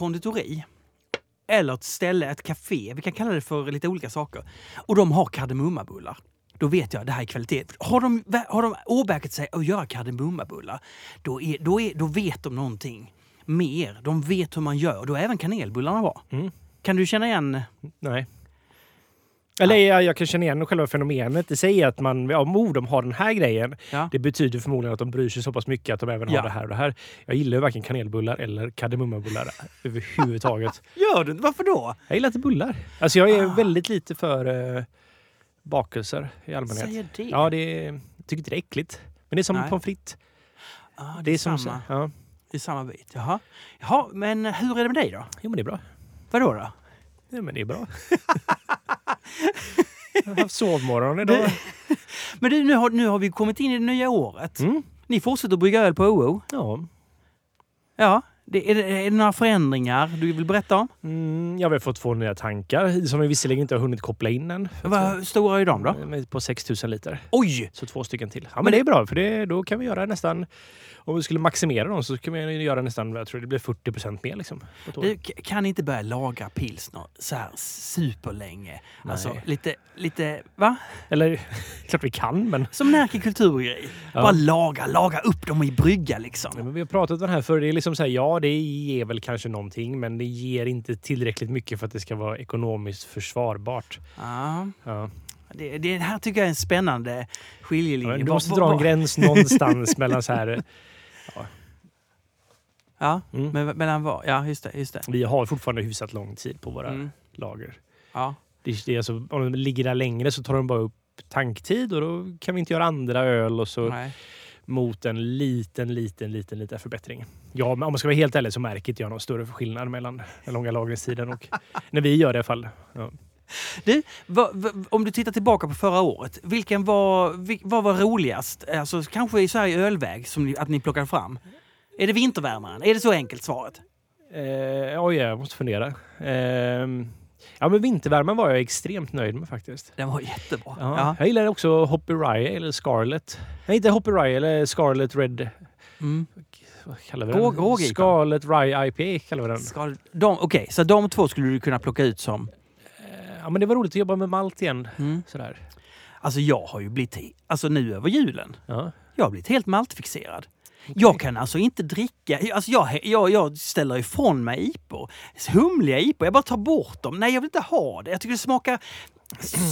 konditori eller ett ställe, ett café, vi kan kalla det för lite olika saker, och de har kardemummabullar. Då vet jag det här är kvalitet. Har de, har de åbäkat sig att göra kardemummabullar, då, är, då, är, då vet de någonting mer. De vet hur man gör. Då är även kanelbullarna bra. Mm. Kan du känna igen? Nej. Eller jag, jag kan känna igen själva fenomenet i sig att man, ja, de har den här grejen. Ja. Det betyder förmodligen att de bryr sig så pass mycket att de även har Ja. det här och det här. Jag gillar ju varken kanelbullar eller kardemummabullar överhuvudtaget. Gör du? Varför då? Jag gillar inte bullar. Alltså jag är Ah. väldigt lite för uh, bakelser i allmänhet. Säger det? Ja, det jag tycker inte det är äckligt. Men det är som Nej. pommes frites. Ah, det, Det är är som, samma. ja, Det är samma bit. Jaha. Jaha, men hur är det med dig då? jo, men det är bra. Vadå då? Ja, men det är bra. jag har haft sovmorgon idag. Det- Men du, nu har, nu har vi kommit in i det nya året. Mm. Ni fortsätter att brygga öl på OO. Ja. Ja. Det, är, det, är det några förändringar du vill berätta om? Mm, jag har väl fått två nya tankar som vi visserligen inte har hunnit koppla in än. Vad stora är de då? Men På 6000 liter. Oj! Så två stycken till. Ja, men det är bra för det, då kan vi göra nästan... Om vi skulle maximera dem så kan vi göra nästan, jag tror det blir 40 procent mer liksom. Du kan inte börja lagra pilsner så här superlänge. Alltså Nej. lite, lite, va? Eller klart vi kan men... Som Närke Kulturgrej. Ja. Bara laga, laga upp dem i brygga liksom. Ja, men vi har pratat om det här för det är liksom så här, ja det ger väl kanske någonting men det ger inte tillräckligt mycket för att det ska vara ekonomiskt försvarbart. Ja. Ja. Det, det här tycker jag är en spännande skiljelinje. Du måste dra en gräns någonstans mellan så här... Ja, Mm. men mellan vad? Ja, just det. Just det. Vi har fortfarande hyfsat lång tid på våra Mm. lager. Ja. Det, det är alltså, om de ligger där längre så tar de bara upp tanktid och då kan vi inte göra andra öl och så Nej. mot en liten, liten, liten, liten förbättring. Ja, men om man ska vara helt ärlig så märker inte jag någon större skillnad mellan den långa lagringstiden och när vi gör det i alla fall. Ja. Du, vad, vad, om du tittar tillbaka på förra året, vilken var, vil, vad var roligast? Alltså, kanske i Sverige ölväg som ni, att ni plockade fram? Är det vintervärmaren? Är det så enkelt svaret? Eh, oj, jag måste fundera. Eh, ja, men vintervärmen var jag extremt nöjd med faktiskt. Den var jättebra. Ja. Ja. Jag gillar också Hoppy Rye eller Scarlet. Nej, inte Hoppy Rye eller Scarlet Red. Mm. Vad kallar vi den? Scarlet Rye IPA kallar vi den. De, Okej, så de två skulle du kunna plocka ut som... Ja, men det var roligt att jobba med malt igen. Mm. Sådär. Alltså jag har ju blivit, alltså nu över julen, Ja. jag har blivit helt maltfixerad. Jag kan alltså inte dricka, alltså jag, jag, jag ställer ifrån mig IPor. Humliga IPor, jag bara tar bort dem. Nej, jag vill inte ha det. Jag tycker det smakar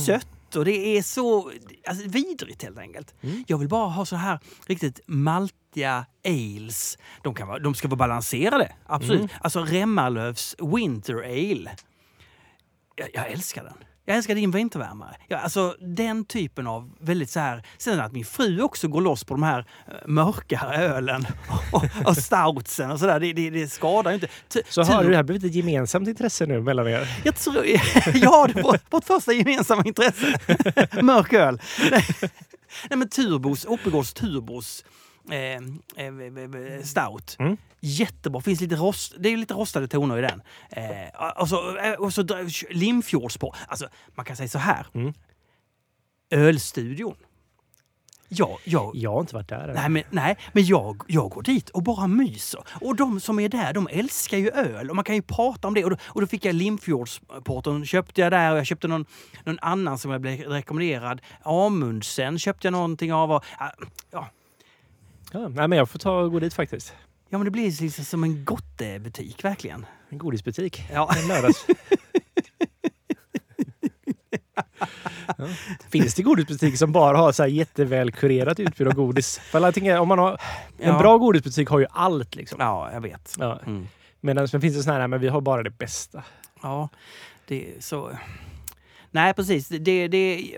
sött och det är så alltså, vidrigt helt enkelt. Mm. Jag vill bara ha så här riktigt maltiga ales. De, kan vara, de ska vara balanserade, absolut. Mm. Alltså Remmarlövs Winter Ale. Jag, jag älskar den. Jag älskar din vintervärmare. Ja, alltså den typen av väldigt så här... Sen att min fru också går loss på de här eh, mörkare ölen och, och stoutsen och sådär. Det, det, det skadar ju inte. T- Så har det här blivit ett gemensamt intresse nu mellan er? jag tror... ja, det var vårt första gemensamma intresse. Mörk öl. Nej, men Turbos, Oppigårds Turbos eh, eh, eh, stout. Mm. Jättebra. Finns lite rost, det är lite rostade toner i den. Eh, och så, eh, och så dra- Limfjords på. Alltså, man kan säga så här. Mm. Ölstudion. Ja, jag, Jag har inte varit där än. Nej, men, nej, men jag, jag går dit och bara myser. Och de som är där, de älskar ju öl och man kan ju prata om det. Och då, och då fick jag Limfjordsporten, köpte jag där och jag köpte någon, någon annan som jag blev rekommenderad. Amundsen köpte jag någonting av. Och, ja, ja, nej, men jag får ta och gå dit faktiskt. ja, men det blir liksom som en gottebutik, verkligen. En godisbutik. Ja. En lördags. Ja. Finns det godisbutik som bara har så här jätteväl kurerat utbud av godis? För alla tänker, om man har, en Ja. bra godisbutik har ju allt. Liksom. Ja, jag vet. Ja. Mm. Medan det finns det sådana här, men vi har bara det bästa. Ja, det är så... Nej, precis. Det, det,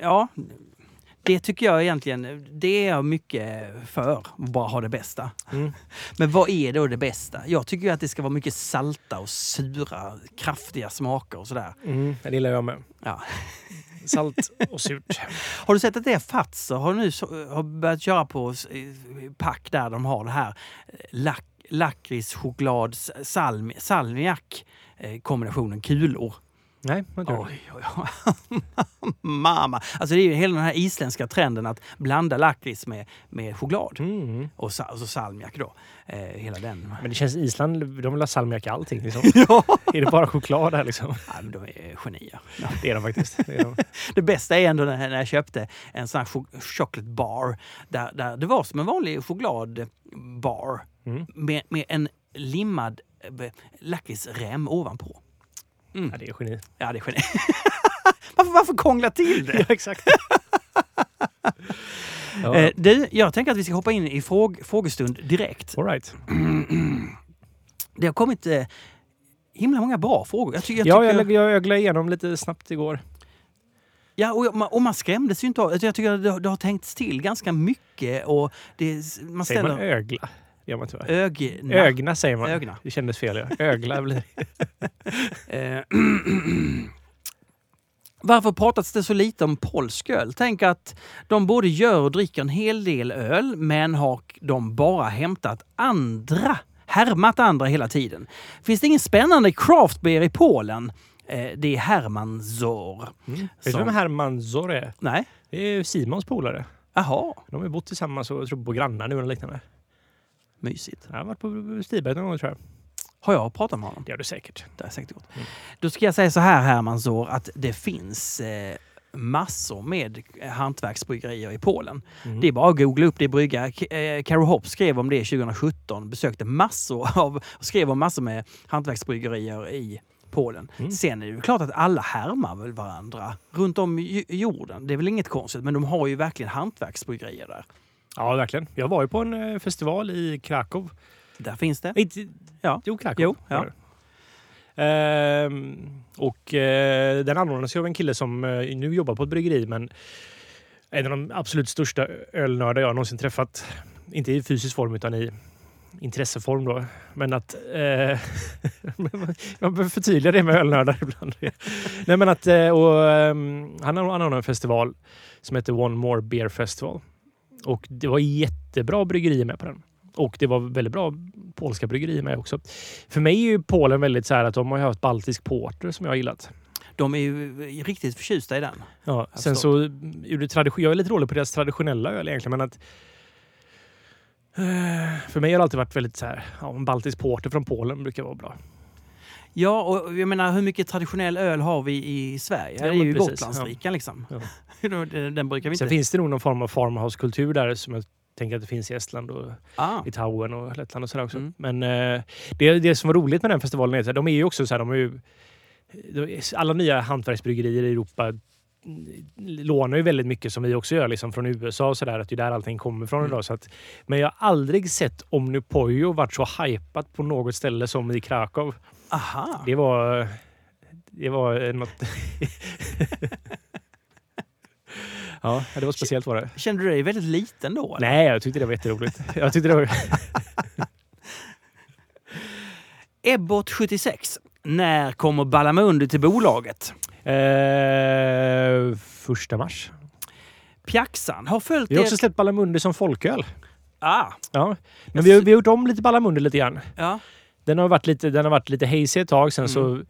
ja, det tycker jag egentligen, det är jag mycket för, att bara ha det bästa. Mm. Men vad är då det bästa? Jag tycker ju att det ska vara mycket salta och sura, kraftiga smaker och sådär. Mm, det gillar jag med. Ja. Salt och surt. Har du sett att det är Fazer har nu har börjat köra på pack där de har det här eh, lack, lakrits, choklad, s- salmi, salmiak kombinationen kulor. Nej, jag tror Oj, oj, oj. Mamma! Alltså det är ju hela den här isländska trenden att blanda lakrits med, med choklad. Mm. Och, sa, så salmiak då. Eh, hela den. Men det känns Island, de vill ha salmiak i allting. Liksom. Ja! är det bara choklad här liksom? ja men de är genier. Det är de faktiskt. Det är de. Det bästa är ändå när jag köpte en sån här cho- chocolate bar. Där, där det var som en vanlig chokladbar. Mm. Med, med en limmad eh, lakritsrem ovanpå. Mm. Ja, det är geni. Ja, det är geni. varför, varför krångla till det? Ja, exakt. ja. Eh, du, jag tänker att vi ska hoppa in i fråg, frågestund direkt. All right. Det har kommit eh, himla många bra frågor. Jag, ty- jag Ja, jag, jag öglade igenom lite snabbt igår. ja, och, man, och man skrämdes ju inte av Jag tycker att det, har- det har tänkts till ganska mycket. Och det, man Säger man ställer ögla? Det gör man tyvärr. ögna. Ögna säger man. Ögna. Det kändes fel. Ja. Ögla blir Eh, Varför pratas det så lite om polsk öl? Tänk att de både gör och dricker en hel del öl, men har de bara hämtat andra, härmat andra hela tiden. Finns det ingen spännande craft beer i Polen? Eh, det är Herman Zor. mm. Vet du Som- vem Herman Zor är? Nej? Det är Simons polare. Jaha, De har bott tillsammans och tror på grannar nu eller liknande. Mysigt. Jag har varit på Stiberg någon gång tror jag. Har jag pratat med honom? Det har du säkert. Det är säkert gott. Mm. Då ska jag säga så här Herman Zor, att det finns eh, massor med hantverksbryggerier i Polen. Mm. Det är bara att googla upp det brygga. K- eh, Caro Hopp skrev om det 2017. Besökte massor av, skrev om massor med hantverksbryggerier i Polen. Mm. Sen är det ju klart att alla härmar väl varandra runt om i i jorden. Det är väl inget konstigt, men de har ju verkligen hantverksbryggerier där. Ja, verkligen. Jag var ju på en eh, festival i Krakow. Där finns det. Inte, Ja. Jo, Krakow. Jo, ja. Ehm, och eh, den anordnades av en kille som eh, nu jobbar på ett bryggeri men en av de absolut största ölnördar jag någonsin träffat. Inte i fysisk form utan i intresseform då. Men att... Eh, man behöver förtydliga det med ölnördar ibland. Nej men att... Eh, och, ehm, han anordnade en festival som heter One More Beer Festival. Och det var jättebra bryggerier med på den. Och det var väldigt bra polska bryggerier med också. För mig är ju Polen väldigt så här att de har haft baltisk porter som jag har gillat. De är ju riktigt förtjusta i den. Ja, Jag sen så ur jag är lite dålig på deras traditionella öl egentligen, men att eh, för mig har det alltid varit väldigt så här, ja, en baltisk porter från Polen brukar vara bra. Ja, och jag menar hur mycket traditionell öl har vi i Sverige? Ja, det är ju precis, Gotlandsrikan liksom. Ja. den brukar vi Sen inte... finns det nog någon form av farmhouse-kultur där som jag tänker att det finns i Estland och Ah. Litauen och Lettland och sådär också. Mm. Men eh, det, det som var roligt med den festivalen är att de är ju också så här, de är ju, de alla nya hantverksbryggerier i Europa mm, lånar ju väldigt mycket som vi också gör liksom från USA och sådär. Att det är där allting kommer ifrån Mm. idag. Så att, men jag har aldrig sett Omnipojo varit så hypat på något ställe som i Krakow. Aha. Det var... Det var något... ja, det var speciellt var det. Kände du dig väldigt liten då? eller? Nej, jag tyckte det var jätteroligt. Jag tyckte det var... Ebbot 76. När kommer Balamundi till bolaget? Eh, första mars. Pjaxan har följt Vi har också släppt Ballamundi som folköl. Ah, Ja. Men vi har, vi har gjort om lite Ballamundi lite grann. ja. Den har varit lite, den har varit lite hazy ett tag. Sen Mm. så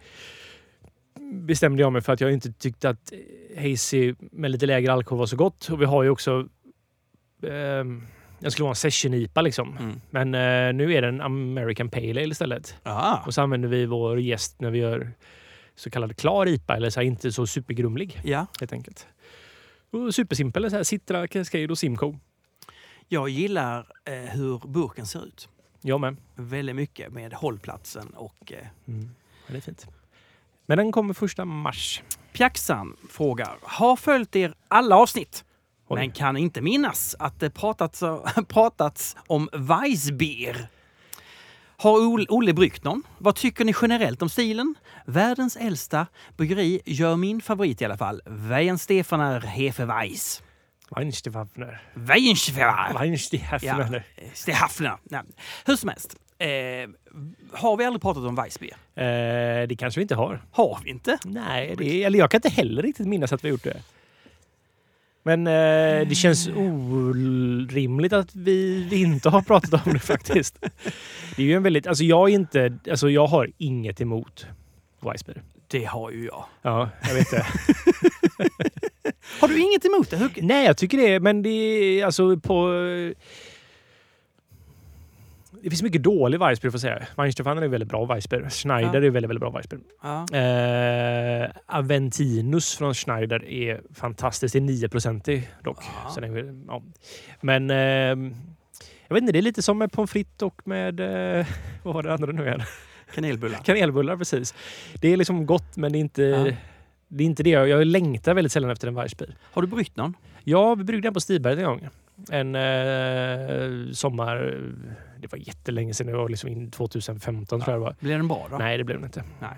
bestämde jag mig för att jag inte tyckte att hazy med lite lägre alkohol var så gott. Och vi har ju också... ehm, jag skulle vara en session-IPA liksom. Mm. Men eh, nu är det en American Pale Ale istället. Ah. Och så använder vi vår gäst när vi gör så kallad klar IPA. Eller så här, inte så supergrumlig Ja. helt enkelt. Och supersimpel. Så här, Citra, Cascade och Simcoe. Jag gillar eh, hur burken ser ut. Jag med. Väldigt mycket med hållplatsen och... Eh, Mm. Ja, det är fint. Men den kommer första mars. Pjaxan frågar, har följt er alla avsnitt? Oj. Men kan inte minnas att det pratats, pratats om Weissbier. Har Ol- Olle bryggt någon? Vad tycker ni generellt om stilen? Världens äldsta bryggeri gör min favorit i alla fall. Weihenstephaner Hefeweiss. Weinstefafner. Weihenstephaner. Weinstefafner. Stehafner. Nej. Hur som helst. Eh, har vi aldrig pratat om Weissbier? Eh, det kanske vi inte har. Har vi inte? Nej, det eller jag kan inte heller riktigt minnas att vi har gjort det. Men eh, det känns orimligt att vi inte har pratat om det faktiskt. Det är ju en väldigt... Alltså jag är inte... Alltså jag har inget emot Weissbier. Det har ju jag. Ja, jag vet det. Har du inget emot det? Hur... Nej, jag tycker det. Men det är alltså på... Det finns mycket dålig Weissbier får jag säga. Weinstefan är väldigt bra Weissbier. Schneider Ja. är väldigt, väldigt bra Weissbier. Ja. Eh, Aventinus från Schneider är fantastiskt. Det är 9 dock. Ja. Så det är, ja. Men eh, jag vet inte, det är lite som med pommes frites och med... Eh, vad var det andra nu igen? Kanelbullar. Kanelbullar precis. Det är liksom gott men det är inte... Ja. Det är inte det. Jag, jag längtar väldigt sällan efter en Weissbier. Har du brytt någon? Ja, vi bryggde den på Stiberget en gång. En eh, sommar... Det var jättelänge sedan. Det var liksom in 2015 tror jag det var. Blev den bra då? Nej, det blev den inte. Nej.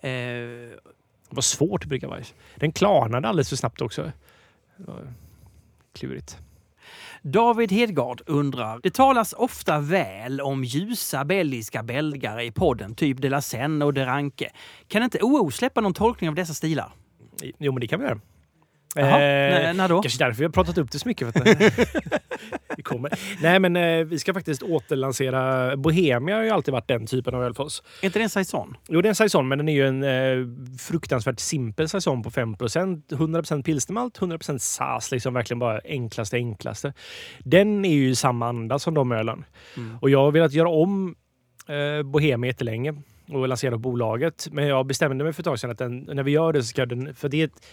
Eh, Det var svårt att brygga Weiss. Den klarnade alldeles för snabbt också. Klurigt. David Hedgard undrar. Det talas ofta väl om ljusa belgiska belgare i podden, typ De La Seine och De Ranke. Kan inte OO släppa någon tolkning av dessa stilar? Jo, men det kan vi göra. Jaha, när, när då? Kanske därför vi har pratat upp det så mycket. För att det kommer. Nej, men eh, vi ska faktiskt återlansera... Bohemia har ju alltid varit den typen av öl för oss. Är inte det en saison? Jo, det är en saison, men den är ju en eh, fruktansvärt simpel saison på 5% 100% pilsnermalt, 100% sas. Liksom verkligen bara enklaste, enklaste. Den är ju i samma anda som de ölen. Mm. Och jag har velat göra om eh, Bohemia jättelänge och lansera bolaget. Men jag bestämde mig för ett tag sedan att den, när vi gör det så ska den... För det är ett,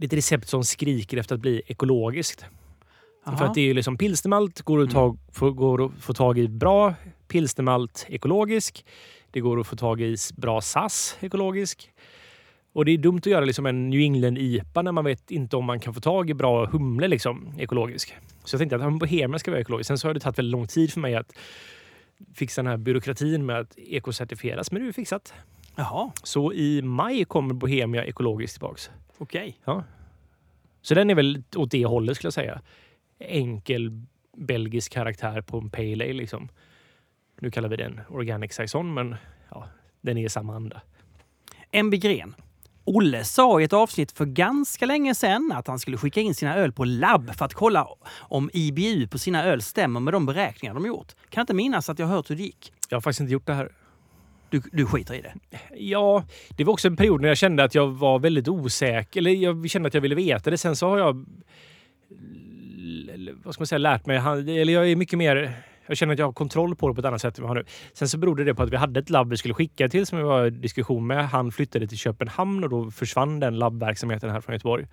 ett recept som skriker efter att bli ekologiskt. Aha. För att det är ju liksom pilsnermalt, går att, ta, få, går att få tag i bra pilsnermalt ekologisk. Det går att få tag i bra SAS ekologisk. Och det är dumt att göra liksom en New England-IPA när man vet inte om man kan få tag i bra humle liksom, ekologisk. Så jag tänkte att Bohemia ska vara ekologisk. Sen så har det tagit väldigt lång tid för mig att fixa den här byråkratin med att ekocertifieras. Men nu är det fixat. Jaha, Så i maj kommer Bohemia ekologiskt tillbaks. Okej. Så den är väl åt det hållet skulle jag säga. Enkel belgisk karaktär på en pale ale liksom. Nu kallar vi den organic saison, men ja, den är i samma anda. MB Gren. Olle sa i ett avsnitt för ganska länge sedan att han skulle skicka in sina öl på labb för att kolla om IBU på sina öl stämmer med de beräkningar de gjort. Kan inte minnas att jag hört hur det gick. Jag har faktiskt inte gjort det här. Du, du skiter i det? Ja, det var också en period när jag kände att jag var väldigt osäker. Eller jag kände att jag ville veta det. Sen så har jag vad ska man säga, lärt mig. Eller jag är mycket mer... Jag känner att jag har kontroll på det på ett annat sätt än vad jag har nu. Sen så berodde det på att vi hade ett labb vi skulle skicka till som vi var i diskussion med. Han flyttade till Köpenhamn och då försvann den labbverksamheten här från Göteborg.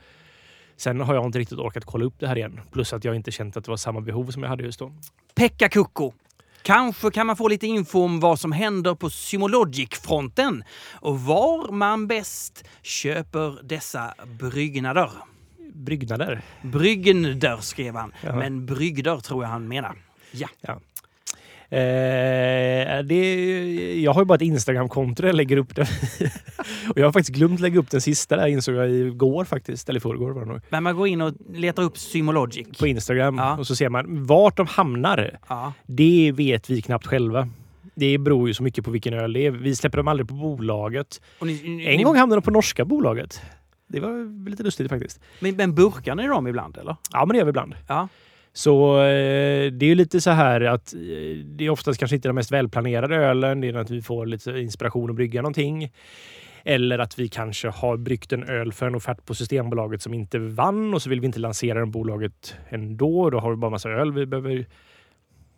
Sen har jag inte riktigt orkat kolla upp det här igen. Plus att jag inte känt att det var samma behov som jag hade just då. Pekka Kukko. Kanske kan man få lite info om vad som händer på Symologic-fronten och var man bäst köper dessa bryggnader. Bryggnader. Bryggender skrev han, Jaha. men brygder tror jag han menar. Ja. Eh, det, jag har ju bara ett Instagramkonto där jag lägger upp det. och jag har faktiskt glömt lägga upp den sista där insåg jag igår faktiskt. Eller i förrgår var det nog. Men man går in och letar upp Symologic. På Instagram. Ja. Och så ser man vart de hamnar. Ja. Det vet vi knappt själva. Det beror ju så mycket på vilken öl det är. Vi släpper dem aldrig på bolaget. Ni, ni, En ni, gång hamnade de på norska bolaget. Det var lite lustigt faktiskt. Men, men burkar ni dem ibland eller? Ja, men det gör vi ibland. Ja. Så eh, det är ju lite så här att eh, det är oftast kanske inte den mest välplanerade ölen. Det är att vi får lite inspiration att brygga någonting. Eller att vi kanske har bryggt en öl för en offert på Systembolaget som inte vann och så vill vi inte lansera den bolaget ändå. Då har vi bara massa öl vi behöver...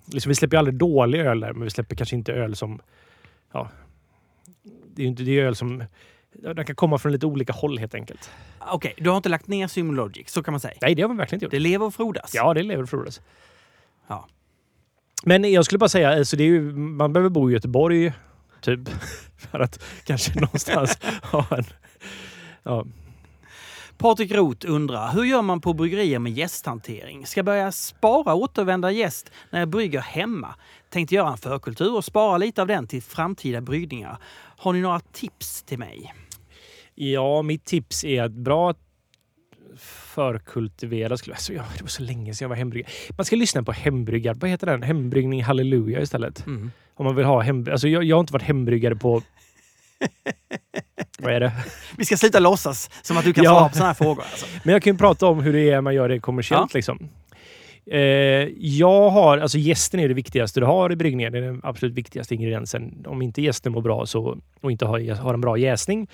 Liksom, vi släpper ju aldrig dålig öl där, men vi släpper kanske inte öl som... Ja, det är ju inte det är öl som... Den kan komma från lite olika håll helt enkelt. Okej, du har inte lagt ner Symologic, så kan man säga. Nej, det har vi verkligen inte gjort. Det lever och frodas. Ja, det lever och frodas. Ja. Men jag skulle bara säga, alltså det är ju, man behöver bo i Göteborg, typ, för att kanske någonstans ha en... Ja. Patrik Roth undrar, hur gör man på bryggerier med gästhantering? Ska börja spara återvända gäst när jag brygger hemma. Tänkte göra en förkultur och spara lite av den till framtida bryggningar. Har ni några tips till mig? Ja, mitt tips är att bra förkultivera skulle alltså, ja, Det var så länge sedan jag var hembryggare. Man ska lyssna på hembryggare. Vad heter den? Hembryggning Halleluja istället. Mm. Om man vill ha hem... Alltså jag, jag har inte varit hembryggare på... Vad är det? Vi ska sluta låtsas som att du kan Ja. svara på sådana här frågor. Alltså. Men jag kan ju prata om hur det är man gör det kommersiellt. Liksom. Eh, jag har, alltså gästen är det viktigaste du har i bryggningen. Det är den absolut viktigaste ingrediensen. Om inte gästen mår bra så, och inte har, har en bra jäsning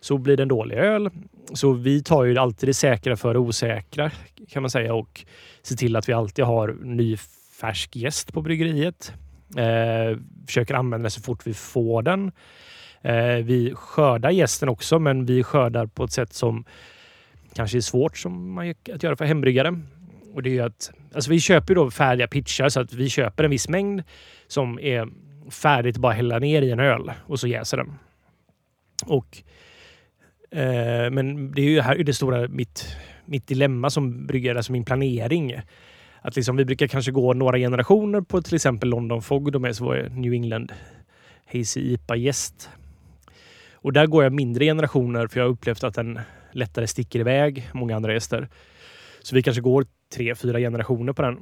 så blir det en dålig öl. Så vi tar ju alltid det säkra för det osäkra kan man säga och ser till att vi alltid har ny färsk gäst på bryggeriet. Eh, försöker använda den så fort vi får den. Eh, vi skördar gästen också, men vi skördar på ett sätt som kanske är svårt som man, att göra för hembryggare. Och det är att, alltså vi köper då färdiga pitchar så att vi köper en viss mängd som är färdigt bara hälla ner i en öl och så jäser den. Och, eh, men det är ju här det stora mitt, mitt dilemma som bryggare, alltså min planering. Att liksom, vi brukar kanske gå några generationer på till exempel London Fog, de är så New England Hazy IPA gäst. Och där går jag mindre generationer för jag har upplevt att den lättare sticker iväg många andra gäster. Så vi kanske går tre, fyra generationer på den.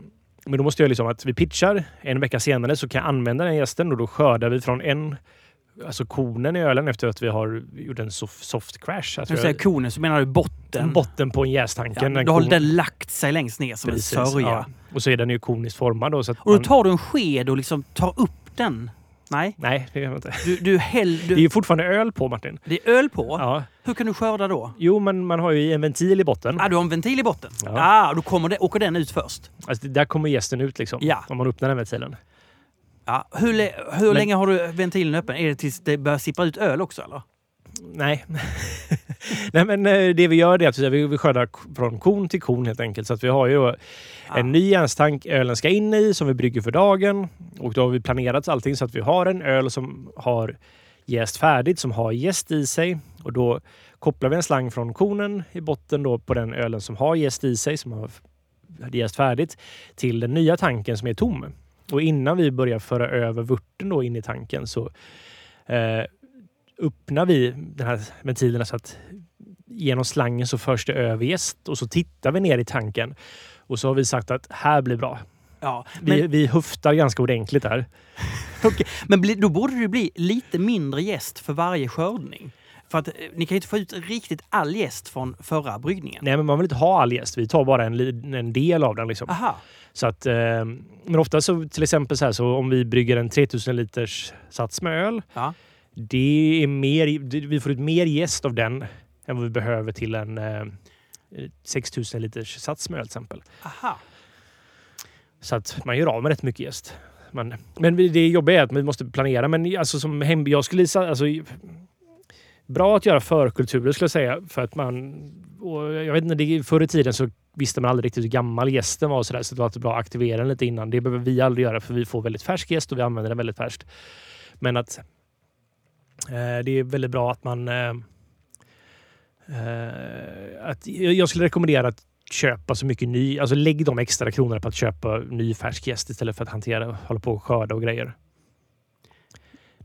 Men då måste jag liksom att vi pitchar. En vecka senare så kan jag använda den gästen och då skördar vi från en Alltså konen i ölen efter att vi har gjort en soft, soft crash. När du säger konen så menar du botten? Botten på en jästanken. Ja, då har den lagt sig längst ner som Precis, en sörja. Ja. Och så är den ju koniskt formad. Då, så och då man... tar du en sked och liksom tar upp den? Nej. Nej, det gör jag inte. Du, du häll, du... Det är ju fortfarande öl på Martin. Det är öl på? Ja. Hur kan du skörda då? Jo, men man har ju en ventil i botten. Ah, du har en ventil i botten? Ja. Ah, då kommer det, åker den ut först? Alltså, där kommer gästen ut liksom. Ja. Om man öppnar den ventilen. Ja. Hur, hur men... länge har du ventilen öppen? Är det tills det börjar sippra ut öl också eller? Nej. Nej, men eh, det vi gör är att vi skördar från kon till kon helt enkelt. Så att vi har ju en ny järnstank ölen ska in i som vi brygger för dagen. Och då har vi planerat allting så att vi har en öl som har jäst färdigt, som har jäst i sig. Och då kopplar vi en slang från konen i botten då på den ölen som har jäst i sig, som har jäst färdigt, till den nya tanken som är tom. Och innan vi börjar föra över vörten då in i tanken så eh, öppnar vi den här ventilen så att genom slangen så förs det över gäst och så tittar vi ner i tanken och så har vi sagt att här blir bra. Ja, men... vi, vi höftar ganska ordentligt där. okay. Men då borde det bli lite mindre gäst för varje skördning. För att eh, ni kan ju inte få ut riktigt all gäst från förra bryggningen. Nej, men man vill inte ha all gäst. Vi tar bara en, en del av den. Liksom. Aha. Så att, eh, men ofta så till exempel så, här, så om vi brygger en 3000 liters sats med öl. Ja. Det är mer, vi får ut mer gäst av den än vad vi behöver till en eh, 6000 liters sats med öl till exempel. Aha. Så att man gör av med rätt mycket gäst. Man, men det jobbiga är att vi måste planera. Men alltså som hem, jag skulle alltså, Bra att göra förkulturer skulle jag säga. För att man, jag vet inte, förr i tiden så visste man aldrig riktigt hur gammal gästen var. Och så, där, så det var alltid bra att aktivera den lite innan. Det behöver vi aldrig göra för vi får väldigt färsk gäst och vi använder den väldigt färskt. Men att eh, det är väldigt bra att man Eh, eh att jag skulle rekommendera att köpa så mycket ny, alltså lägg de extra kronorna på att köpa ny färsk gäst istället för att hantera, hålla på och skörda och grejer.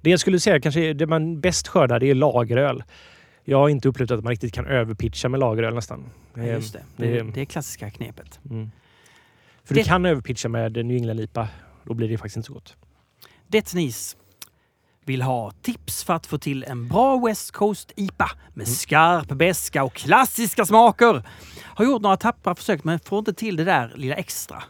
Det jag skulle säga kanske det man bäst skördar det är lageröl. Jag har inte upplevt att man riktigt kan överpitcha med lageröl nästan. Ja, just det. Det, det, det är klassiska knepet. Mm. För det... du kan överpitcha med New England IPA. Då blir det faktiskt inte så gott. Det Nis vill ha tips för att få till en bra West Coast IPA med mm. skarp beska och klassiska smaker. Har gjort några tappra försök men får inte till det där lilla extra.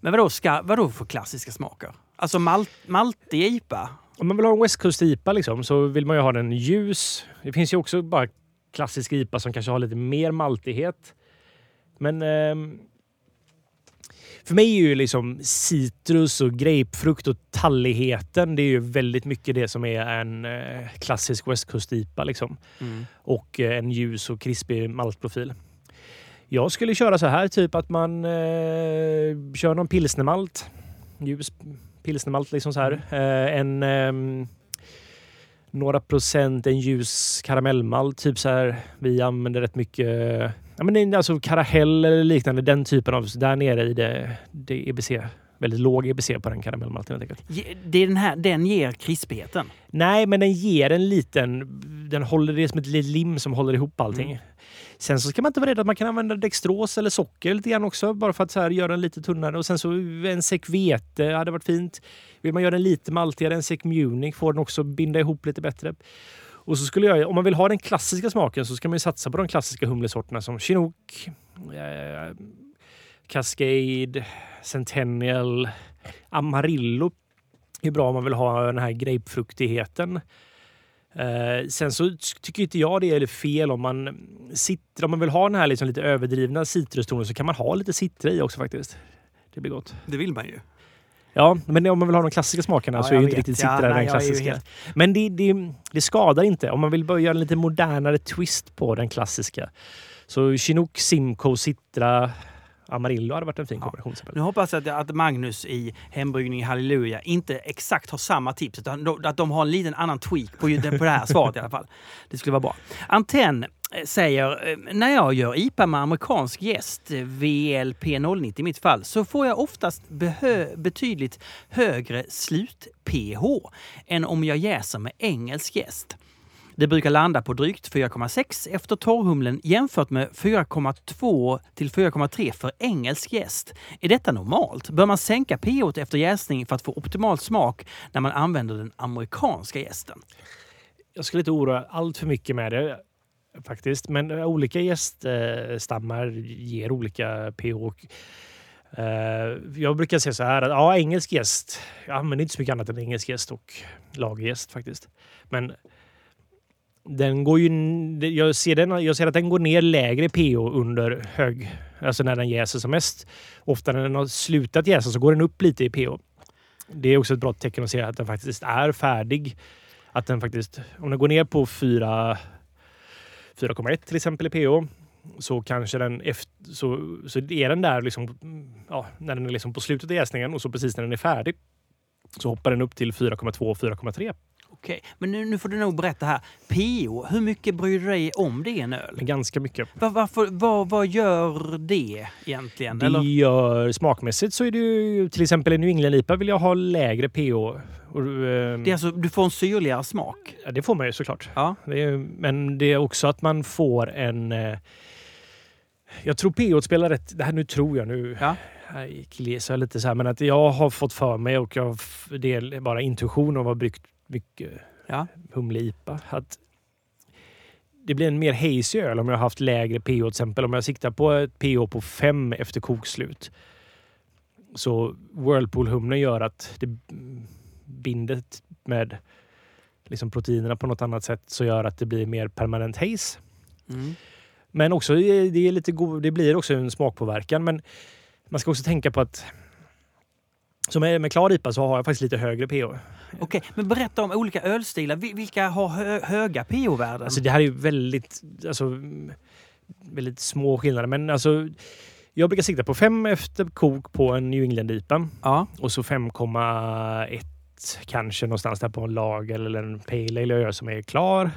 Men vadå, ska, vadå för klassiska smaker? Alltså malt, maltig IPA? Om man vill ha en West Coast IPA liksom, så vill man ju ha den ljus. Det finns ju också bara klassisk IPA som kanske har lite mer maltighet. Men eh, för mig är ju liksom citrus och grapefrukt och talligheten, det är ju väldigt mycket det som är en eh, klassisk West Coast IPA. Liksom. Mm. Och eh, en ljus och krispig maltprofil. Jag skulle köra så här, typ att man eh, kör någon pilsnermalt. Ljus pilsnermalt liksom så här. Mm. Eh, en eh, några procent en ljus karamellmalt. Typ så här. Vi använder rätt mycket ja, men alltså karamell eller liknande. Den typen av... Där nere i det, det EBC. Väldigt låg EBC på den karamellmalten helt Det är den här, den ger krispigheten? Nej, men den ger en liten... Den håller det som ett litet lim som håller ihop allting. Mm. Sen så ska man inte vara rädd att man kan använda dextros eller socker lite grann också. Bara för att så här göra den lite tunnare. Och sen så en säck vete hade varit fint. Vill man göra den lite maltigare, en säck Munich får den också binda ihop lite bättre. Och så skulle jag, om man vill ha den klassiska smaken så ska man satsa på de klassiska humlesorterna som Chinook, eh, Cascade, Centennial, Amarillo är bra om man vill ha den här grapefruktigheten. Eh, sen så tycker inte jag det är fel om man sitter, om man vill ha den här liksom lite överdrivna citrustonen så kan man ha lite citra i också faktiskt. Det blir gott. Det vill man ju. Ja, men om man vill ha de klassiska smakerna Ja, så är ju inte riktigt Ja, citra nej, den ju klassiska. helt- Men det, det, det skadar inte. Om man vill börja göra en lite modernare twist på den klassiska. Så Chinook, Simcoe, Citra, Amarillo hade varit en fin Ja. kombination. exempel. Nu hoppas jag att, att Magnus i Hembryggning Halleluja inte exakt har samma tips, utan de- att de har en liten annan tweak på, det här svaret i alla fall. Det skulle vara bra. Antenn eh, säger, eh, när jag gör IPA med amerikansk gäst, eh, VLP090 i mitt fall, så får jag oftast betydligt högre slut-pH än om jag jäser med engelsk gäst. Det brukar landa på drygt 4,6 efter torrhumlen jämfört med 4,2 till 4,3 för engelsk jäst. Är detta normalt? Bör man sänka pH efter jäsning för att få optimal smak när man använder den amerikanska jästen? Jag skulle inte oroa allt för mycket med det faktiskt. Men eh, olika gäststammar ger olika pH. Eh, Jag brukar säga så här att ja, engelsk gäst. Jag använder inte så mycket annat än engelsk gäst och lagergäst faktiskt. Men den går ju, jag, ser den, jag ser att den går ner lägre pH under hög, alltså när den jäser som mest. Ofta när den har slutat jäsa så går den upp lite i pH. Det är också ett bra tecken att se att den faktiskt är färdig. Att den faktiskt, om den går ner på 4,1 till exempel i pH så kanske den efter, så, så är den där liksom, ja, när den är liksom på slutet av jäsningen och så precis när den är färdig så hoppar den upp till 4,2 4,3. Okej, men nu, nu får du nog berätta här. pH, hur mycket bryr du dig om det en öl? Ganska mycket. Var, varför, vad, vad gör det egentligen? Det Eller? gör smakmässigt så är det ju till exempel i New England IPA vill jag ha lägre pH. Och, ehm, Det är alltså, du får en syrligare smak? ja, det får man ju såklart. Ja. Det är, men det är också att man får en... Eh, jag tror pH spelar rätt... Det här nu tror jag nu. Ja. Jag lite så här, men att jag har fått för mig och jag, det är bara intuition av att ha bryggt mycket Ja. humle-IPA. Att det blir en mer hazy öl om jag har haft lägre pH. Till exempel om jag siktar på ett pH på 5 efter kokslut. Så Whirlpool-humlen gör att det binder med liksom proteinerna på något annat sätt så gör att det blir mer permanent haze. Mm. Men också det, är lite go- det blir också en smakpåverkan. Men man ska också tänka på att som med, med klar IPA så har jag faktiskt lite högre pH. Okej, men berätta om olika ölstilar. Vi- Vilka har hö höga pH-värden? Alltså det här är ju väldigt, alltså, väldigt små skillnader. Men alltså, jag brukar sikta på 5 efter kok på en New England IPA ja. och så 5,1 kanske någonstans där på en lager eller en pale ale jag gör som är klar.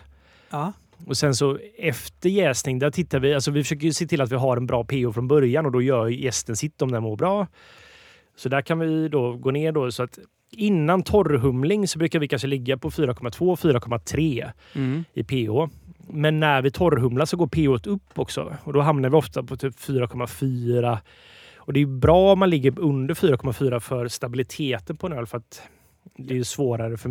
ja. Och sen så efter jäsning, där tittar vi, alltså vi försöker se till att vi har en bra pH från början och då gör gästen sitt om den mår bra. Så där kan vi då gå ner då så att innan torrhumling så brukar vi kanske ligga på 4,2-4,3 Mm. i pH. Men när vi torrhumlar så går pH upp också och då hamnar vi ofta på typ 4,4. Och det är bra om man ligger under 4,4 för stabiliteten på en öl för att det är svårare för,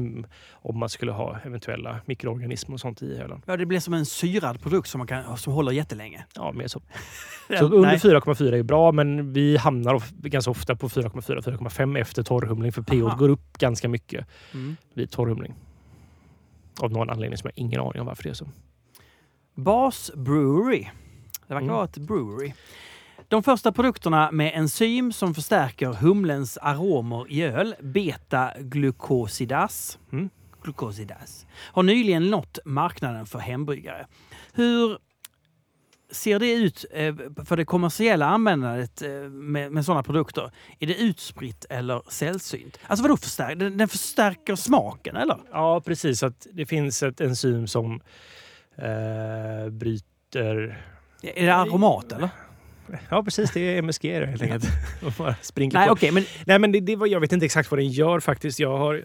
om man skulle ha eventuella mikroorganismer och sånt i ölen. ja, det blir som en syrad produkt som, man kan, som håller jättelänge. Ja, mer så. Så under nej. 4,4 är bra, men vi hamnar ganska ofta på 4,4-4,5 efter torrhumling för pH går upp ganska mycket Mm. vid torrhumling. Av någon anledning som jag har ingen aning om varför det är så. Bas Brewery. Det verkar Mm. vara ett brewery. De första produkterna med enzym som förstärker humlens aromer i öl, beta-glukosidas, Mm. glukosidas, har nyligen nått marknaden för hembryggare. Hur ser det ut eh, för det kommersiella användandet eh, med, med sådana produkter? Är det utspritt eller sällsynt? Alltså vadå förstärker? Den, den förstärker smaken eller? Ja, precis. Att det finns ett enzym som eh, bryter... Är det aromat eller? Ja, precis. Det är MSG det, helt enkelt. Nej på. okej, men Nej, men det, det var, jag vet inte exakt vad den gör faktiskt. Jag har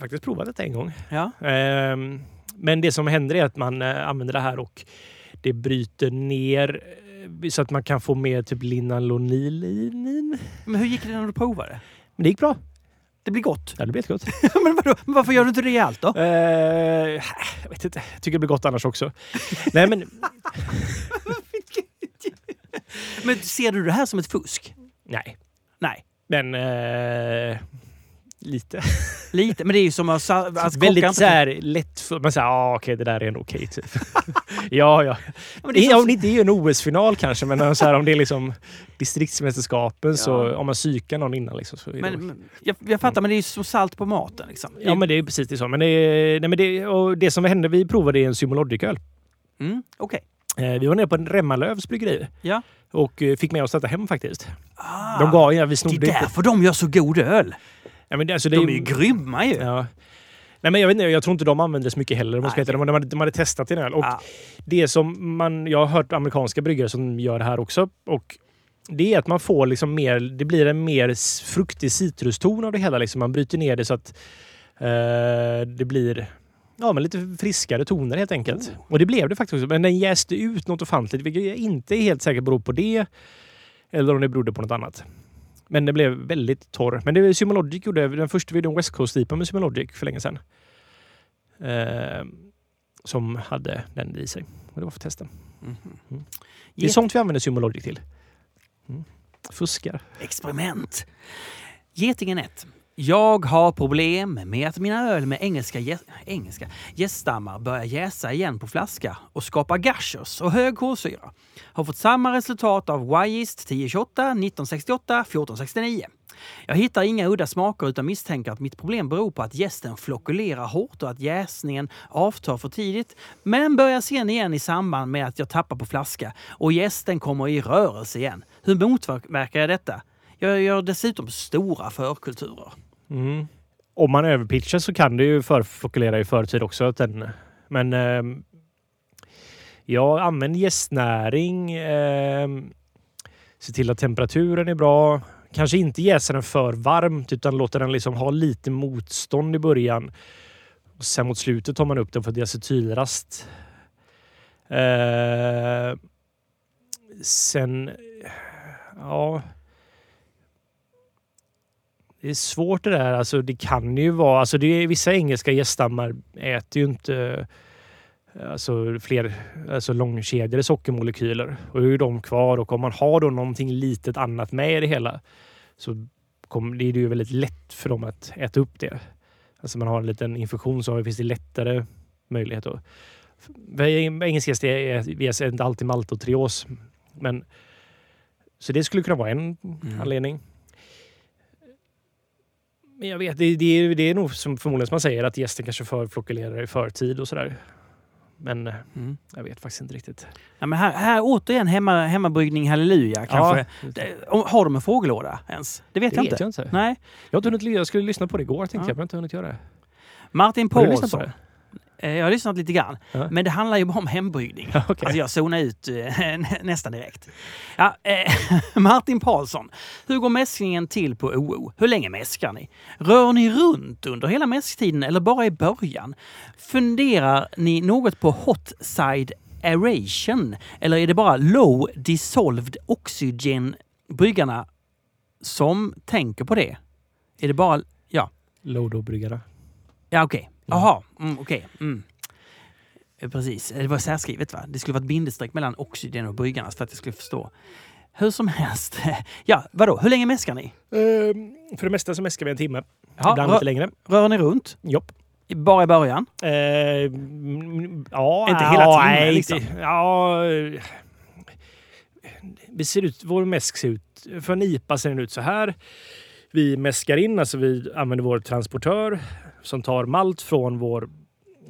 faktiskt provat det en gång. ja. Ehm, men det som händer är att man eh, använder det här och det bryter ner eh, så att man kan få mer typ linalonilin. Men hur gick det när du provade? Men det gick bra. Det blir gott. Ja, det blir jättegott. men, vadå? men varför gör du inte det allt då? Eh, jag vet inte. Jag tycker det blir gott annars också. Nej, men Men ser du det här som ett fusk? Nej, Nej. men eh, lite. Lite, men det är ju som att... kockar Väldigt inte- så här lätt för... Man säger ah, okej, det där är en okej typ. ja, ja. men det är som- om det inte är en OS-final kanske, men så här, om det är liksom distriktsmästerskapen så Ja. om man psykar någon innan liksom, så Men, men jag, jag fattar, men det är ju som salt på maten. Liksom. Ja, men det är precis det så. Men det, nej, men det, och det som hände, vi provade en Symologic-öl. Mm, Okej. Eh, vi var nere på en Remmalövs bryggeri Ja. Och eh, fick med oss detta hem faktiskt. Ah, De gav, ja, vi det snodde är inte. därför de gör så god öl. Ja, men det, alltså, det, De är ju grymma ju. Ja. Nej, men jag, vet inte, jag tror inte de använde så mycket heller. veta. De, de, hade, de hade testat en öl. Och Ja. det som man, jag har hört amerikanska bryggare som gör det här också. Och det är att man får liksom mer, det blir en mer fruktig citruston av det hela. Liksom. Man bryter ner det så att eh, det blir ja, men lite friskare toner helt enkelt. Och det blev det faktiskt också. Men den jäste ut något ofantligt, vilket jag inte är helt säker beror på det. Eller om det berodde på något annat. Men det blev väldigt torr. Men det Symologic gjorde, den första videon West Coast-IPA med Symologic för länge sedan. Eh, som hade den i sig. Och det var för testen. Mhm. Det är sånt vi använder Symologic till. Mm. Fuskar. Experiment. Getingen 1. Jag har problem med att mina öl med engelska, jä- engelska gäststammar börjar jäsa igen på flaska och skapa gashers och hög kolsyra. Har fått samma resultat av Y-Yeast 1028, 1968, 1469. Jag hittar inga udda smaker utan misstänker att mitt problem beror på att jästen flokulerar hårt och att jäsningen avtar för tidigt. Men börjar sen igen i samband med att jag tappar på flaska och jästen kommer i rörelse igen. Hur motverkar jag detta? Jag gör dessutom stora förkulturer. Mm. Om man överpitchar så kan det ju förflokulera i förtid också. Att den, men eh, ja, använd jästnäring. Eh, se till att temperaturen är bra. Kanske inte jäsa den för varmt utan låta den liksom ha lite motstånd i början. Och sen mot slutet tar man upp den för att diacetylrast. Eh, sen, ja. Det är svårt det där. Alltså, det kan ju vara... Alltså, det är, vissa engelska gäststammar äter ju inte alltså, fler alltså, långkedjade sockermolekyler. Och då är ju de kvar. Och om man har då någonting litet annat med i det hela så kom, det är det ju väldigt lätt för dem att äta upp det. Alltså man har en liten infektion så finns det lättare möjlighet att... för Engelska gäst är, är inte alltid maltotrios. Men, så det skulle kunna vara en Mm. anledning. Men jag vet, det, det, är, det är nog som förmodligen som man säger att gästen kanske förflokulerar i förtid och sådär. Men eh, Mm. jag vet faktiskt inte riktigt. Ja, men här, här återigen hemma, hemmabryggning halleluja kanske. Ja, Har de en fågellåda ens? Det vet det jag vet inte. jag inte. Nej. Jag, har inte hunnit, jag skulle lyssna på det igår tänkte Ja. jag, men jag har inte hunnit göra det. Martin Paulsson. Eh, Jag har lyssnat lite grann. Ja. Men det handlar ju bara om hembryggning. Ja, okej. Alltså jag zonar ut eh, nä- nästan direkt. Ja, eh, Martin Paulsson. Hur går mäskningen till på OO? Hur länge mäskar ni? Rör ni runt under hela mäsktiden eller bara i början? Funderar ni något på hot side aeration? Eller är det bara low dissolved oxygen bryggarna som tänker på det? Är det bara... Ja, Lodo-bryggarna. ja okej. Jaha, mm, okej. Mm. Eh, Precis, det var särskrivet va? Det skulle vara ett bindestreck mellan oxygen och bryggarnas för att jag skulle förstå. Hur som helst. Ja, vadå? Hur länge mäskar ni? Ehm, för det mesta så mäskar vi en timme. Ja, Ibland lite längre. Rör ni runt? Jopp. Bara i början? Ehm, ja, Inte hela ja, timmen, nej, liksom. inte- Ja, eh, vi ser ut, vår mäsk ser ut, för en IPA ser den ut så här. Vi mäskar in, alltså vi använder vår transportör som tar malt från vår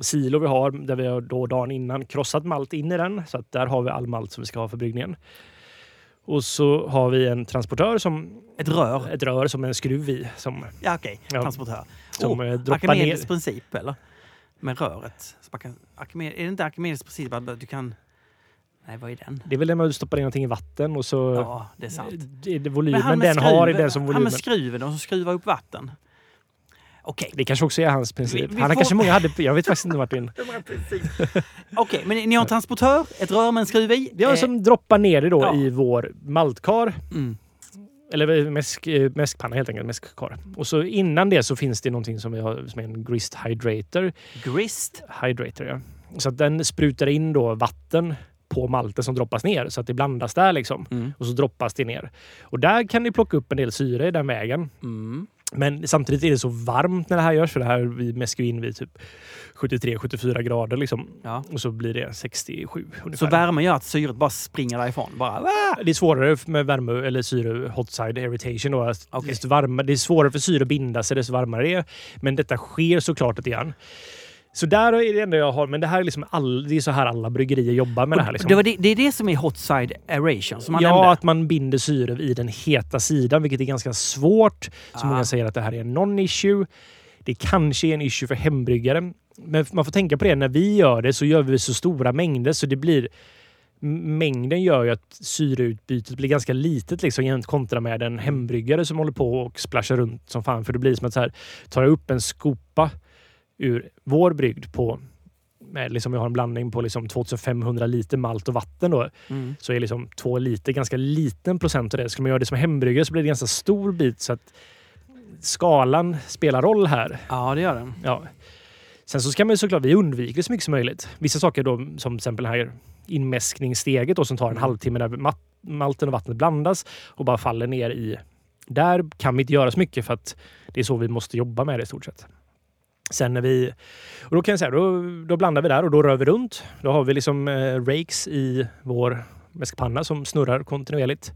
silo vi har, där vi har då dagen innan krossat malt in i den. Så att där har vi all malt som vi ska ha för bryggningen. Och så har vi en transportör som Ett rör? ett rör som en skruv i som, Ja, okej. Ja. Transportör. som oh, droppar ner. princip, eller? Med röret. Kan, Arkimedes, är det inte Arkimedes princip att du kan... Nej, vad är den? Det är väl när man stoppar in någonting i vatten och så Ja, det är sant. det är det volymen han den har är den som Han volymen. med skruven, de som skruvar upp vatten. Okej. Det kanske också är hans princip. Vi- vi Han har får- kanske många hade... Jag vet faktiskt inte Martin. Okej, men ni har en transportör, ett rör med en skruv i. Det är Eh, som droppar ner det då ja. i vår maltkar. mm. Eller mäsk, eh, mäskpanna helt enkelt. Mäskkar. Och så innan det så finns det någonting som vi har som är en grist hydrator. Grist. Hydrator ja. Så att den sprutar in då vatten på malten som droppas ner så att det blandas där liksom. Mm. Och så droppas det ner. Och där kan ni plocka upp en del syre i den vägen. Mm. Men samtidigt är det så varmt när det här görs för det här vi mäskar in vid typ 73-74 grader liksom. Ja. Och så blir det 67 ungefär. Så värmen gör att syret bara springer därifrån? Bara, "Ah!" Det är svårare med värme eller syre, hot side irritation. Då. Okej. Desto varma, det är svårare för syre att binda sig desto varmare det är. Men detta sker såklart lite grann. Så där är det enda jag har. Men det här är liksom all, det är så här alla bryggerier jobbar med det här. Liksom. det, det, det är det som är hot side aeration som man ja, nämnde? att man binder syre i den heta sidan, vilket är ganska svårt. Så Ah. många säger att det här är en non-issue. Det kanske är en issue för hembryggare. Men man får tänka på det, när vi gör det så gör vi så stora mängder så det blir Mängden gör ju att syreutbytet blir ganska litet liksom kontra med en hembryggare som håller på och splashar runt som fan. För det blir som att så här, tar jag upp en skopa ur vår brygd på med liksom jag har en blandning på liksom 2500 liter malt och vatten då Mm. så är liksom två liter ganska liten procent av det. Skulle man göra det som hembryggare så blir det ganska stor bit så att skalan spelar roll här. Ja, det gör den. Ja. Sen så ska man ju såklart, vi undviker så mycket som möjligt. Vissa saker då som till exempel det här inmäskningssteget då, som tar en Mm. halvtimme där malten och vattnet blandas och bara faller ner i. Där kan vi inte göra så mycket för att det är så vi måste jobba med det i stort sett. Sen när vi... Och då kan jag säga, då, då blandar vi där och då rör vi runt. Då har vi liksom eh, rakes i vår mäskpanna som snurrar kontinuerligt.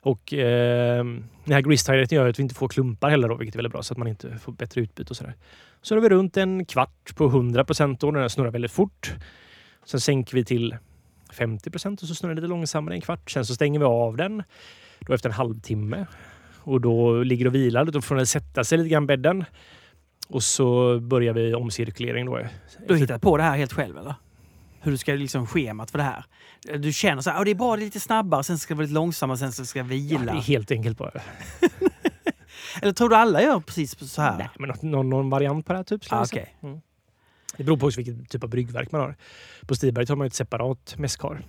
Och eh, den här grease gör att vi inte får klumpar heller då, vilket är väldigt bra så att man inte får bättre utbyte och sådär. Så rör vi runt en kvart på 100 procent och den snurrar väldigt fort. Sen sänker vi till 50 procent och så snurrar den lite långsammare en kvart. Sen så stänger vi av den då efter en halvtimme och då ligger och vilar. Då får den sätta sig lite grann bädden. Och så börjar vi omcirkulering då. Du har hittat på det här helt själv eller? Hur du ska liksom schemat för det här. Du känner så här, "Ah, det är bara lite snabbare, sen ska det vara lite långsammare, sen ska Ja, vila. det är helt enkelt bara. Eller tror du alla gör precis så här? Nej, men någon, någon variant på det här typ. Ah, okej. Mm. Det beror på vilken typ av bryggverk man har. På Stiberget har man ju ett separat mässkar.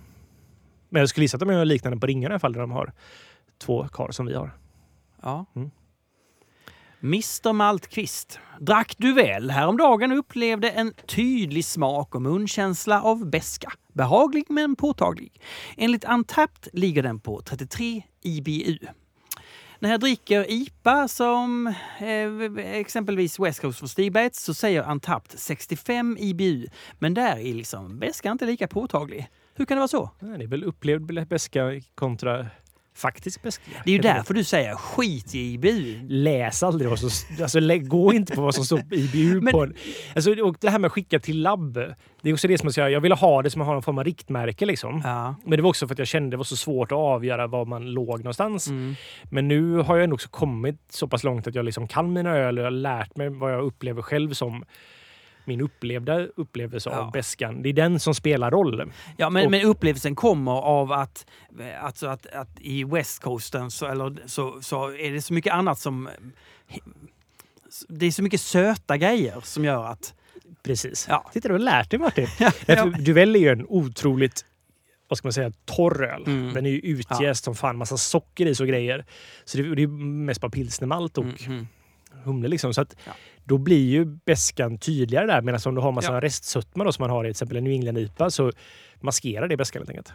Men jag skulle gissa att de gör liknande på Ringarna i alla fall där de har två kar som vi har. Ja. Mm. Mr Maltqvist. Drack du väl häromdagen och upplevde en tydlig smak och munkänsla av beska. Behaglig men påtaglig. Enligt Antapt ligger den på 33 IBU. När jag dricker IPA som eh, exempelvis West Coast for Stigbats så säger Antapt 65 IBU. Men där är liksom beska inte lika påtaglig. Hur kan det vara så? Nej, Det är väl upplevd beska kontra faktisk beska. Det är ju därför du säger skit i IBU. Läs aldrig vad som... Alltså, gå inte på vad som står i IBU. Men- på alltså, och det här med att skicka till labb. Det är också det som jag säger. Jag ville ha det som att ha en form av riktmärke. Liksom. Ja. Men det var också för att jag kände det var så svårt att avgöra var man låg någonstans. Mm. Men nu har jag ändå också kommit så pass långt att jag liksom kan mina öl och jag har lärt mig vad jag upplever själv som min upplevda upplevelse Ja. av beskan. Det är den som spelar roll. Ja, men, Och- men upplevelsen kommer av att, alltså att, att i West Coasten så, eller, så, så är det så mycket annat som... Det är så mycket söta grejer som gör att... Precis. Ja. Titta, du har lärt dig Martin. Ja, Därför, Duvel är ju en otroligt vad ska man säga, torr öl. Mm. Den är ju utjäst som fan, massa socker i så grejer. Så det, det är mest bara pilsnermalt och Mm, mm. Humle liksom. Så att Ja. då blir ju beskan tydligare där. Medan om du har massa Ja. restsötma då, som man har i till exempel en New England-IPA så maskerar det beskan helt enkelt.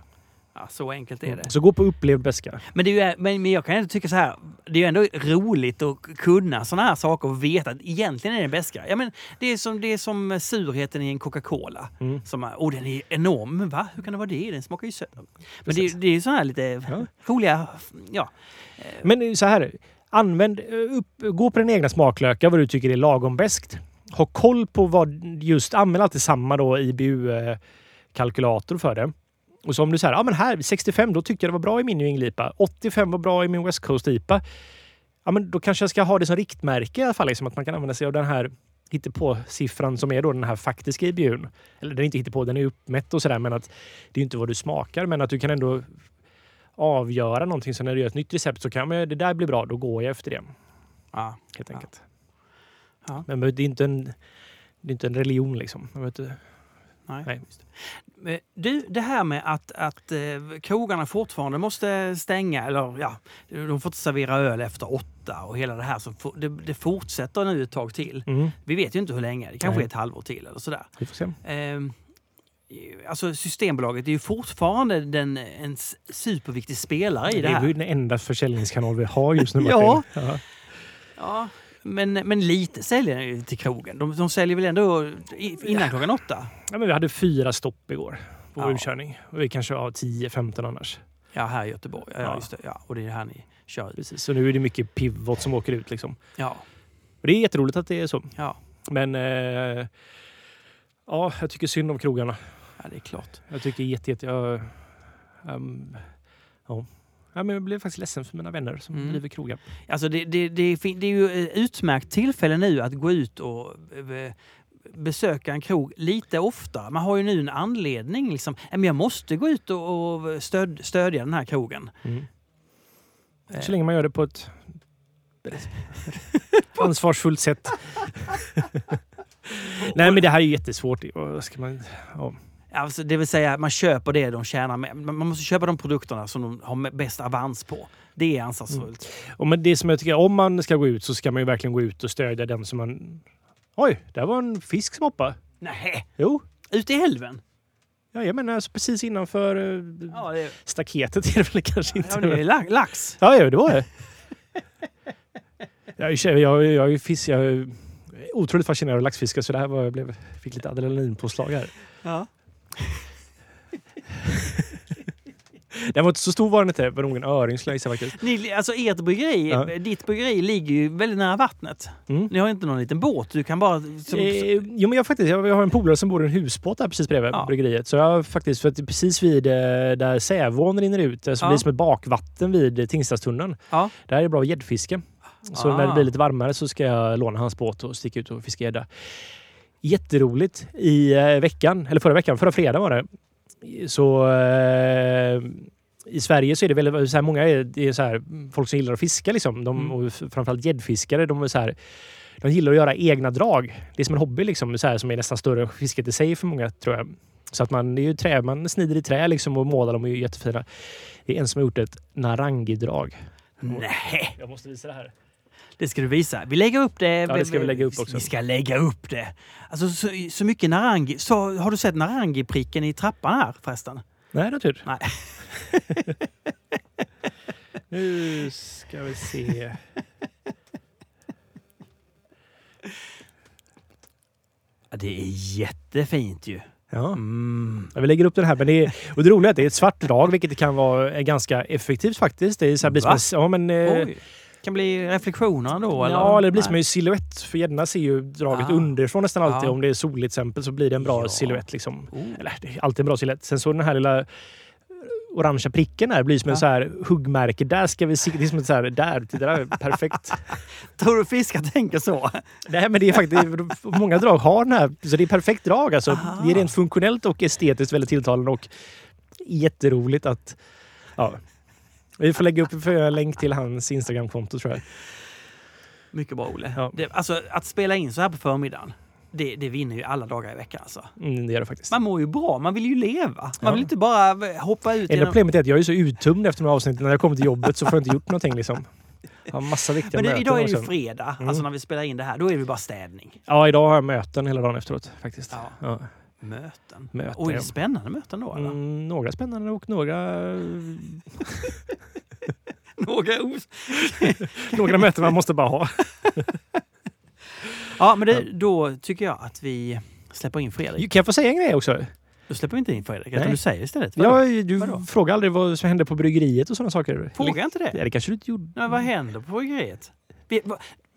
Ja, så enkelt är det. Så gå på upplevd beska. Men, det är ju, men, men jag kan ändå tycka så här, det är ju ändå roligt att kunna såna här saker och veta att egentligen är det beska. Ja, men det, är som, det är som surheten i en Coca-Cola. Mm. Som, oh, den är enorm. Va? Hur kan det vara det? Den smakar ju sött. Men det, Precis. det är ju såna här lite Ja. roliga... Ja. Men så här, använd, eh, upp, gå på din egna smaklökar vad du tycker är lagom bäst. Ha koll på vad just, använd alltid samma då IBU-kalkylator eh, för det. Och så om du säger, ja men här 65, då tyckte jag det var bra i min New England IPA. 85 var bra i min West Coast IPA. Ja men då kanske jag ska ha det som riktmärke i alla fall, liksom, att man kan använda sig av den här hittepå-siffran som är då den här faktiska IBUn. Eller den är inte hittepå, den är uppmätt och sådär, men att det är inte vad du smakar, men att du kan ändå avgöra någonting. Så när du gör ett nytt recept så kan man, det där blir bra, då går jag efter det. ja. Helt enkelt. Ja. Men det är inte en, det är inte en religion liksom. Nej. Nej. det. Du, det här med att, att eh, krogarna fortfarande måste stänga, eller ja, de får inte servera öl efter åtta och hela det här. Som det, det fortsätter nu ett tag till. Mm, Vi vet ju inte hur länge, det kanske Nej. är ett halvår till eller sådär. vi får se. Eh, Alltså Systembolaget är ju fortfarande den, en superviktig spelare i det Det är ju här. den enda försäljningskanal vi har just nu. Ja. Ja. Ja, men, men lite säljer den ju till krogen. De, de säljer väl ändå innan klockan åtta? Ja, men vi hade fyra stopp igår på Ja. utkörning. Och vi kanske har 10-15 annars. Ja, här i Göteborg. Ja, Ja. Just det. Ja, och det är här ni kör. Precis. Så nu är det mycket pivot som åker ut. Liksom. Ja, Och det är jätteroligt att det är så. ja. Men eh, ja, jag tycker synd om krogarna. Ja, det är klart. Jag tycker jätte, jätte jag, ehm, ja. Ja, men jag blev faktiskt ledsen för mina vänner som Mm. driver krogar. Alltså det, det, det, det är ju ett utmärkt tillfälle nu att gå ut och eh, besöka en krog lite oftare. Man har ju nu en anledning. Liksom. "Ja, men Jag måste gå ut och, stöd, stödja den här krogen. Mm. Eh, Så länge man gör det på ett ansvarsfullt sätt. Nej men det här är ju jättesvårt. Ska man, ja. Alltså, det vill säga man köper det de tjänar med. Man måste köpa de produkterna som de har bäst avans på. Det är ansvarsfullt. Och men det som jag tycker, om man ska gå ut så ska man ju verkligen gå ut och stödja den som man... Oj, där var en fisk som hoppade. Nej, Jo, ute i älven? ja, jag menar alltså precis innanför eh, Ja, det, staketet är det väl kanske inte. ja, det är la- lax. Ja, ja det var det. jag, tjej- jag, jag, är fisk, jag är otroligt fascinerad av laxfiske så det här var, jag blev, fick lite adrenalinpåslag här. Ja. Den var inte så stor var den inte. Var nog en öring skulle jag gissa faktiskt. Ni, alltså ert bryggeri, Ja. ditt bryggeri ligger ju väldigt nära vattnet. Mm. Ni har inte någon liten båt. Du kan bara... Som, Eh, jo men jag, faktiskt, jag, jag har en polare som bor i en husbåt där precis bredvid Ja. bryggeriet. Så jag faktiskt, för att precis vid eh, där Sävån rinner ut, eh, så Ja. blir det som ett bakvatten vid eh, Tingstadstunneln. Ja. Där är det bra gäddfiske. Så Ah. när det blir lite varmare så ska jag låna hans båt och sticka ut och fiska gädda. Jätteroligt. I eh, veckan, eller förra veckan, förra fredag var det. Så eh, i Sverige så är det väldigt så här, många är, det är så här, folk som gillar att fiska liksom. De, Mm. och framförallt gäddfiskare. De är så här, de gillar att göra egna drag. Det är som en hobby liksom, så här, som är nästan större än fisket i sig för många tror jag. Så att man, det är ju trä, man snider i trä liksom och målar dem är ju jättefina. Det är en som har gjort ett narangidrag. Nej, Jag måste visa det här. Det ska du visa. Vi lägger upp det. Ja, det ska vi lägga upp också. Vi ska lägga upp det. Alltså så, så mycket narangi. Så, har du sett narangi-pricken i trappan här förresten? Nej, natur. Nej. nu ska vi se. Det är jättefint ju. Ja. Mm. Ja, Vi lägger upp den här. Men det är, och det roliga är att det är ett svart drag, vilket kan vara eh, ganska effektivt faktiskt. Det är så här, blir som ja, men, eh. Kan bli reflektioner då? Eller? Ja, eller det blir som en silhuett. För gäddorna ser ju draget Ah. underifrån nästan alltid. Ja. Om det är soligt till exempel så blir det en bra Ja. silhuett. Liksom. Oh. Eller det är alltid en bra silhuett. Sen så den här lilla orangea pricken där blir som en Ja. så här huggmärke. Där ska vi se. Det är som ett så här, där, det där är perfekt. Tror du fiskar tänker så? Nej, men det är faktiskt, många drag har den här, så det är perfekt drag. Alltså. Aha. Det är rent funktionellt och estetiskt väldigt tilltalande och jätteroligt att... Ja. Vi får lägga upp en länk till hans Instagramkonto tror jag. Mycket bra Olle. Ja. Det, alltså att spela in så här på förmiddagen, det, det vinner ju alla dagar i veckan alltså. Mm, det gör det faktiskt. Man mår ju bra, man vill ju leva. Man Ja. vill inte bara hoppa ut Enda problemet är att jag är så uttömd efter några avsnitt. När jag kommer till jobbet så får jag inte gjort någonting. Liksom. Jag har massa viktiga Men det, möten. idag är det ju fredag, Mm. alltså när vi spelar in det här. Då är det bara städning. Ja, idag har jag möten hela dagen efteråt faktiskt. Ja. Ja. Möten. Möten, Oj, spännande möten då eller? Mm, några spännande och några, Några några möten man måste bara ha. Ja, men det, då tycker jag att vi släpper in Fredrik. Kan jag få säga en grej också? Då släpper vi inte in Fredrik, utan du säger istället. Vadå? Ja, du Vadå? frågar aldrig vad som hände på bryggeriet och sådana saker. Fråga inte det. Ja, det kanske du inte gjorde. Nej, vad händer på bryggeriet?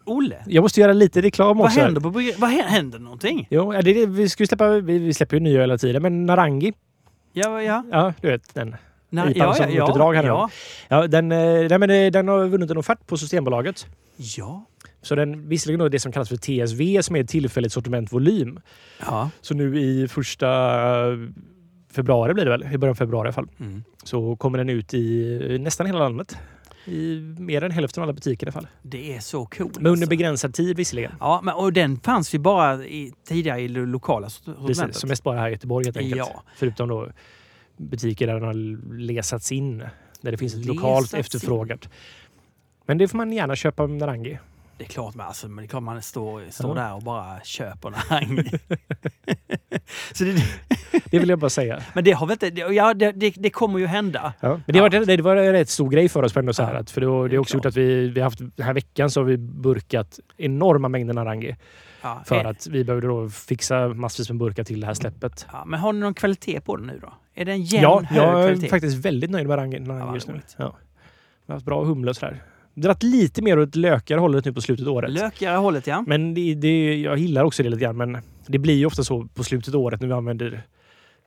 Olle, Jag måste göra lite reklam vad också. händer på? Vad händer, någonting? Jo, ja, det det. Vi, ska släppa, vi, vi släpper ju nya hela tiden, men Narangi, Ja, ja. ja du vet den. Nej, IPAn som gjort ett drag här nu. ja. Ja, den, eh, nej, men eh, den har vunnit en offert på Systembolaget. Ja. Så den, visserligen då det som kallas för TSV som är tillfälligt sortimentvolym. Ja. Så nu i första eh, februari blir det väl, i början av februari i alla fall, Mm. så kommer den ut i nästan hela landet. I mer än hälften av alla butiker i alla fall. Det är så coolt. Men under alltså. begränsad tid visserligen. Ja, men, och den fanns ju bara i, tidigare i det lokala sortimentet. som mest bara här i Göteborg helt enkelt. Ja. Förutom då butiker där den har läsats in. Där det finns ett Läsats lokalt in. efterfrågat. Men det får man gärna köpa Narangi. Det är klart, men, alltså, men det är klart man står, står Ja. där och bara köper Narangi. så det, Det vill jag bara säga. Men det har väl inte... det- Ja, det, det, det kommer ju hända. Ja. Men det, var, det var en rätt stor grej för oss. Ändå så här, Ja, att, för det, det har också klart. gjort att vi, vi har haft, den här veckan så har vi burkat enorma mängder Narangi. Ja, För eh, att vi behövde då fixa massvis med burkar till det här släppet. ja, men har ni någon kvalitet på den nu då? Är det en jämn, Ja, hög jag är kvalitet? faktiskt väldigt nöjd med Narangi, Ja, Narangi just nu. Ja. Vi har haft bra humle och sådär. Dratt lite mer åt lökigare hållet nu på slutet av året. Lökigare hållet, ja. Men det, det, jag gillar också det lite grann. Men det blir ju ofta så på slutet av året när vi använder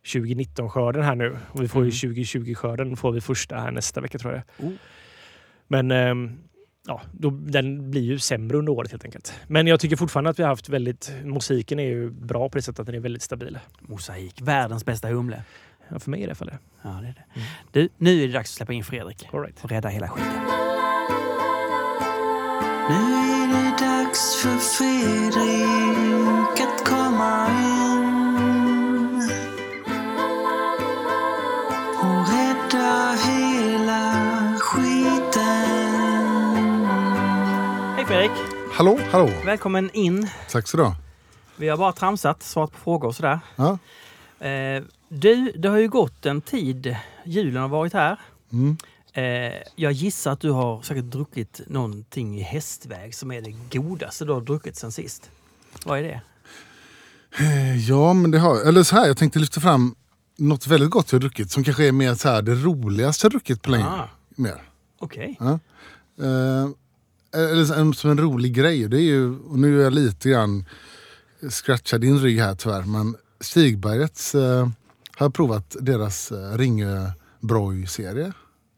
2019-skörden här nu. Och vi får ju Mm. 2020-skörden får vi första här nästa vecka tror jag. Oh. Men ehm, ja, då, den blir ju sämre under året helt enkelt. Men jag tycker fortfarande att vi har haft väldigt... Musiken är ju bra på det sättet att den är väldigt stabil. Mosaik, världens bästa humle. Ja, för mig i det fallet. Ja, det är det. Mm. Du, nu är det dags att släppa in Fredrik All right. och rädda hela skiten. Nu är det dags för Fredrik att komma in och rädda hela skiten. Hej Fredrik! Hallå, hallå. Välkommen in. Tack så du. Vi har bara tramsat, svarat på frågor och sådär. Ja. Eh, du, det har ju gått en tid. Julen har varit här. Mm. Eh, jag gissar att du har säkert druckit någonting i hästväg som är det godaste du har druckit sen sist. Vad är det? Eh, Ja, men det har Eller så här, jag tänkte lyfta fram något väldigt gott jag har druckit som kanske är mer så här, det roligaste jag druckit på länge. Ah, Mer. Okej. Eh, eller så- en- som en rolig grej. Det är ju, och nu är jag lite grann scratchar din rygg här tyvärr. Men Stigbergets eh, har jag provat deras eh, Ringö Broy-serie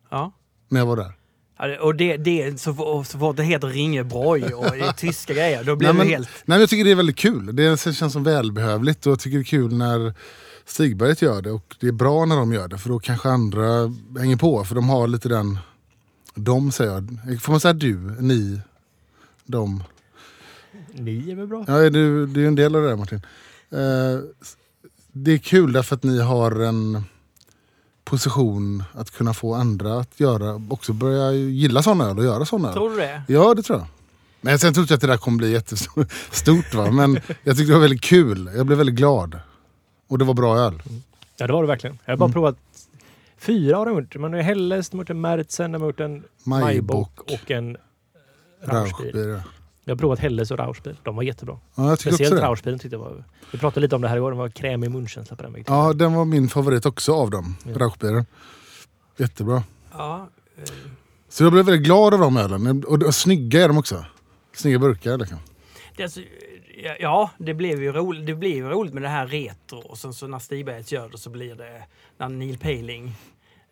Ja. när jag var där. Ja, det- Och det, det, så, och så fort det heter Ringebroj och det är tyska grejer, då blir Nej, det men, helt... nej, men jag tycker det är väldigt kul. Det känns som välbehövligt och jag tycker det är kul när Stigberget gör det och det är bra när de gör det för då kanske andra hänger på för de har lite den... De säger jag. Får man säga du, ni, de? Ni är väl bra? Ja, du, du är en del av det där Martin. Eh, det är kul därför att ni har en position att kunna få andra att göra, också börja gilla sådana öl och göra sådana öl. Tror du det? Ja, det tror jag. Men sen tror jag att det där kommer bli jättestort. Va? Men jag tyckte det var väldigt kul. Jag blev väldigt glad. Och det var bra öl. Ja, det var det verkligen. Jag har bara Mm. provat fyra har de gjort. Man har Helles, de har gjort en Mertzen, de har gjort en Maibock Majbock, och en Rauschbier. Jag har provat Helles och Rauschbier. De var jättebra. Ja, jag tycker Speciellt. Rauschbieren tyckte jag var... Vi pratade lite om det här igår. Den var krämig munkänsla på den. Ja, den var min favorit också av dem. Ja. Rauschbieren. Jättebra. Ja. eh, Så jag blev väldigt glad av de ölen. Och, och snygga är de också. Snygga burkar. Liksom. Det, är alltså, ja, det blev ju roligt, det blev ju roligt med det här retro och sen så när Stigberget gör det så blir det när Neil Paling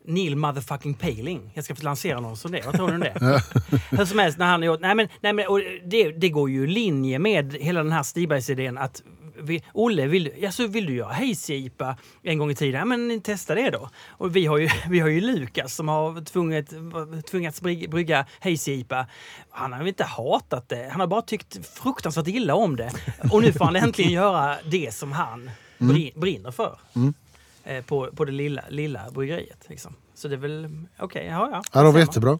Neil motherfucking Paling. Jag ska få lansera någon som det. Vad tror du om det? Hur som helst, när han gjort... Nej men, nej, men och det, det går ju i linje med hela den här Stigbergs-idén att vi, Olle, vill, ja, så vill du göra hazy-IPA en gång i tiden? Ja, men testa det då. Och vi har ju, vi har ju Lukas som har tvunget, tvingats brygga, hazy-IPA. Han har inte hatat det. Han har bara tyckt fruktansvärt illa om det. Och nu får han äntligen göra det som han brin- brinner för. Mm. Eh, På, på det lilla, lilla bryggeriet. Liksom. Så det är väl okej. ja, ja. Ja, de var jättebra.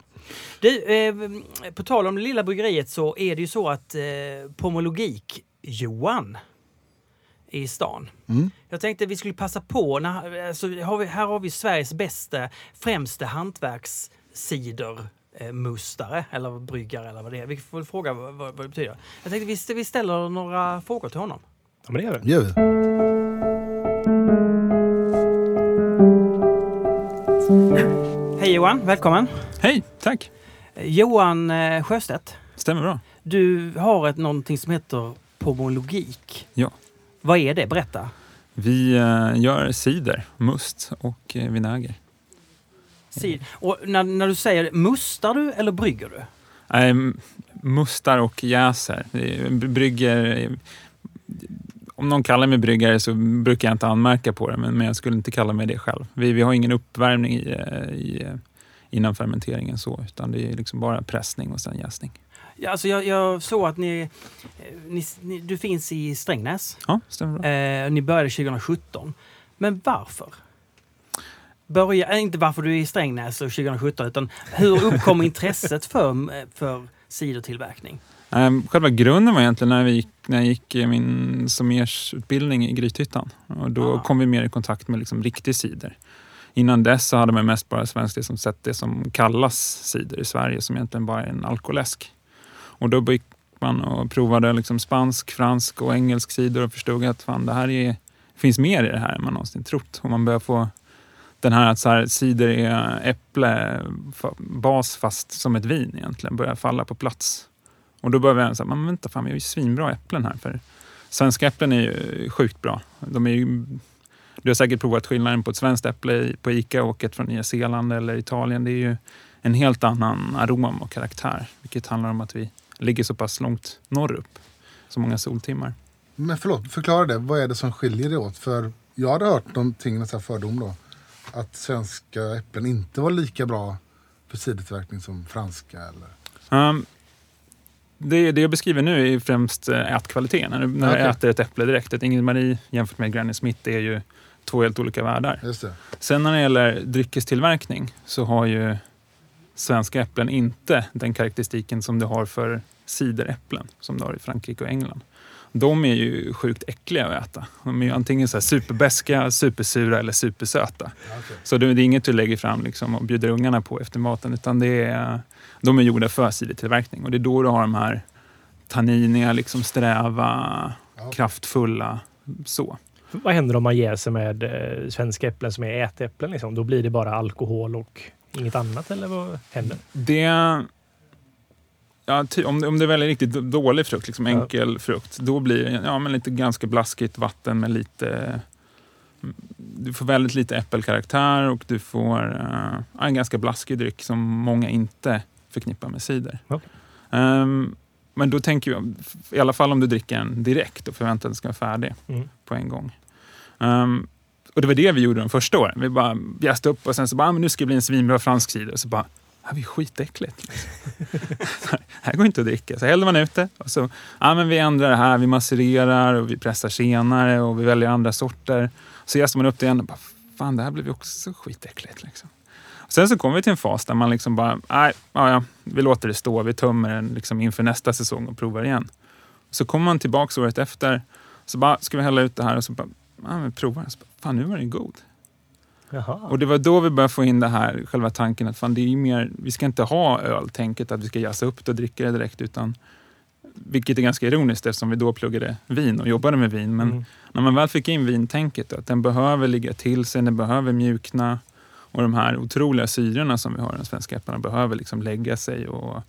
Du, eh, på tal om det lilla bryggeriet så är det ju så att eh, Pomologik-Johan är i stan. Mm. Jag tänkte vi skulle passa på, när, alltså, har vi, här har vi Sveriges bästa, främste hantverkscider eh, mustare eller bryggare eller vad det är. Vi får fråga vad, vad, det betyder. Jag tänkte vi, vi ställer några frågor till honom. Ja, men det gör vi. Gör vi. Hej Johan, välkommen! Hej, tack. Eh, Johan eh, Sjöstedt, Stämmer bra. du har ett, någonting som heter pomologik. Ja. Vad är det? Berätta. Vi eh, gör cider, must och vinäger. Sid. Och när, när du säger mustar du eller brygger du? Nej, mustar och jäser. Brygger... Om någon kallar mig bryggare så brukar jag inte anmärka på det, men, men jag skulle inte kalla mig det själv. Vi, vi har ingen uppvärmning i, eh, i, eh, innan fermenteringen så, utan det är liksom bara pressning och sen jäsning. Ja, alltså jag, jag såg att ni, eh, ni, ni... Du finns i Strängnäs. Ja, stämmer bra. Eh, ni började 2017. Men varför? Börja, inte varför du är i Strängnäs och 2017, utan hur uppkom intresset för, för cidertillverkning? Ehm, Själva grunden var egentligen när, vi gick, när jag gick eh, min sommersutbildning i Grythyttan. Och då Ah. kom vi mer i kontakt med liksom riktig cider. Innan dess så hade man mest bara svenskt det som sett det som kallas cider i Sverige som egentligen bara är en alkoläsk. Och då gick man och provade liksom spansk, fransk och engelsk cider och förstod att fan, det här är, finns mer i det här än man någonsin trott. Och man börjar få den här att så här, cider är äpple, bas fast som ett vin egentligen, börjar falla på plats. Och då börjar vi säga, men vänta fan, vi har ju svinbra äpplen här. För svenska äpplen är ju sjukt bra. De är ju, du har säkert provat skillnaden på ett svenskt äpple på Ica och ett från Nya Zeeland eller Italien. Det är ju en helt annan arom och karaktär. Vilket handlar om att vi ligger så pass långt norrut. Så många soltimmar. Men förlåt, förklara det. Vad är det som skiljer det åt? För jag hade hört någonting, en fördom då. Att svenska äpplen inte var lika bra för cidertillverkning som franska. Eller? Um, det, det jag beskriver nu är främst eh, ätkvaliteten. När du, när Okej. äter ett äpple direkt. Ett Ingrid Marie jämfört med Granny Smith det är ju två helt olika världar. Sen när det gäller dryckestillverkning så har ju svenska äpplen inte den karaktäristiken som du har för cideräpplen som du har i Frankrike och England. De är ju sjukt äckliga att äta. De är ju antingen så här superbeska, supersura eller supersöta. Okej. Så det är inget du lägger fram liksom och bjuder ungarna på efter maten utan det är, de är gjorda för cidertillverkning och det är då du har de här tanniniga, liksom sträva, Ja, kraftfulla så. Vad händer om man jäser med eh, svenska äpplen som är ätäpplen? Liksom? Då blir det bara alkohol och inget annat eller vad händer? Det... Ja, ty, om, det- om det väljer riktigt dålig frukt, liksom Ja. enkel frukt, då blir det ja, men lite ganska blaskigt vatten med lite... Du får väldigt lite äppelkaraktär och du får eh, en ganska blaskig dryck som många inte förknippar med cider. Okej. Ehm, men då tänker jag, i alla fall om du dricker den direkt och förväntar dig att den ska vara färdig Mm. på en gång. Ehm, och det var det vi gjorde de första åren. Vi bara jäste upp och sen så bara, ah, men nu ska det bli en svinbra fransk cider. Och så bara, här är skitäckligt. det här går inte att dricka. Så häller man ut det och så, ah, men vi ändrar det här, vi masserar och vi pressar senare och vi väljer andra sorter. Så jäser man upp det igen och bara, fan det här blev ju också skitäckligt. Liksom. Sen så kommer vi till en fas där man liksom bara, nej, ja, ja, vi låter det stå, vi tömmer den liksom inför nästa säsong och provar igen. Så kommer man tillbaka året efter, så bara, ska vi hälla ut det här och så bara, ja, men prova den. Så bara, fan nu var den god. Jaha. Och det var då vi började få in det här, själva tanken att fan, det är mer, vi ska inte ha öltänket att vi ska jassa upp det och dricka det direkt. Utan, vilket är ganska ironiskt eftersom vi då pluggade vin och jobbade med vin. Men Mm. när man väl fick in vintänket, då, att den behöver ligga till sig, den behöver mjukna. Och de här otroliga syrorna som vi har i de svenska äpplena behöver liksom lägga sig och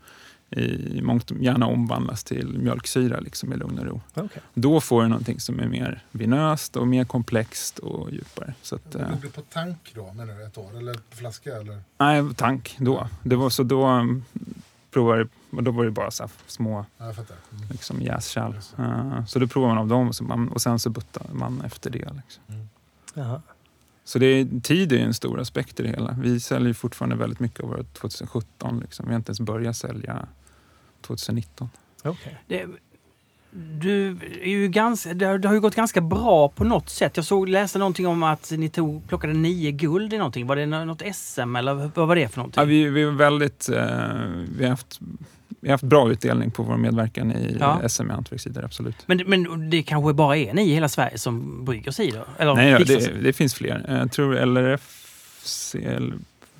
i mångt gärna omvandlas till mjölksyra liksom i lugn och ro. Okej. Då får du någonting som är mer vinöst och mer komplext och djupare. Så att, Det eh, blir på tank då, menar du? Ett år? Eller på flaska? Eller? Nej, tank då. Det var så då um, provade och då var det bara så små Ja. Mm. liksom, jäskärl. Det. Uh, så då provar man av dem och, så man, och sen så buttar man efter det. Liksom. Jaha. Så det är, tid är en stor aspekt i det hela. Vi säljer fortfarande väldigt mycket av vårt 2017. Liksom. Vi har inte ens börjat sälja 2019. Okej. Det, du är ju ganska, det, har- ju gått ganska bra på något sätt. Jag såg, läste någonting om att ni tog, plockade nio guld i någonting. Var det nå- något SM eller vad var det för någonting? Ja, vi, vi, är väldigt, eh, vi, har haft, vi har haft bra utdelning på vår medverkan i Ja. SM i hantverkssidor, absolut. Men, men det kanske bara är ni i hela Sverige som brygger cider? Eller Nej, ja, fixar det, det finns fler. Eh, Jag tror LRF...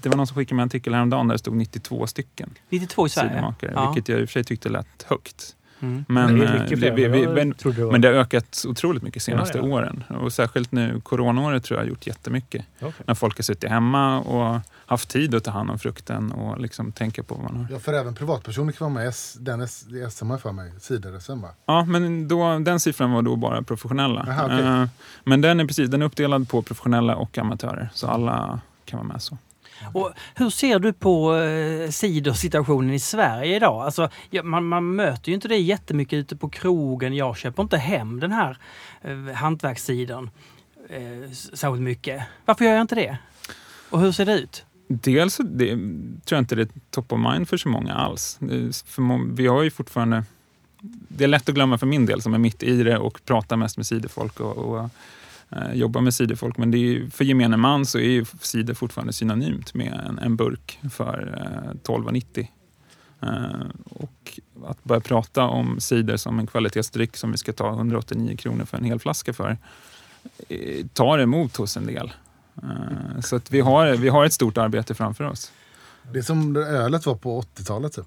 Det var någon som skickade med en artikel häromdagen där det stod 92 stycken 92 i Sverige? Ja. Vilket jag i och för sig tyckte lät högt. Mm. Men, det eh, det- vi, vi, men, det men det har ökat otroligt mycket de senaste Ja, ja. åren. Och särskilt nu, coronaåret tror jag har gjort jättemycket. Okej. När folk har suttit hemma och haft tid att ta hand om frukten och liksom tänka på vad man har. Ja, för även privatpersoner kan vara med den SM för mig. Cider-SM va? Ja, men då, den siffran var då bara professionella. Aha, okej. Eh, Men den är precis den är uppdelad på professionella och amatörer. Så alla kan vara med så. Och hur ser du på eh, cidersituationen i Sverige idag? Alltså, man, man möter ju inte det jättemycket ute på krogen. Jag köper inte hem den här eh, hantverkscidern eh, särskilt mycket. Varför gör jag inte det? Och hur ser det ut? Dels det, tror jag inte det är top of mind för så många alls. För må- vi har ju fortfarande... Det är lätt att glömma för min del som är mitt i det och pratar mest med ciderfolk och, och Eh, jobbar med ciderfolk. Men det är, ju- för gemene man så är ju cider fortfarande synonymt med en, en burk för eh, 12,90. Eh, och att börja prata om cider som en kvalitetsdryck som vi ska ta 189 kronor för en hel flaska för eh, tar emot hos en del. Så att vi, har, vi har ett stort arbete framför oss. Det är som ölet var på 80-talet typ.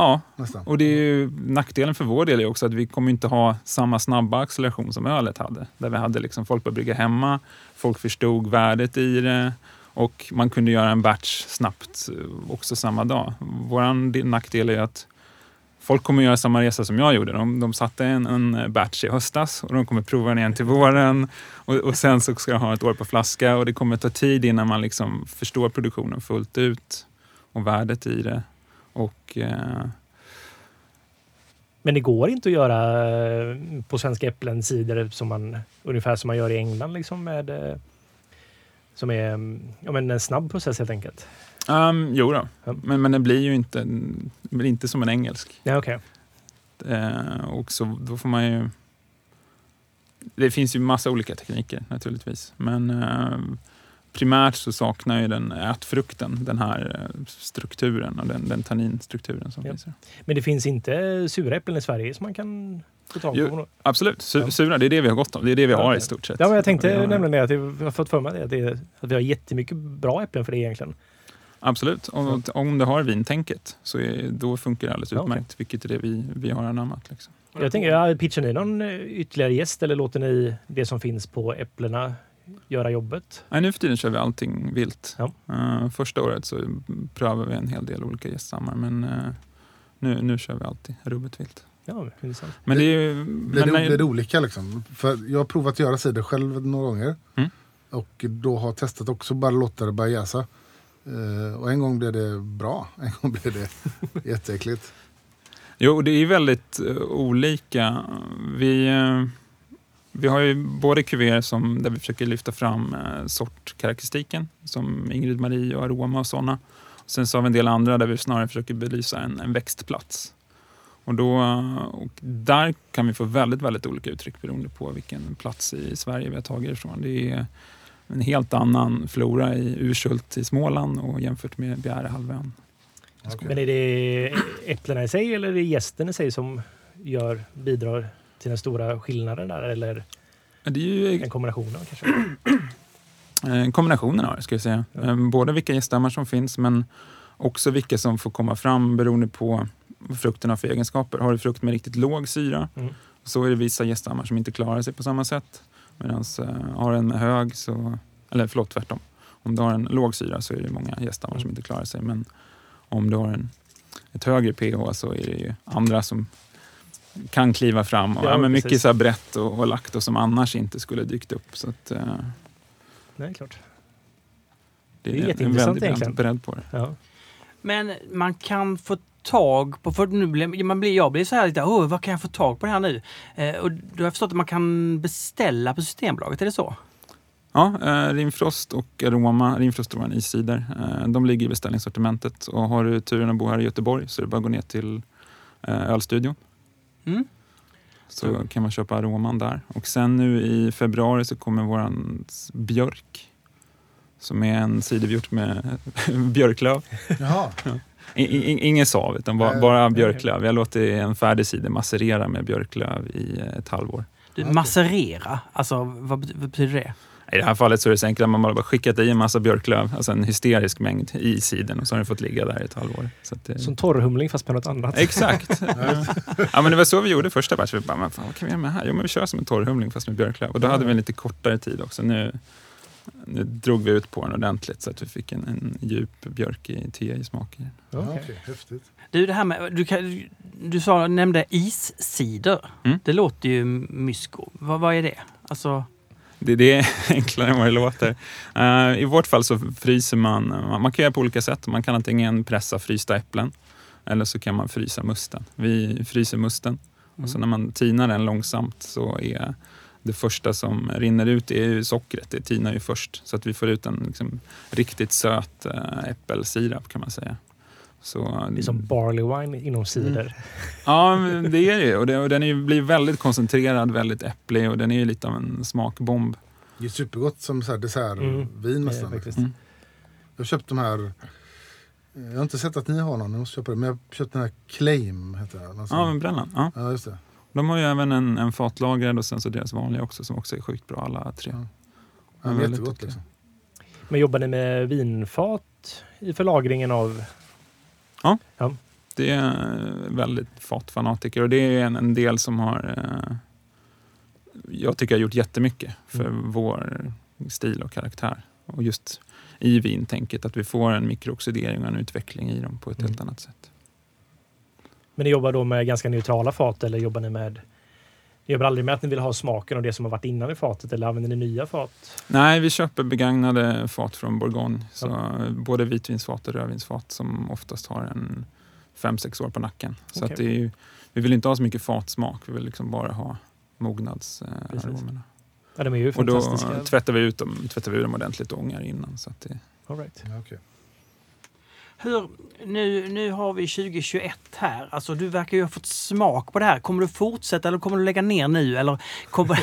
Ja, Nästan. och det är ju, nackdelen för vår del är också att vi kommer inte ha samma snabba acceleration som ölet hade. Där vi hade liksom folk började brygga hemma, folk förstod värdet i det och man kunde göra en batch snabbt eh, också samma dag. Vår del- nackdel är att folk kommer göra samma resa som jag gjorde. De, de satte en, en batch i höstas och de kommer prova den igen till våren och, och sen så ska de ha ett år på flaska och det kommer ta tid innan man liksom förstår produktionen fullt ut och värdet i det. Och eh, Men det går inte att göra eh, på svenska äpplen cider som man, ungefär som man gör i England liksom med eh, som är mm, ja, men en snabb process helt enkelt. Um, jo då. Ja. Men, men den blir ju inte, blir inte som en engelsk. Ja, okej. Eh, och så då får man ju... Det finns ju massa olika tekniker naturligtvis. Men eh, primärt så saknar ju den ätfrukten den här eh, strukturen och den, den tanninstrukturen som Ja. finns. här. Men det finns inte sura äpplen i Sverige som man kan få tag Jo. på? Absolut, Su Ja. sura det är det vi har gått om. Det är det vi Ja, har i stort sett. Ja, men jag tänkte har- nämligen att jag har fått för mig det, att, det, att vi har jättemycket bra äpplen för det egentligen. Absolut. Och, Om det har vintänket så är, då funkar det alldeles utmärkt. Vilket är det vi, vi har anammat. Liksom. Jag tänker, pitchar ni någon eh, ytterligare gäst eller låter ni det som finns på äpplena göra jobbet? Nej, nu för tiden kör vi allting vilt. Ja. Eh, första året så prövade vi en hel del olika gäststammar men eh, nu, nu kör vi alltid rubbet vilt. Ja, intressant. Men det är ju... Blir, men det, när- blir det olika liksom? För jag har provat att göra cider själv några gånger. Mm. Och då har testat också bara låta det börja jäsa. Eh, och en gång blev det bra, en gång blev det jätteäckligt. Jo, det är väldigt olika. Vi, vi har ju både kuvert som, där vi försöker lyfta fram eh, sortkarakteristiken sortkaraktäristiken som Ingrid Marie och Aroma och sådana. Sen så har vi en del andra där vi snarare försöker belysa en, en växtplats. Och, då, eh, och där kan vi få väldigt, väldigt olika uttryck beroende på vilken plats i Sverige vi har tagit ifrån. Det är en helt annan flora i Urshult i Småland och jämfört med Bjärehalvön. Men är det äpplena i sig eller är det gästen i sig som gör, bidrar till den stora skillnaden där? Eller Det är ju en kombination av kanske? Eh, kombinationen av det, ska jag säga. Ja. Eh, Både vilka gäststammar som finns, men också vilka som får komma fram beroende på vad frukten har för egenskaper. Har du frukt med riktigt låg syra Mm. så är det vissa gäststammar som inte klarar sig på samma sätt. Medan eh, har den med hög så, eller förlåt tvärtom. Om du har en låg syra så är det många gäststammar som inte klarar sig. Men om du har en, ett högre pH så är det ju andra som kan kliva fram. Och, Ja, ja, men mycket så här brett och, och laktos som annars inte skulle dykt upp. Så att, eh, Nej, klart. det Det är är, en jätteintressant väldigt egentligen. bredd på det. Ja. Men man kan få tag på, för nu blir, man blir, jag blir så här lite, åh, vad kan jag få tag på det här nu? Eh, och då har jag förstått att man kan beställa på Systembolaget, är det så? Ja, eh, Rimfrost och Aroma, Rimfrost och iscider, eh, de ligger i beställningssortimentet. Och har du turen att bo här i Göteborg så är det bara att gå ner till eh, Ölstudion. Mm. Så kan man köpa aroman där. Och sen nu i februari så kommer våran björk. Som är en cider vi gjort med björklöv. Jaha, I, i, ingen sav, utan bara, bara björklöv. Vi har låtit en färdig cider masserera med björklöv i eh, ett halvår. Du. Masserera, alltså vad betyder det? I det här fallet så är det så enkelt att man bara skickat i en massa björklöv, alltså en hysterisk mängd i cidern och så har den fått ligga där i ett halvår. Så att det... Som torrhumling fast med något annat. Exakt! ja, men det var så vi gjorde första batchen. Vi bara, men fan, vad kan vi göra med det här? Jo, men vi kör som en torrhumling fast med björklöv. Och då hade vi en lite kortare tid också. Nu, nu drog vi ut på den ordentligt så att vi fick en, en djup björk i te i smaken. ja, okej, häftigt. Du, det här med, du, kan, du sa, nämnde iscider. Mm. Det låter ju mysko. Vad, vad är det? Alltså, Det, det är enklare än vad det låter. Eh, I vårt fall så fryser man, man, kan göra på olika sätt. Man kan antingen pressa frysta äpplen eller så kan man frysa musten. Vi fryser musten och så när man tinar den långsamt så är det första som rinner ut är ju sockret. Det tinar ju först så att vi får ut en liksom, riktigt söt äh, äppelsirap kan man säga. Så, Det är som barley wine inom cider. Ja, men det är det ju. Och, det, och den är blir väldigt koncentrerad, väldigt äpplig och den är ju lite av en smakbomb. Det är supergott som så här dessertvin Mm. nästan. Ja, faktiskt. Mm. Jag har köpt de här Jag har inte sett att ni har någon, jag måste köpa det. Men jag har köpt den här Claim. Heter den. Alltså, Ja, men brännan. Ja. ja, just det. De har ju även en, en fatlagrad och sen så deras vanliga också som också är sjukt bra alla tre. Ja. Ja, Ja, men jättegott liksom. Men jobbar ni med vinfat i förlagringen av... Det är väldigt fatfanatiker och det är en, en del som har eh, jag tycker har gjort jättemycket för Mm. vår stil och karaktär. Och just i vintänket, att vi får en mikrooxidering och en utveckling i dem på ett Mm. helt annat sätt. Men ni jobbar då med ganska neutrala fat eller jobbar ni med... Ni jobbar aldrig med att ni vill ha smaken av det som har varit innan i fatet eller använder ni nya fat? Nej, vi köper begagnade fat från Bourgogne. Så Både vitvinsfat och rödvinsfat som oftast har en fem sex år på nacken. Så Okej. att det är ju, vi vill inte ha så mycket fatsmak, vi vill liksom bara ha mognadsaromerna. Ja, de är ju Och då tvättar vi ut dem, tvättar vi ur dem ordentligt och ångar innan. Så att det, All right. Ja, okej. Hur, nu, nu har vi 2021 här. Alltså, du verkar ju ha fått smak på det här. Kommer du fortsätta eller kommer du lägga ner nu? Eller kommer,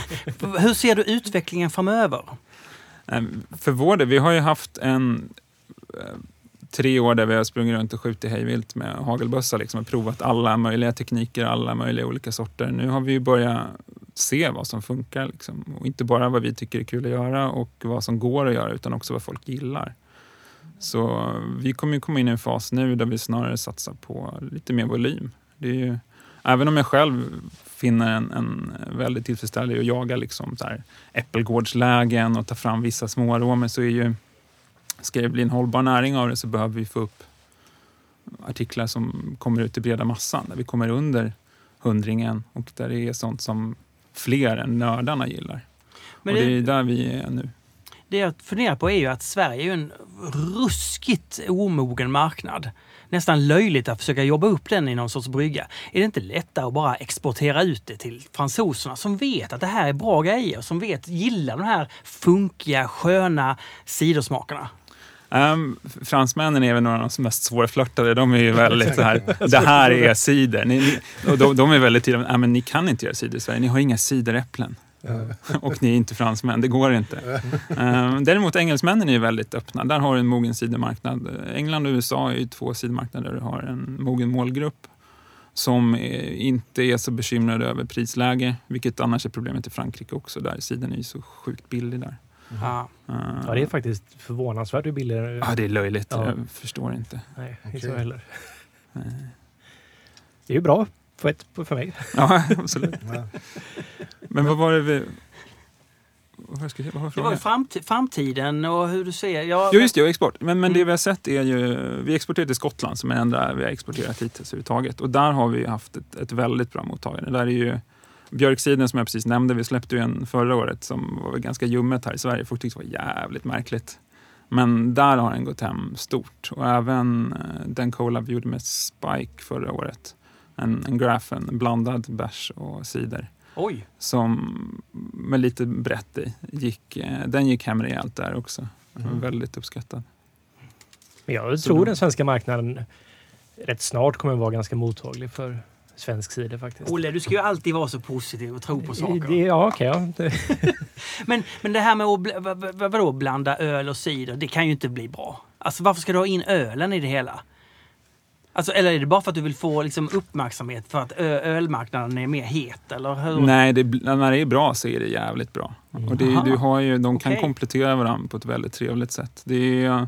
hur ser du utvecklingen framöver? Ehm, för vår del, vi har ju haft en eh, tre år där vi har sprungit runt och skjutit hejvilt med hagelbössa liksom, och provat alla möjliga tekniker, alla möjliga olika sorter. Nu har vi ju börjat se vad som funkar. Liksom. Och inte bara vad vi tycker är kul att göra och vad som går att göra utan också vad folk gillar. Så vi kommer ju komma in i en fas nu där vi snarare satsar på lite mer volym. Det är ju, även om jag själv finner en, en väldigt tillfredsställelse i att jaga liksom så här äppelgårdslägen och ta fram vissa små aromer så är ju, ska det bli en hållbar näring av det så behöver vi få upp artiklar som kommer ut i breda massan, där vi kommer under hundringen och där det är sånt som fler än nördarna gillar. Men och det, är där vi är nu. Det jag funderar på är ju att Sverige är en ruskigt omogen marknad. Nästan löjligt att försöka jobba upp den i någon sorts brygga. Är det inte lättare att bara exportera ut det till fransoserna som vet att det här är bra grejer, som vet, gillar de här funkiga, sköna sidosmakerna? Um, fransmännen är väl några av de mest svårflörtade. De är ju väldigt så här, det här är cider. Ni, ni, och de, de är väldigt tydliga, "Nej, men ni kan inte göra cider i Sverige, ni har inga cideräpplen. Och ni är inte fransmän, det går inte. Um, däremot engelsmännen är ju väldigt öppna. Där har du en mogen cidermarknad. England och USA är ju två cidermarknader där du har en mogen målgrupp som är, inte är så bekymrade över prisläge, vilket annars är problemet i Frankrike också. Där cidern är ju så sjukt billig där. Ja. Uh, Ja, det är faktiskt förvånansvärt hur billigare... Ja, det är löjligt. Ja. Jag förstår inte. Nej, inte så heller. Nej. Det är ju bra för, ett, för mig. Ja, absolut. Men vad var det vi... Vad var, vad var Det var ju framtiden och hur du ser... Ja, Jo, just det, och export. Men, men det Mm. vi har sett är ju... Vi exporterar till Skottland som är det enda vi har exporterat hittills överhuvudtaget. Och där har vi haft ett, ett väldigt bra mottagande. Där är ju björksiden som jag precis nämnde, vi släppte ju en förra året som var ganska ljummet här i Sverige. Folk tyckte det var jävligt märkligt. Men där har den gått hem stort. Och även eh, den cola vi gjorde med Spike förra året. En, en graph, en blandad bärs och cider. Oj! som med lite brett i, gick, eh, den gick hem rejält där också. Mm. Väldigt uppskattad. Men jag tror då- den svenska marknaden rätt snart kommer vara ganska mottaglig för svensk cider faktiskt. Olle, du ska ju alltid vara så positiv och tro på saker. Det, ja, okej. ja. Det- Men, men det här med att vadå, blanda öl och cider, det kan ju inte bli bra. Alltså varför ska du ha in ölen i det hela? Alltså, eller är det bara för att du vill få liksom, uppmärksamhet för att ölmarknaden är mer het? Eller hur? Nej, det, när det är bra så är det jävligt bra. Och det, du har ju, de kan Okej. komplettera varandra på ett väldigt trevligt sätt. Det är,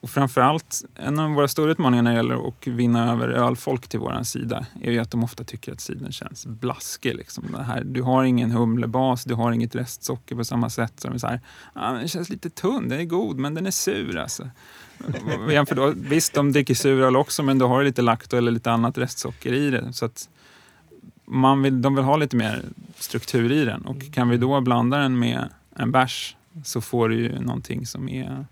och framförallt, en av våra stora utmaningar när det gäller att vinna över ölfolk till vår sida är ju att de ofta tycker att cidern känns blaskig. Liksom. Det här, du har ingen humlebas, du har inget restsocker på samma sätt. Så de är så här, ah, den känns lite tunn, den är god men den är sur alltså. Jämför då, visst, de dricker suröl också men då har lite lakto eller lite annat restsocker i det. Så att man vill, de vill ha lite mer struktur i den och kan vi då blanda den med en bärs så får du ju någonting som är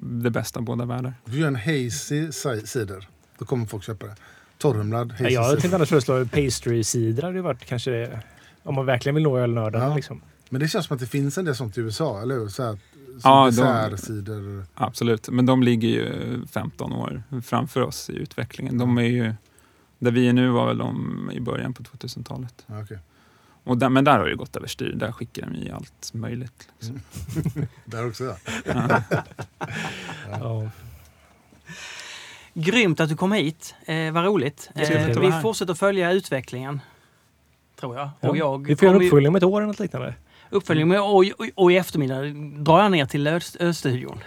det bästa av båda världar. Du gör en hazy ci- cider. Då kommer folk köpa det. Torrhumlad hazy Ja, jag tänkte annars föreslå pastry-cider hade ju varit kanske det, om man verkligen vill nå ölnördarna. Ja. Liksom. Men det känns som att det finns en del sånt i USA, eller hur? Så som Ja, de- dessertcider. Absolut, men de ligger ju 15 år framför oss i utvecklingen. De är ju, där vi är nu var väl de i början på 2000-talet. Ja, okej. Och där, men där har det gått överstyr. Där skickar de i allt möjligt. Liksom. Där också ja. Ja. Ja. Grymt att du kom hit. Eh, vad roligt. Eh, vi fortsätter följa utvecklingen. Tror jag. Och jag vi får göra en uppföljning om ett år eller något liknande. Uppföljning med, och, och, och i eftermiddag drar jag ner till Ö- Ö-studion.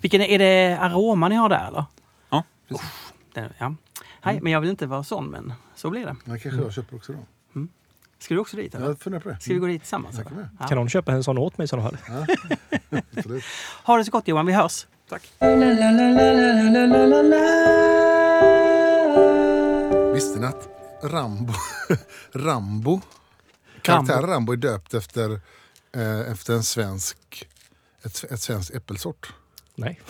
Vilken är, det Aroma ni har där eller? Ja, precis. Den, ja. Nej, men jag vill inte vara sån, men så blir det. Men kanske jag köper också då. Ska du också dit eller? Jag funderar på det. Ska vi gå dit tillsammans? Jag kan eller? med. Ja. Kan någon köpa en sån åt mig i sådana fall? Absolut. Ha det så gott Johan, vi hörs. Visste ni att Rambo, Rambo karaktären Rambo är döpt efter, eh, efter en svensk, ett, ett svenskt äppelsort? Nej.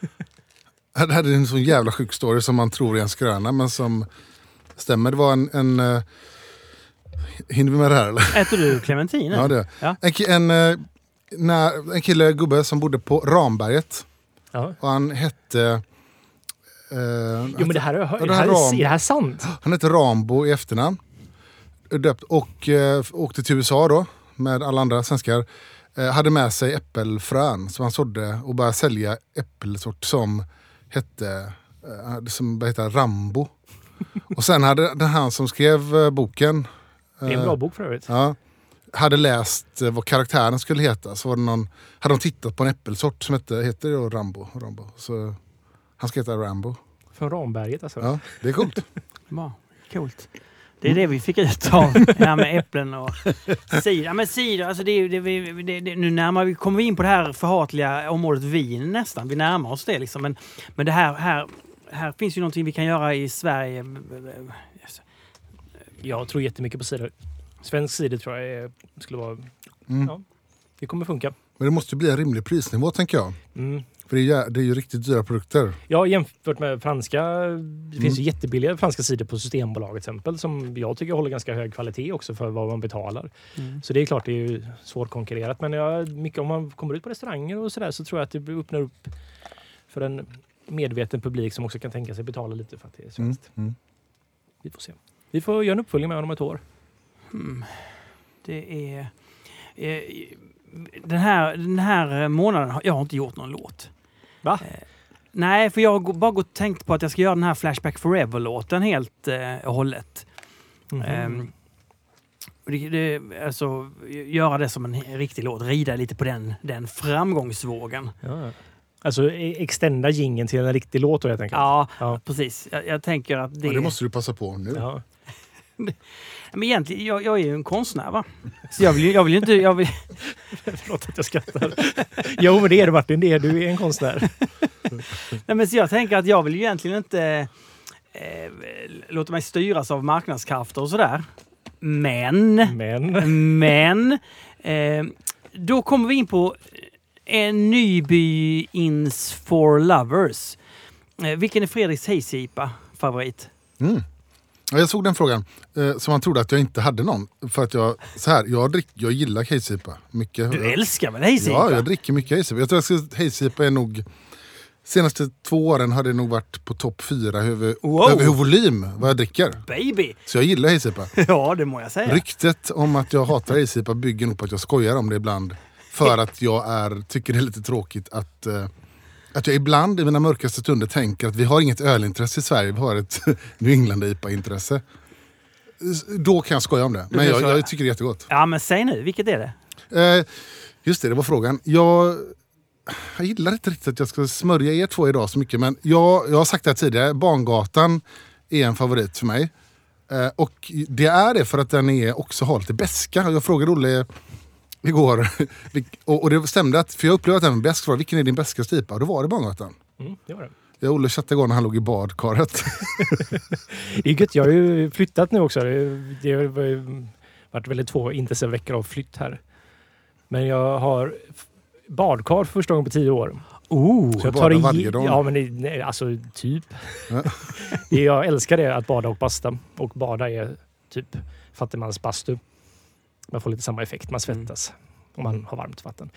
Det här är en sån jävla sjuk story som man tror är en skröna men som stämmer. Det var en... en eh, hinner vi med det här eller? Äter du clementin? Ja, det. Ja. En, en, eh, när, en kille, gubbe, som bodde på Ramberget. Ja. Och han hette... Eh, Jo men det här, har jag hört. Är, det det här här, ram- är det här sant? Han hette Rambo i efternamn. Döpt, och eh, åkte till USA då med alla andra svenskar. Eh, hade med sig äppelfrön som han sådde och började sälja äppelsort som hette eh, som heter, Rambo. och sen hade den han som skrev eh, boken Det är en eh, bra bok för övrigt. Ja, hade läst eh, vad karaktären skulle heta. Så var det någon, hade de tittat på en äppelsort som hette, heter då Rambo. Rambo. Så han ska heta Rambo. Från Ramberget alltså. Ja, det är coolt. Coolt. Det är det vi fick ut av det här med äpplen och cider. Ja, men cider, alltså det, är det, det, det, nu närmar vi, kommer vi in på det här förhatliga området vin nästan. Vi närmar oss det liksom. Men, men det här, här, här finns ju någonting vi kan göra i Sverige. Jag tror jättemycket på cider. Svensk cider tror jag är, skulle vara... Mm. Ja. Det kommer funka. Men det måste ju bli en rimlig prisnivå tänker jag. Mm. För det är, ju- det är ju riktigt dyra produkter. Ja, jämfört med franska. Det Mm. finns ju jättebilliga franska cider på Systembolaget till exempel som jag tycker håller ganska hög kvalitet också för vad man betalar. Mm. Så det är klart det är ju svårkonkurrerat. Men jag, mycket om man kommer ut på restauranger och sådär så tror jag att det öppnar upp för en medveten publik som också kan tänka sig betala lite för att det är Mm. svenskt. Mm. Vi får se. Vi får göra en uppföljning med honom om ett år. Mm. Det är... Eh, den, här, den här månaden har jag inte gjort någon låt. Va? Eh, nej, för jag har bara gått och tänkt på att jag ska göra den här Flashback Forever-låten helt eh, och hållet. Ehm, och det, det, alltså, göra det som en riktig låt, rida lite på den, den framgångsvågen. ja. Alltså e- extenda jingeln till en riktig låt då helt enkelt. Ja, Ja. precis. Jag, jag tänker att det... Ja, det måste du passa på nu. Ja. Men egentligen, jag, jag är ju en konstnär va? Så jag vill ju jag vill inte... Jag vill, Förlåt att jag skrattar. jo, men det är du Martin. Det är, du är en konstnär. nej, men så jag tänker att jag vill ju egentligen inte eh, låta mig styras av marknadskrafter och sådär. Men... Men... Men eh, då kommer vi in på en Nyby Ins for Lovers. Eh, vilken är Fredriks Hayes-IPA favorit? Mm. Ja, jag såg den frågan, eh, som man trodde att jag inte hade någon. För att jag, så här, jag, drick, jag gillar Hayes-IPA mycket. Du älskar väl Hayes-IPA? Ja, jag dricker mycket Hayes-IPA. Jag tror att Hayes-IPA är nog... Senaste två åren har det nog varit på topp fyra över, Wow. över volym vad jag dricker. Baby! Så jag gillar Hayes-IPA. Ja, det må jag säga. Ryktet om att jag hatar Hayes-IPA bygger nog på att jag skojar om det ibland. För att jag är, tycker det är lite tråkigt att, eh, att jag ibland i mina mörkaste stunder tänker att vi har inget ölintresse i Sverige, vi har ett New England-IPA-intresse. Då kan jag skoja om det, men jag, jag tycker det är jättegott. Ja, men säg nu, vilket är det? Eh, just det, det var frågan. Jag, jag gillar inte riktigt att jag ska smörja er två idag så mycket, men jag, jag har sagt det här tidigare, Barngatan är en favorit för mig. Eh, och det är det för att den är också har lite beska. Jag frågade Olle igår, och, och det stämde, att, för jag upplevde att den var besk. Frågade, Vilken är din bäskaste IPA? Och då var det Barngatan. Mm, det var det. Jag och Olle chattade igår när han låg i badkaret. Det är gött. Jag har ju flyttat nu också. Det har varit väldigt två intensiva veckor av flytt här. Men jag har badkar för första gången på tio år. Oh, Så jag tar varje dag. Ja, men det, nej, alltså typ. Ja. Jag älskar det, att bada och basta. Och bada är typ fattigmansbastu. Man får lite samma effekt. Man svettas om man har varmt vatten.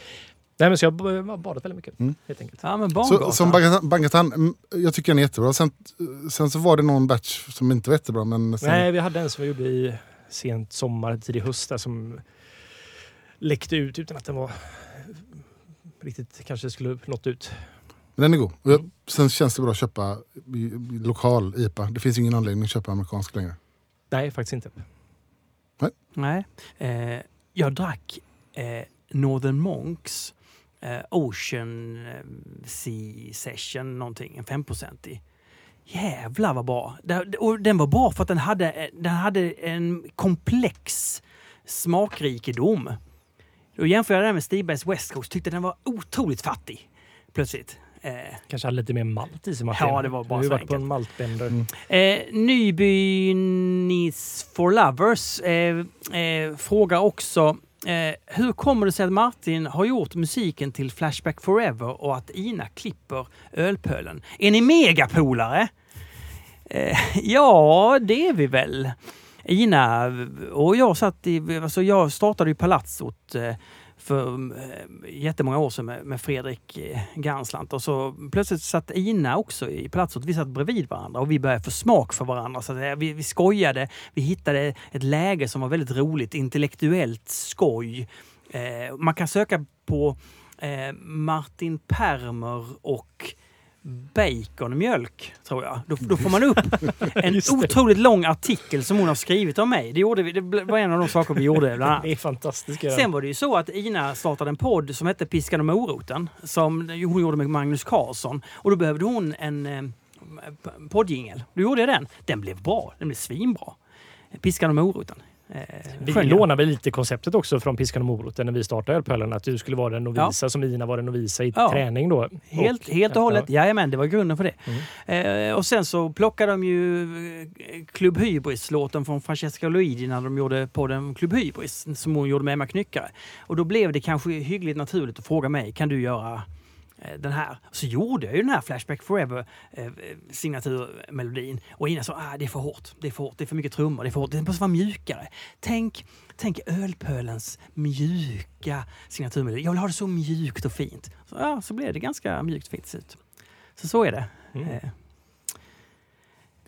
Nej, men så jag har badat väldigt mycket Mm. helt enkelt. ja, men Så, som Barngatan, mm, jag tycker den är jättebra. Sen, sen så var det någon batch som inte var jättebra. Men sen, Nej, vi hade en som vi gjorde i sent sommar, tidig höst där, som läckte ut utan att den var riktigt kanske skulle nått ut. Men den är god. Jag, sen känns det bra att köpa lokal IPA. Det finns ingen anledning att köpa amerikansk längre. Nej, faktiskt inte. Nej. Eh, jag drack eh, Northern Monks eh, Ocean eh, Sea Session någonting, en 5-procentig. Jävlar vad bra! Och den var bra för att den hade, den hade en komplex smakrikedom. Då jämför jag den med Stibergs West Coast, tyckte den var otroligt fattig. Plötsligt. Eh, Kanske hade lite mer malt i sig Martin. Ja, det var bara Du har ju varit på enkelt. en maltbender. Mm. Eh, Nyby Nis for Lovers eh, eh, frågar också eh, hur kommer det sig att Martin har gjort musiken till Flashback Forever och att Ina klipper ölpölen? Är ni megapolare? Eh, ja, det är vi väl. Ina och jag satt i, alltså jag startade ju Palatsot eh, för eh, jättemånga år sedan med, med Fredrik eh, Ganslant och så plötsligt satt Ina också i Palatsot. Vi satt bredvid varandra och vi började få smak för varandra. Så eh, vi, vi skojade, vi hittade ett läge som var väldigt roligt, intellektuellt skoj. Eh, man kan söka på eh, Martin Permer och bacon och mjölk, tror jag. Då, då får man upp en otroligt lång artikel som hon har skrivit om mig. Det, gjorde vi, det var en av de saker vi gjorde. Bland annat. Det är fantastiskt. Sen var det ju så att Ina startade en podd som hette Piskan och moroten som hon gjorde med Magnus Carlsson. Och då behövde hon en eh, poddjingel. Då gjorde jag den. Den blev bra. Den blev svinbra. Piskan och moroten. Eh, Vi sjöng jag. lånade väl lite konceptet också från Piskan och moroten när vi startade Ölpölen. Att du skulle vara den novisa som Ina var den novisa i Ja. träning då. Helt, helt och hållet. Jajamän, det var grunden för det. Mm. Eh, och sen så plockade de ju eh, Club Hybris-låten från Francesca Luigi när de gjorde på den Club Hybris som hon gjorde med Emma Knyckare. Och då blev det kanske hyggligt naturligt att fråga mig, kan du göra den här? Så gjorde jag ju den här Flashback Forever eh, signaturmelodin. Och Ina sa, ah, det är för hårt, det är för hårt, det är för mycket trummor, det är för hårt, det måste vara mjukare. Tänk, tänk ölpölens mjuka signaturmelodi. Jag vill ha det så mjukt och fint. Så, ja, så blev det ganska mjukt och fint slut. Så så är det. Mm. Eh,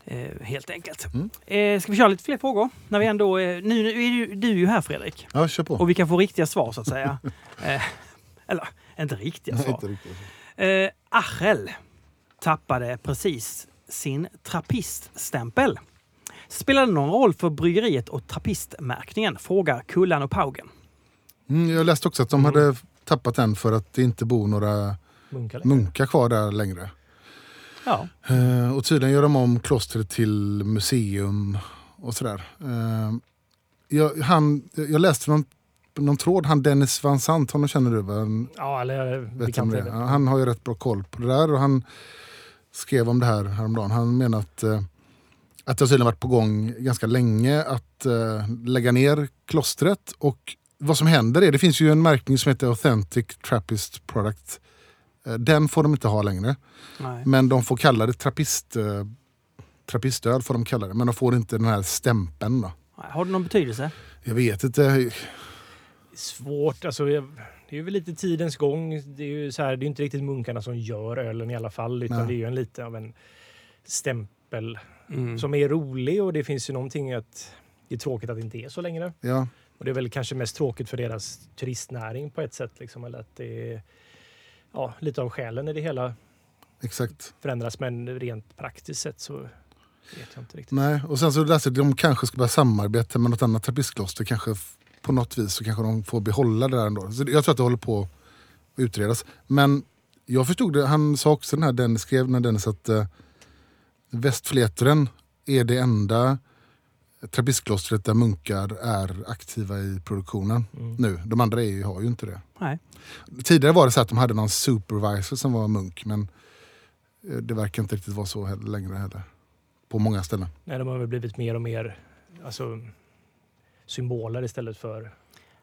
eh, helt enkelt. Mm. Eh, ska vi köra lite fler frågor? När vi ändå, eh, nu, nu är ju, du är ju här Fredrik. Ja, kör på. Och vi kan få riktiga svar så att säga. eller, inte riktiga svar. inte riktigt. Eh, Achel tappade precis sin trappiststämpel. Spelar det någon roll för bryggeriet och trappistmärkningen? Frågar Kullan och Paugen. Mm, jag läste också att de Mm. hade tappat den för att det inte bor några Munkar. munkar kvar där längre. Ja, Eh, och tydligen gör de om klostret till museum och sådär. Eh, jag, han, jag läste någon, någon tråd, han Dennis Van Sant, honom känner du väl? Ja, eller bekant det. är det. Ja, Han har ju rätt bra koll på det där och han skrev om det här häromdagen. Han menar att, eh, att det har tydligen varit på gång ganska länge att eh, lägga ner klostret. Och vad som händer är, det finns ju en märkning som heter Authentic Trappist Product. Eh, den får de inte ha längre. nej. Men de får kalla det trappist, eh, trappistöl. Får de kalla det. Men de får inte den här stämpeln. Då. Har det någon betydelse? Jag vet inte. Svårt. Alltså, det är ju väl lite tidens gång. Det är ju så här, det är inte riktigt munkarna som gör ölen i alla fall. Utan Nej. det är ju en lite av en stämpel Mm. som är rolig och det finns ju någonting att det är tråkigt att det inte är så längre. Ja, Och det är väl kanske mest tråkigt för deras turistnäring på ett sätt. Liksom, eller att det är ja, lite av själen i det hela exakt. förändras. Men rent praktiskt sett så vet jag inte riktigt. Nej, och sen så läste jag att de kanske ska börja samarbeta med något annat trappistkloster. Kanske på något vis så kanske de får behålla det där ändå. Så jag tror att det håller på att utredas. Men jag förstod det, han sa också den här Dennis skrev när Dennis att eh, Västflätren är det enda trappisklostret där munkar är aktiva i produktionen Mm. nu. De andra ju- har ju inte det. Nej. Tidigare var det så att de hade någon supervisor som var munk men eh, det verkar inte riktigt vara så heller, längre heller. På många ställen. Nej, de har väl blivit mer och mer alltså, symboler istället för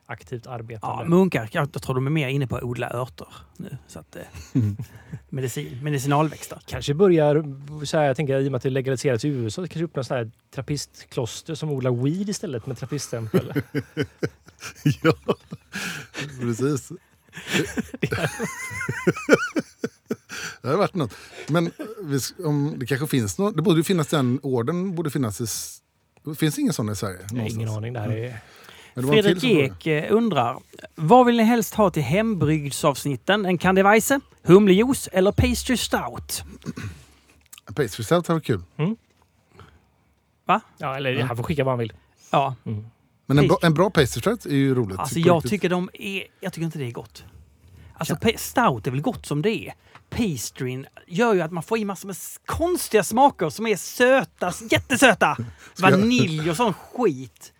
aktivt arbetande. Ja, munkar, jag tror de är mer inne på att odla örter nu. Så att, eh, Mm. medicin, medicinalväxter. Kanske börjar, så här, jag tänker i och med att det legaliserats i USA, det kanske öppnas så här trappistkloster som odlar weed istället med trappiststämpel. ja, precis. det har varit något. Men sk- om det kanske finns något, det borde ju finnas den orden borde finnas i, det finns ingen sån i Sverige? Har ingen någonstans. aning. Det här är, Fredrik. Ek eh, undrar, vad vill ni helst ha till hembryggsavsnitten? En Candiweise, humlejuice eller pastry stout? Pastry stout hade varit kul. Ja, eller han får skicka vad han vill. Ja, Men en bra, en bra pastry stout är ju roligt. alltså jag tycker de är... Jag tycker inte det är gott. Alltså stout är väl gott som det är. Pastryn gör ju att man får i massor med konstiga smaker som är söta, jättesöta. Vanilj och sån skit.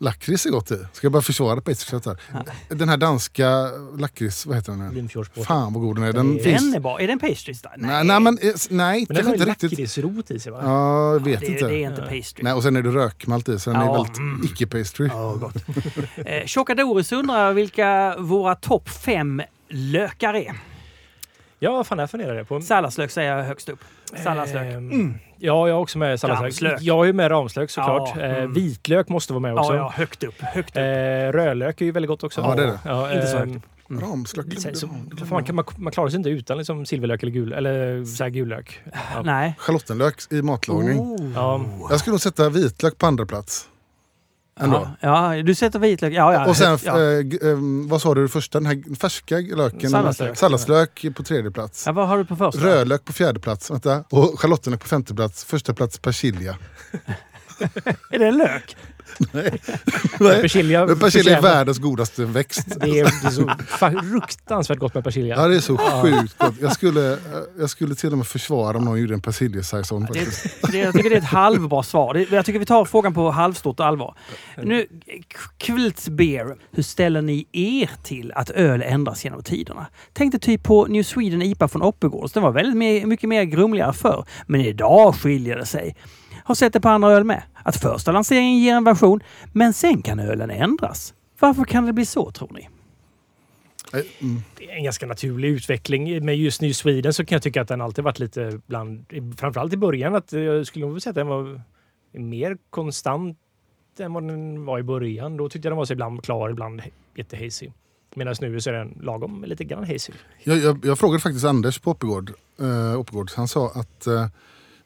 Lakrits är gott i. Ska jag bara försvara pastry stout här. Den här danska lakrits, vad heter den? Fan vad god den är. Den Den är- finns... Den är bra. Är det en pastry stout? Nej, nej, men eh, nej Men den kanske har ju inte riktigt. lakritsrot i sig va? Ja, jag vet det, inte. det är inte pastry. Nej, och sen är det rökmalt i, så den Ja, är väldigt mm. icke-pastry. Ja, gott. eh, Tjocka Doris undrar vilka våra topp fem lökar är. Ja, fan, det här funderar jag på. Salladslök säger jag högst upp. Salladslök. Ehm, Ja, jag har också med salladslök. Ramslök. Jag är ju med ramslök såklart. Ja, Eh, mm. Vitlök måste vara med också. Ja, ja, högt upp. Högt upp. Eh, rödlök är ju väldigt gott också. Ja, det är det. Ja, Inte så ehm, högt. Ramslök. så, så, man, kan, man, man klarar sig inte utan liksom silverlök eller, gul, eller så här gullök. Ja. Nej. Schalottenlök i matlagning. Oh. Ja. Jag skulle nog sätta vitlök på andra plats. Ändå. Ja, ja, du sätter vitlök. Ja, ja. och sen, ja. eh, g- eh, vad sa du första? Den här färska löken? Salladslök. Salladslök på tredje plats. ja, vad har du på första? Rödlök på fjärde plats. Vänta. Och schalottenlök på femte plats. Första plats persilja. Är det en lök? Nej. Persilja. Men persilja är världens godaste växt. Det är, det är så fruktansvärt gott med persilja. Ja, det är så sjukt gott. Jag skulle, jag skulle till och med försvara om någon gjorde en persiljesaison. Det, faktiskt. det, jag tycker det är ett halvbra svar. Jag tycker vi tar frågan på halvstort allvar. Nu, Kvult Beer, hur ställer ni er till att öl ändras genom tiderna? Tänkte typ på New Sweden IPA från Oppegårds. Den var väldigt mer, mycket mer grumligare förr. Men idag skiljer det sig. Har sett det på andra öl med. Att första lanseringen ger en version, men sen kan ölen ändras. Varför kan det bli så tror ni? Eh, mm. Det är en ganska naturlig utveckling. Med just New Sweden så kan jag tycka att den alltid varit lite bland, framförallt i början, att jag skulle nog säga att den var mer konstant än vad den var i början. Då tyckte jag den var så ibland klar, ibland jättehazy. Medan nu så är den lagom lite grann hazy. Jag, jag, jag frågade faktiskt Anders på Oppegård. Eh, Oppegård. Han sa att eh,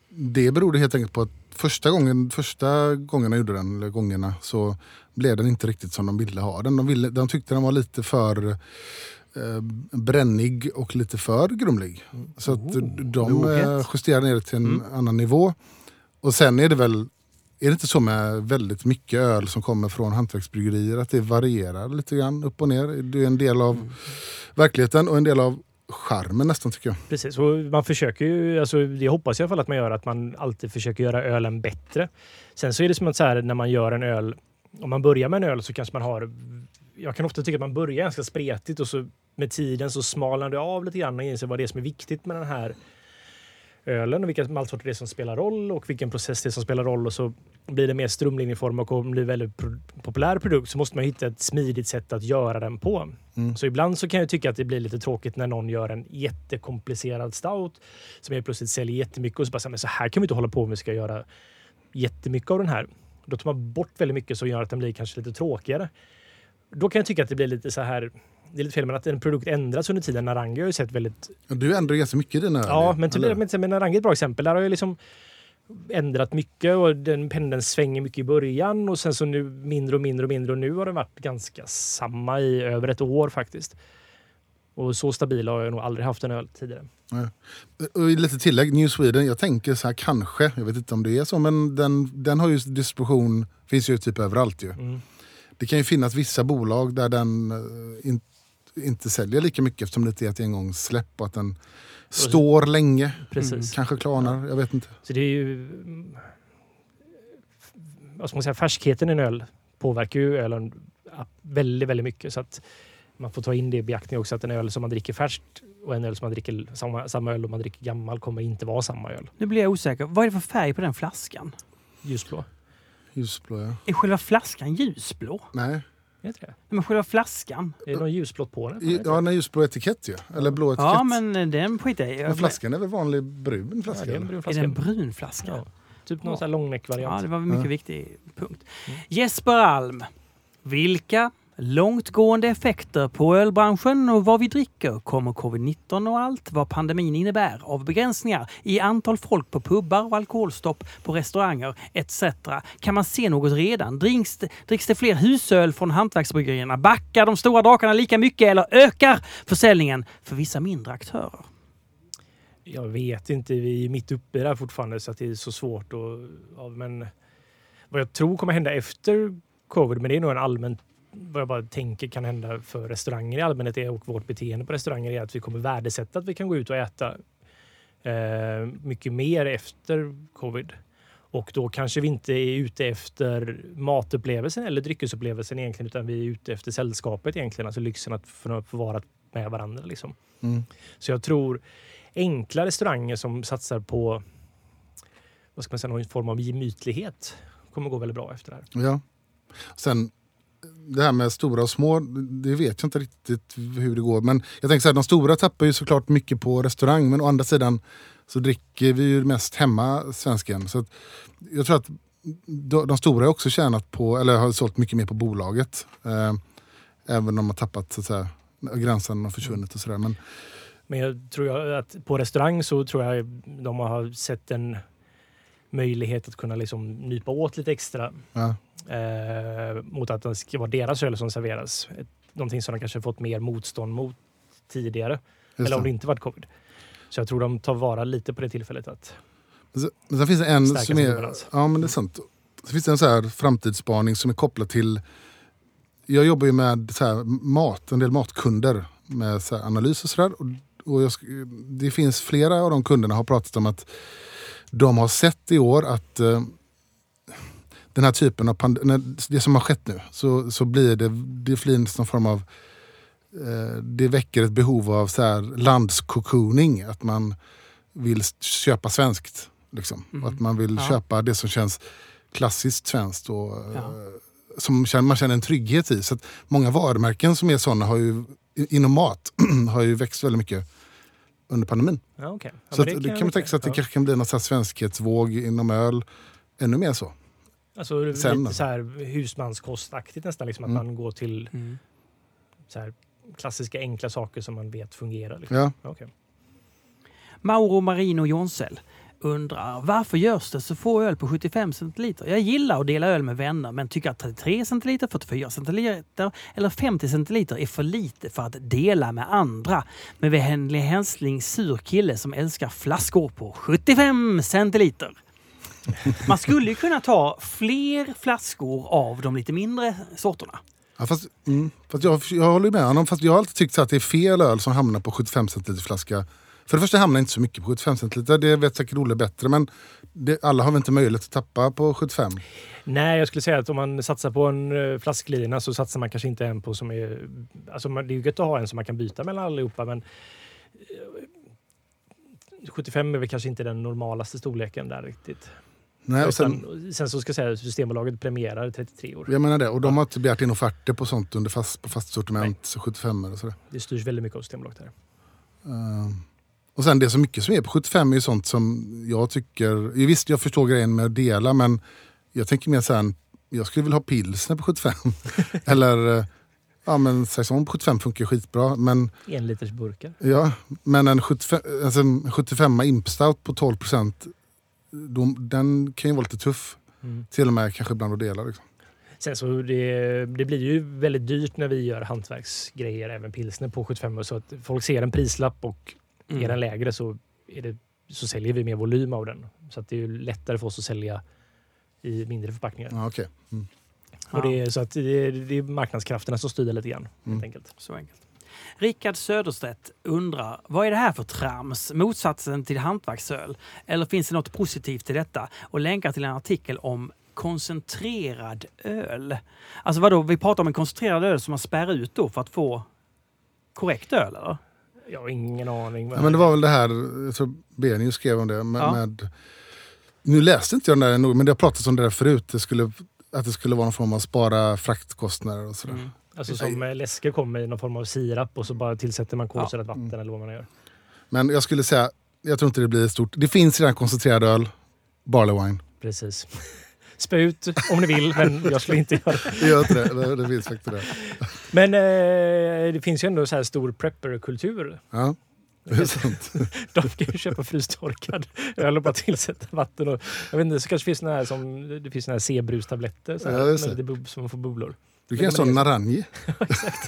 det berodde helt enkelt på att första gången, första gången jag gjorde den, eller gångerna, så blev den inte riktigt som de ville ha den. De, ville, de tyckte den var lite för eh, brännig och lite för grumlig. Så att de moget. eh, justerade ner det till en annan nivå. Och sen är det väl är det inte så med väldigt mycket öl som kommer från hantverksbryggerier att det varierar lite grann upp och ner? Det är en del av verkligheten och en del av charmen nästan tycker jag. Precis, och man försöker ju, alltså det hoppas jag i alla fall att man gör, att man alltid försöker göra ölen bättre. Sen så är det som att så här, när man gör en öl, om man börjar med en öl så kanske man har, jag kan ofta tycka att man börjar ganska spretigt och så med tiden så smalnar det av lite grann och inser vad det är som är viktigt med den här ölen och vilka maltsorter det är som spelar roll och vilken process det är som spelar roll och så blir det mer strömlinjeform och blir en väldigt pro populär produkt så måste man hitta ett smidigt sätt att göra den på. Mm. Så ibland så kan jag tycka att det blir lite tråkigt när någon gör en jättekomplicerad stout som helt plötsligt säljer jättemycket och så bara så här, så här kan vi inte hålla på om vi ska göra jättemycket av den här. Då tar man bort väldigt mycket som gör att den blir kanske lite tråkigare. Då kan jag tycka att det blir lite så här det är lite fel, men att en produkt ändras under tiden. Narangi har ju sett väldigt... Ja, Du ändrar ganska mycket dina. Ja, men, till, eller? men, Narangi är ett bra exempel. Där har jag liksom ändrat mycket och den pendeln svänger mycket i början och sen så nu mindre och mindre och mindre och nu har den varit ganska samma i över ett år faktiskt. Och så stabil har jag nog aldrig haft en öl tidigare. Och lite tillägg, New Sweden, jag tänker så här kanske, jag vet inte om det är så, men den, den har ju distribution, finns ju typ överallt ju. Mm. Det kan ju finnas vissa bolag där den eh, in, inte säljer lika mycket eftersom det inte är ett engångssläpp och att den står länge. Precis. Kanske klarnar, jag vet inte. Så det är ju... mm, Vad ska man säga? Färskheten i en öl påverkar ju ölen väldigt, väldigt mycket. Så att man får ta in det i beaktning också att en öl som man dricker färskt och en öl som man dricker samma, samma öl om man dricker gammal kommer inte vara samma öl. Nu blir jag osäker. Vad är det för färg på den flaskan? Ljusblå. Ljusblå ja. Är själva flaskan ljusblå? Nej, Är inte det? Men själva flaskan? Är det någon ljusblått på den? Ja, nej, ljusblå etikett ju. Eller blå etikett. Ja, men eh, den skiter jag i. Men flaskan är väl vanlig brun Ja, flaska? det är en eller? brun Är flaska. det en brun flaska? Ja. Typ någon Ja. sån här Ja, det var en mycket Ja. viktig punkt. Jesper Alm. Vilka Långtgående effekter på ölbranschen och vad vi dricker. Kommer covid-19 och allt vad pandemin innebär av begränsningar i antal folk på pubbar och alkoholstopp på restauranger etc. Kan man se något redan? Dricks det, dricks det fler husöl från hantverksbryggerierna? Backar de stora drakarna lika mycket eller ökar försäljningen för vissa mindre aktörer? Jag vet inte, vi är mitt uppe i det här fortfarande så att det är så svårt. Och, ja, men vad jag tror kommer hända efter covid, men det är nog en allmän vad jag bara tänker kan hända för restauranger i allmänhet är, och vårt beteende på restauranger är att vi kommer värdesätta att vi kan gå ut och äta eh, mycket mer efter covid. Och då kanske vi inte är ute efter matupplevelsen eller dryckesupplevelsen egentligen, utan vi är ute efter sällskapet egentligen, alltså lyxen att få vara med varandra. Liksom. Mm. Så jag tror enkla restauranger som satsar på vad ska man säga, någon form av gemytlighet kommer gå väldigt bra efter det här. Ja. Sen det här med stora och små, det vet jag inte riktigt hur det går. Men jag tänker så här, de stora tappar ju såklart mycket på restaurang. Men å andra sidan så dricker vi ju mest hemma, svensken. Så jag tror att de stora har också tjänat på, eller har sålt mycket mer på bolaget. Eh, även om de har tappat så att säga, gränsen har försvunnit och sådär. Men, men jag tror att på restaurang så tror jag de har sett en möjlighet att kunna liksom nypa åt lite extra. Ja. Eh, mot att det ska vara deras öl som serveras. Någonting som de kanske fått mer motstånd mot tidigare. Just eller om det. inte varit covid. Så jag tror de tar vara lite på det tillfället. att Men sen- finns det en som är, ja, men det är sant. Så finns det en så här framtidsspaning som är kopplad till... Jag jobbar ju med så här mat, en del matkunder med så här analys och sådär. Och, och jag, det finns flera av de kunderna har pratat om att de har sett i år att eh, den här typen av pand- när det som har skett nu så, så blir det, det blir någon form av eh, det väcker ett behov av så här landskokooning. Att man vill köpa svenskt. Liksom. Mm. Att man vill Ja. köpa det som känns klassiskt svenskt. Och, Ja. eh, som känner, man känner en trygghet i. Så att många varumärken som är sådana har ju, inom mat har ju växt väldigt mycket under pandemin. Ja, okay. så att, det kan man tänka sig att det kanske kan bli någon så här svenskhetsvåg inom öl. Ännu mer så. Alltså Sen lite så här husmanskostaktigt nästan. Liksom, att Mm. man går till Mm. så här klassiska enkla saker som man vet fungerar. Liksom. Ja. Okej. Mauro Marino Jonsell undrar varför görs det så få öl på 75 centiliter? Jag gillar att dela öl med vänner men tycker att 33 centiliter, 44 centiliter eller 50 centiliter är för lite för att dela med andra. Med vänlig hälsning sur kille som älskar flaskor på 75 centiliter. Man skulle ju kunna ta fler flaskor av de lite mindre sorterna. Ja, fast, mm, fast jag, jag håller med honom. Fast jag har alltid tyckt så att det är fel öl som hamnar på 75 centiliter flaska. För det första hamnar inte så mycket på 75 centiliter. Det vet säkert Olle bättre. Men det, alla har väl inte möjlighet att tappa på 75. Nej, jag skulle säga att om man satsar på en eh, flasklina så satsar man kanske inte en på som är... Alltså man, det är ju gött att ha en som man kan byta mellan allihopa men eh, 75 är väl kanske inte den normalaste storleken där riktigt. Nej, och sen, Utan, sen så ska jag säga att Systembolaget premierar 33 år. jag menar det. Och de har inte begärt in offerter på sånt under fast, på fast sortiment. Så 75 och sådär. Det styrs väldigt mycket av Systembolaget här. Ehm, och sen det så mycket som är på 75 är ju sånt som jag tycker... Visst, jag förstår grejen med att dela men jag tänker mer sen, jag skulle vilja ha pilsner på 75. Eller, eh, ja men saison på 75 funkar skitbra. Men, En liters burkar. ja, men en 75, alltså en 75 impstout på 12 procent, den kan ju vara lite tuff. Mm. Till och med kanske ibland att dela. Liksom. Sen så det, det blir ju väldigt dyrt när vi gör hantverksgrejer, även pilsner på 75 så att folk ser en prislapp och Mm. är den lägre så, är det, så säljer vi mer volym av den. Så att det är ju lättare för oss att sälja i mindre förpackningar. Ja, okej. mm. Och det så att det, är, det är marknadskrafterna som styr lite grann. Mm. Helt enkelt. Så enkelt. Rickard Söderstedt undrar, vad är det här för trams? Motsatsen till hantverksöl? Eller finns det något positivt i detta? Och länkar till en artikel om koncentrerad öl. Alltså vadå, vi pratar om en koncentrerad öl som man spärrar ut då för att få korrekt öl eller? Jag har ingen aning. Men det var väl det här, jag tror Benius skrev om det. Med, Ja. med, nu läste inte jag den där nog, men det har pratats om det där förut. Det skulle, att det skulle vara någon form av spara fraktkostnader och sådär. Mm. Alltså som eh, läsker kommer i någon form av sirap och så bara tillsätter man kolsyrat vatten Mm. eller vad man gör. Men jag skulle säga, jag tror inte det blir stort. Det finns redan koncentrerad öl, barley wine. Precis. spä ut om ni vill, men jag skulle inte göra det. Det gör inte det. Det, det finns faktiskt det. Men eh, det finns ju ändå så här stor prepper-kultur. Ja, det är sant. De kan ju köpa frystorkad öl och bara tillsätta vatten. Och, jag vet inte, så kanske finns såna här som det finns såna här C-brustabletter så här, Ja, med det. lite bub, som man får bubblor. Du kan göra sån Naranji.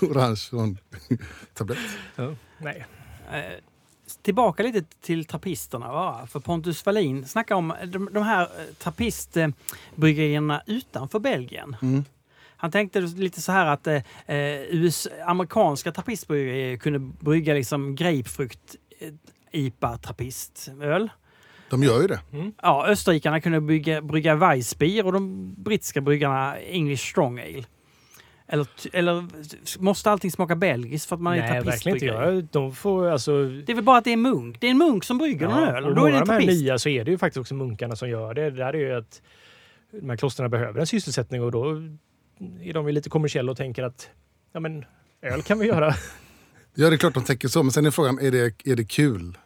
Orange sån tablett. Ja. Nej. Eh, tillbaka lite till trappisterna bara. För Pontus Wallin snackar om de, de här eh, trappistbryggerierna utanför Belgien. Mm. Han tänkte lite så här att eh, eh, US, amerikanska trappistbryggerier kunde brygga liksom grapefrukt eh, IPA trappistöl. De gör ju det. Ja, österrikarna kunde bygga, brygga Weissbier och de brittiska bryggarna English Strong Ale. Eller, eller måste allting smaka belgiskt för att man är Nej, verkligen inte. trappistbryggeri? Ja, de får alltså... Det är väl bara att det är munk. Det är en munk som brygger någon öl. och då är det en de här nya så är det ju faktiskt också munkarna som gör det. Det där är ju att de här klostren behöver en sysselsättning och då är de ju lite kommersiella och tänker att ja, men öl kan vi göra. Ja, det är klart de tänker så. Men sen är frågan, är det, är det kul?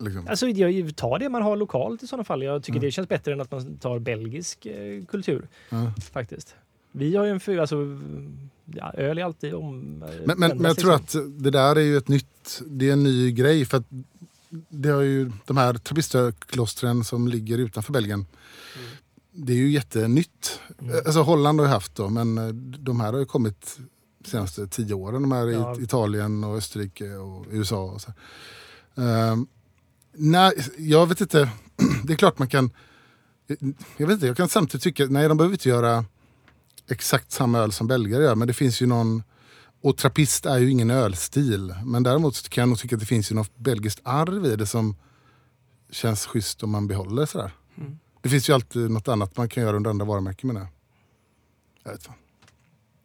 Liksom. Alltså, jag tar det man har lokalt i sådana fall. Jag tycker Mm. det känns bättre än att man tar belgisk eh, kultur. Ja. Faktiskt. Vi har ju en fyr, alltså, ja, öl är alltid om... eh, Men, men, men jag tror att det där är ju ett nytt, det är en ny grej. För att det har ju de här trappisterklostren som ligger utanför Belgien. Det är ju jättenytt. Mm. Alltså Holland har ju haft dem, men eh, de här har ju kommit de senaste tio åren. De här i Ja. Italien och Österrike och USA. Och så. Ehm, nej, jag vet inte. Det är klart man kan... Jag vet inte, jag kan samtidigt tycka, nej de behöver inte göra exakt samma öl som belgare gör. Men det finns ju någon... Och trappist är ju ingen ölstil. Men däremot så kan jag nog tycka att det finns ju något belgiskt arv i det som känns schysst om man behåller sådär. Mm. Det finns ju alltid något annat man kan göra under andra varumärken menar jag. Jag vet fan.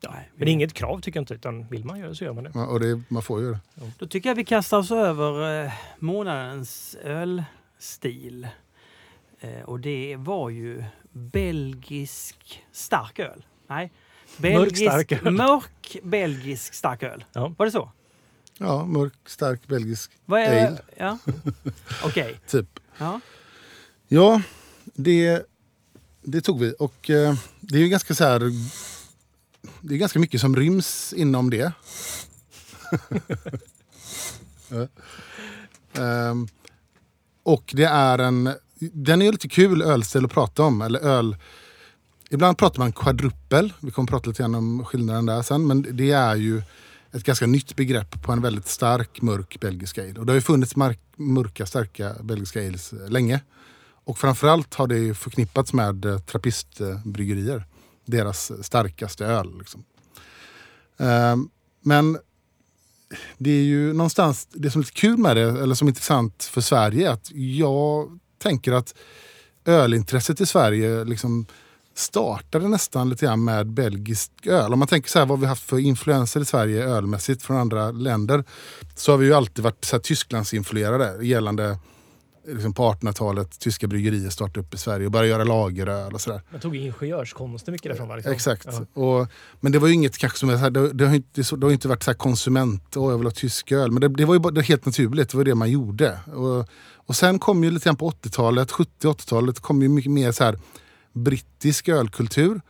Nej, Men det är inget krav tycker jag inte, utan vill man göra så gör man det. Ja, och det, man får ju det. Då tycker jag vi kastar oss över eh, månadens ölstil. Eh, och det var ju belgisk stark öl. Nej. Belgisk, stark öl. Mörk belgisk stark öl. Ja. Var det så? Ja, mörk, stark belgisk Vad är Ale. Ja. Okej. typ. Ja. Ja, det, det tog vi. Och eh, det är ju ganska så här... Det är ganska mycket som ryms inom det. Ehm, och det är en... Den är ju lite kul ölstil att prata om. Eller öl... Ibland pratar man quadrupel. Vi kommer prata lite grann om skillnaden där sen. Men det är ju ett ganska nytt begrepp på en väldigt stark mörk belgisk ale. Och det har ju funnits mark- mörka starka belgiska ales eh, länge. Och framförallt har det förknippats med eh, trappistbryggerier. Deras eh, starkaste öl. Liksom. Ehm, men det är ju någonstans, det som är lite kul med det, eller som är intressant för Sverige, är att jag tänker att ölintresset i Sverige liksom startade nästan lite grann med belgisk öl. Om man tänker så här vad vi haft för influenser i Sverige ölmässigt från andra länder så har vi ju alltid varit så här Tysklandsinfluerade gällande liksom på 1800-talet tyska bryggerier startade upp i Sverige och började göra lageröl och sådär. Man tog ingenjörskonsten mycket därifrån. va, Liksom. Exakt. Ja. Och, men det var ju inget kanske som är så här, det, det, har inte, det har inte varit så här konsument, åh jag vill ha tysk öl. Men det, det var ju det var helt naturligt, det var det man gjorde. Och, och sen kom ju lite grann på 80-talet, 70-80-talet kom ju mycket mer så här brittisk ölkultur.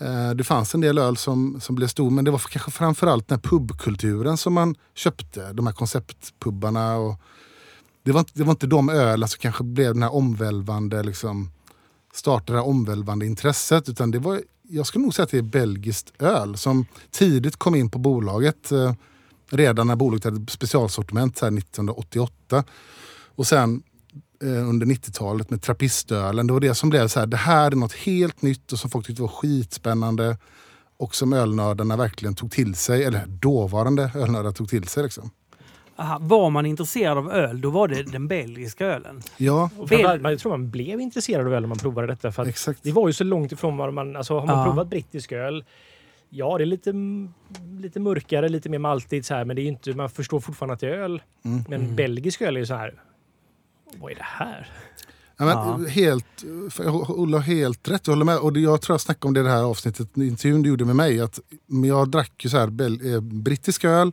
Eh, det fanns en del öl som, som blev stor men det var kanske framförallt den här pubkulturen som man köpte. De här konceptpubbarna. Och det, var inte, det var inte de ölen som kanske blev den här omvälvande liksom, startade det här omvälvande intresset. Utan det var, jag skulle nog säga att det är belgiskt öl som tidigt kom in på bolaget. Eh, redan när bolaget hade specialsortiment här 1988. Och sen under 90-talet med trappistölen. Det var det som blev så här, det här är något helt nytt och som folk tyckte var skitspännande. Och som ölnördarna verkligen tog till sig, eller dåvarande ölnördar tog till sig. Liksom. Aha, var man intresserad av öl, då var det den belgiska ölen. Ja, man- jag tror man blev intresserad av öl när man provade detta. För det var ju så långt ifrån vad man... Alltså har man Ja. provat brittisk öl, ja det är lite, lite mörkare, lite mer maltigt så här, men det är inte, man förstår fortfarande att det är öl. Mm. Men Mm. belgisk öl är ju så här, vad är det här? Ja, men, helt, Olle har helt rätt, jag håller med. Och det- jag tror jag snackade om det i det här avsnittet, intervjun du gjorde med mig. Att men jag drack ju så här bel, eh, brittisk öl.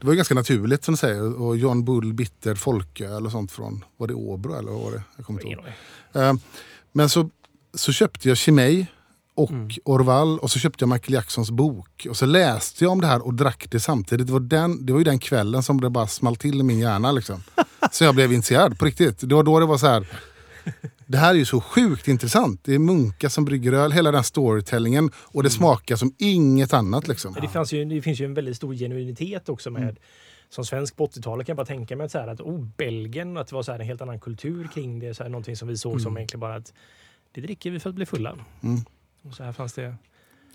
Det var ju ganska naturligt som du säger. Och John Bull bitter folköl och sånt från, var det Åbro eller vad var det? Jag kommer inte ihåg. Eh, Men så, så köpte jag Chimay och Mm. Orval och så köpte jag Michael Jacksons bok. Och så läste jag om det här och drack det samtidigt. Det var, den, det var ju den kvällen som det bara small till i min hjärna. Liksom. Så jag blev intresserad på riktigt. Det var då det var så här. Det här är ju så sjukt intressant. Det är munkar som brygger öl, hela den storytellingen. Och det smakar som inget annat. Liksom. Det, fanns ju, det finns ju en väldigt stor genuinitet också med Mm. som svensk på 80-talet kan jag bara tänka mig att, så här, att oh, Belgien, att det var så här, en helt annan kultur kring det. Så här, någonting som vi såg som egentligen bara att det dricker vi för att bli fulla. Mm. Och så här fanns det.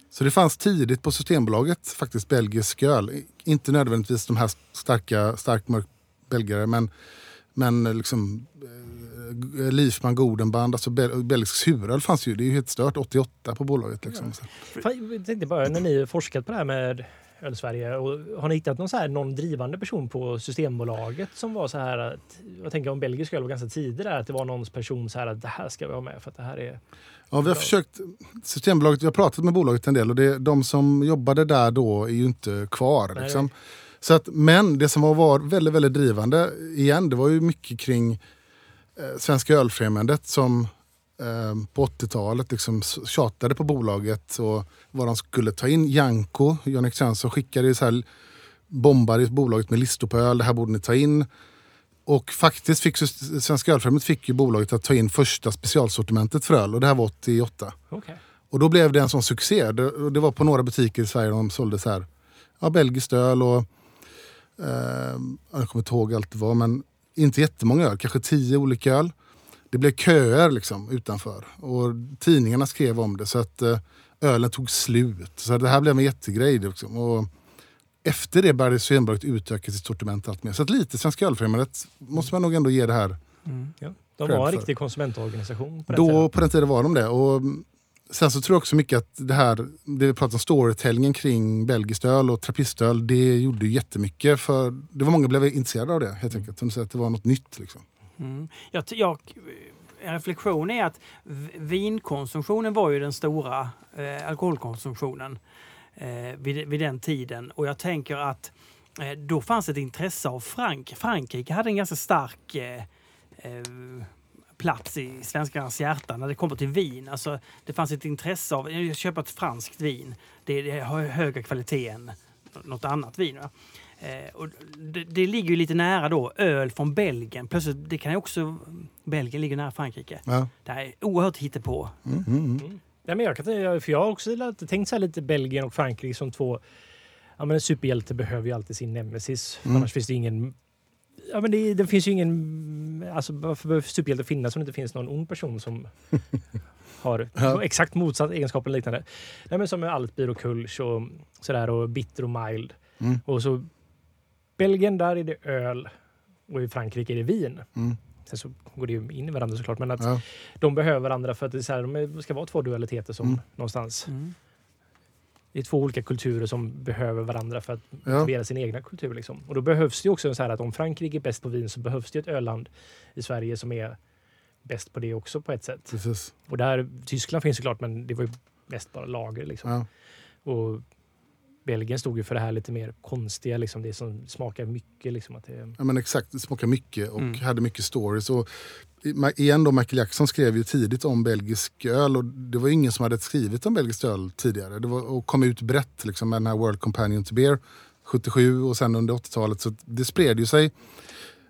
Så det fanns tidigt på Systembolaget faktiskt belgisk öl. Inte nödvändigtvis de här starka, starkt mörk belgare men, men liksom eh, Liefman Godenband, alltså bel, belgisk suröl fanns ju. Det är ju helt stört. 88 på bolaget. Liksom. Fan, Jag tänkte bara, när ni har forskat på det här med Öl-Sverige, och har ni hittat någon, så här, någon drivande person på Systembolaget som var så här att, jag tänker om belgisk öl var ganska tidig där, att det var någons person så här att det här ska vi ha med för att det här är... Ja, vi har försökt, Systembolaget, vi har pratat med bolaget en del och det, de som jobbade där då är ju inte kvar. Nej, Liksom. Så att, men det som var, väldigt, väldigt drivande igen, det var ju mycket kring eh, Svenska ölfrämjandet som eh, på 80-talet liksom tjatade på bolaget och vad de skulle ta in. Janko, Jan-Erik Svensson, skickade ju så här bombade bolaget med listor på öl, det här borde ni ta in. Och faktiskt fick Svenska ölfrämjandet fick ju bolaget att ta in första specialsortimentet för öl och det här var 88. Okej. Och då blev det en sån succé. Det, det var på några butiker i Sverige de sålde så här, ja, belgiskt öl och jag kommer inte ihåg allt det var, men inte jättemånga öl, kanske tio olika öl. Det blev köer liksom utanför och tidningarna skrev om det så att eh, ölen tog slut. Så det här blev en jättegrej. Liksom. Och efter det började Systembolaget utöka sitt sortiment allt mer. Så att lite Svenska ölfrämjandet måste man nog ändå ge det här Mm. Ja. De var en riktig konsumentorganisation på den Då tiden. på den tiden var de det. Och mm, sen så tror jag också mycket att det här, det vi pratar om storytellingen kring belgiskt öl och trappistöl, det gjorde jättemycket för det var många som blev intresserade av det helt enkelt. De säger att det var något nytt liksom. Mm. Jag, jag, en reflektion är att vinkonsumtionen var ju den stora eh, alkoholkonsumtionen eh, vid, vid den tiden. Och jag tänker att eh, då fanns ett intresse av Frank. Frankrike hade en ganska stark eh, eh, plats i svenskarnas hjärta när det kommer till vin. Alltså, det fanns ett intresse av att köpa ett franskt vin. Det, det har högre kvalitet än något annat vin. Va? Eh, och det, det ligger ju lite nära då, öl från Belgien. Plötsligt, det kan ju också... Belgien ligger nära Frankrike. Ja. Det här är oerhört hittepå. Mm, mm, mm. Ja, men jag, kan, för jag har också tänkt så här lite Belgien och Frankrike som två... Ja, men en superhjälte behöver ju alltid sin nemesis. Mm. Annars finns det ingen... Ja, men det, det finns ju ingen... Alltså, varför behöver superhjälte finnas om det inte finns någon ond person som har Ja. exakt motsatt egenskap eller liknande? Nej, men som med Altbier och Kulsch och sådär och Bitter och Mild. Mm. Och så Belgien, där är det öl och i Frankrike är det vin. Mm. Sen så går det ju in i varandra såklart, men att Ja. de behöver varandra för att det, är så här, de ska vara två dualiteter som Mm. någonstans. Mm. Det är två olika kulturer som behöver varandra för att Ja. motivera sin egna kultur. Liksom. Och då behövs det också så här att om Frankrike är bäst på vin så behövs det ett öland i Sverige som är bäst på det också på ett sätt. Precis. Och där, Tyskland finns såklart, men det var ju mest bara lager. Liksom. Ja. Och Belgien stod ju för det här lite mer konstiga, liksom, det som smakar mycket. Liksom, att det, Ja, men exakt, det smakar mycket och Mm. hade mycket stories. Och, igen då, Michael Jackson skrev ju tidigt om belgisk öl och det var ingen som hade skrivit om belgiskt öl tidigare. Det var, och kom ut brett liksom, med den här World Companion to Beer 77 och sen under 80-talet. Så det spred ju sig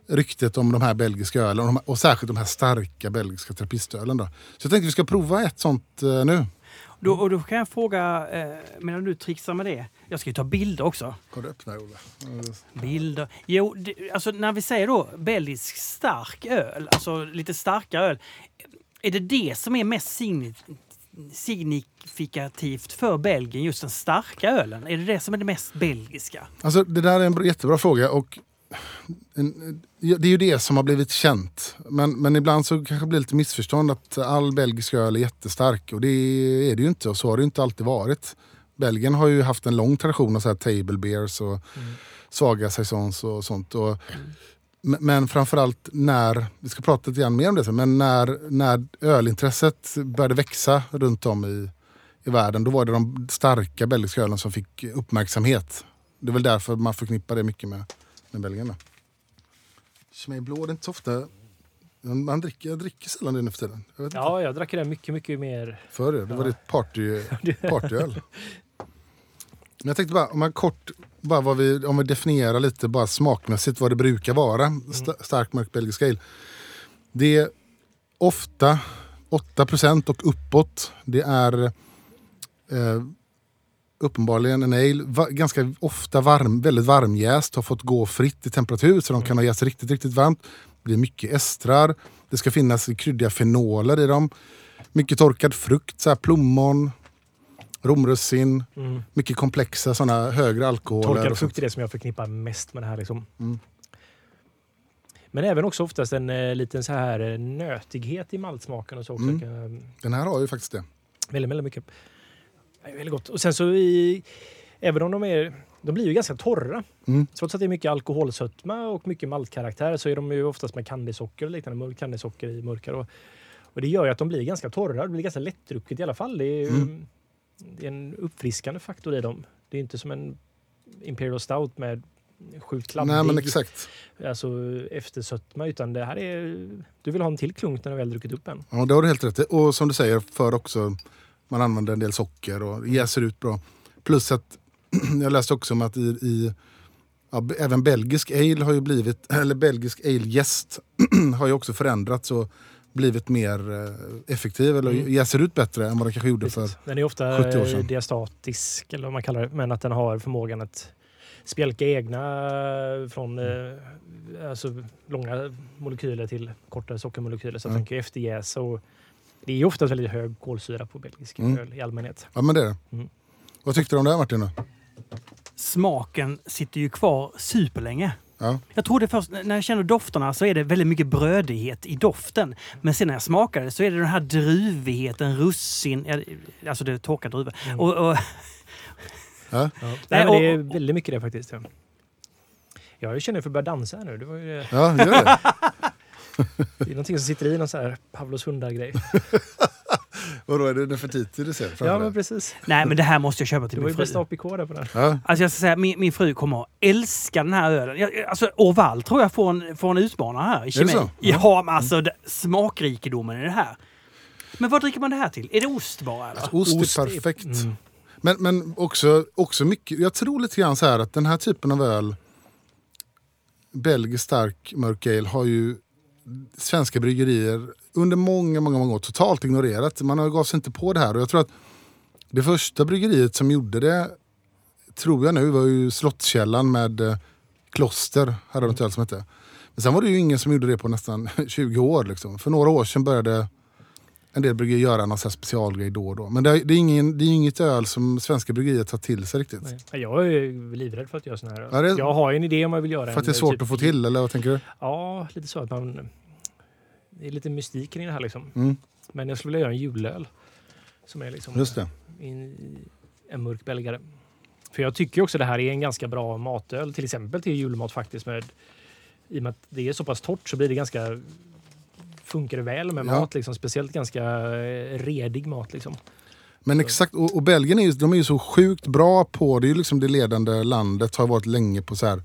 ryktet om de här belgiska ölen och, de, och särskilt de här starka belgiska trappistölen. Då. Så jag tänkte vi ska prova ett sånt eh, nu. Då, och då kan jag fråga, eh, medan du trixar med det. Jag ska ju ta bilder också. Har du öppnat Olle? Bilder. Jo, det, alltså när vi säger då belgisk stark öl, alltså lite starkare öl. Är det det som är mest signi- signifikativt för Belgien, just den starka ölen? Är det det som är det mest belgiska? Alltså det där är en bra- jättebra fråga och en, det är ju det som har blivit känt. Men, men ibland så kanske det blir lite missförstånd att all belgisk öl är jättestark och det är det ju inte och så har det ju inte alltid varit. Belgien har ju haft en lång tradition av så här table beers och svaga saisons och sånt. Och, men- Men framförallt när, vi ska prata lite grann mer om det sen, men när, när ölintresset började växa runt om i, i världen, då var det de starka belgiska ölen som fick uppmärksamhet. Det är väl därför man förknippar det mycket med, med Belgien. då. Chimay blå, det är inte så ofta Man dricker, jag dricker sällan det nu för tiden. Jag vet inte. Ja, jag drack det mycket, mycket mer. Förr det, var Ja. ditt party, partyöl. Men jag tänkte bara, om man kort, bara vad vi, om vi definierar lite bara smakmässigt vad det brukar vara. Sta, stark mörk belgisk ale. Det är ofta 8% och uppåt. Det är eh, uppenbarligen en ale, va, ganska ofta varm, väldigt varmjäst, har fått gå fritt i temperatur så de kan ha jäst riktigt, riktigt varmt. Det blir mycket estrar. Det ska finnas kryddiga fenoler i dem. Mycket torkad frukt, så här plommon, romrussin. Mm. Mycket komplexa sådana högre alkoholer. Torkad frukt är det som jag förknippar mest med det här. Liksom. Mm. Men även också oftast en eh, liten så här eh, nötighet i maltsmaken och så också. Mm. Den här har ju faktiskt det. Väldigt, väldigt mycket. Det är väldigt gott. Och sen så i, även om de är, de blir ju ganska torra. Mm. Trots att det är mycket alkoholsötma och mycket maltkaraktär så är de ju oftast med kandisocker och liknande, mörk kandisocker i mörkare. Och, och det gör ju att de blir ganska torra. Det blir ganska lättdrucket i alla fall. Det är, Mm. det är en uppfriskande faktor i dem. Det är inte som en Imperial Stout med sjukt Nej men kladdig exakt. alltså, eftersötma utan det här är... Du vill ha en till klunk när du väl druckit upp en. Ja, det har du helt rätt i. Och som du säger, för också man använder en del socker och jäser ut bra. Plus att jag läste också om att i, i ja, även belgisk ale har ju blivit, eller belgisk ale-jäst har ju också förändrats och blivit mer eh, effektiv eller Mm. jäser ut bättre än vad den kanske gjorde för... Precis. Den är ofta 70 år sedan. eh, diastatisk, eller vad man kallar det, men att den har förmågan att spjälka egna från Mm. eh, alltså, långa molekyler till kortare sockermolekyler så att den kan efterjäsa. Och det är ju oftast väldigt hög kolsyra på belgisk Mm. öl i allmänhet. Ja men det är det. Mm. Vad tyckte du om det här Martin? Då? Smaken sitter ju kvar superlänge. Ja. Jag tror det först, när jag känner dofterna så är det väldigt mycket brödighet i doften. Men sen när jag smakar det så är det den här druvigheten, russin, alltså det är torkade druvor. Mm. Och, och, Ja. Ja. Nej, men det är och- väldigt mycket det faktiskt. Ja. Jag känner för att börja dansa här nu. Det, var ju det. ja, gör det. Det är någonting som sitter i någon så här Pavlos hundar-grej. Vadå, är det Nefertiti du ser Ja, men precis. nej men det här måste jag köpa till Det var min ju fru. bästa APK där på den. Ja. Alltså jag ska säga, min, min fru kommer att älska den här ölen. Jag, alltså Orval tror jag får en, får en utmanare här i det kemi. så? Ja, men alltså det, smakrikedomen i det här. Men vad dricker man det här till? Är det ost bara eller? Alltså, ost, Ost är är- perfekt. Mm. Men, men också, också mycket, jag tror lite grann så här att den här typen av öl, belgisk stark mörk ale, har ju svenska bryggerier under många, många, många år totalt ignorerat. Man har gav sig inte på det här och jag tror att det första bryggeriet som gjorde det, tror jag nu, var ju Slottskällan med eh, Kloster, hade de ett öl som hette. Men sen var det ju ingen som gjorde det på nästan 20 år. Liksom. För några år sedan började en del bryggerier göra någon specialgrej då och då. Men det är, ingen, det är inget öl som svenska bryggerier tar till sig riktigt. Nej. Jag är livrädd för att göra sån här. Ja, det- Jag har ju en idé om jag vill göra. För att det är en, svårt typ- att få till, eller vad tänker du? Ja, lite så att man... Det är lite mystik kring det här liksom. Mm, Men jag skulle vilja göra en julöl. Som är liksom just det. i en mörk belgare. För jag tycker också det här är en ganska bra matöl. Till exempel till julmat faktiskt. Med, I och med att det är så pass torrt så blir det ganska... Funkar det väl med Ja. mat liksom. Speciellt ganska eh, redig mat liksom. Men exakt, och, och Belgien är ju, de är ju så sjukt bra på, det är ju liksom det ledande landet, har varit länge på så här,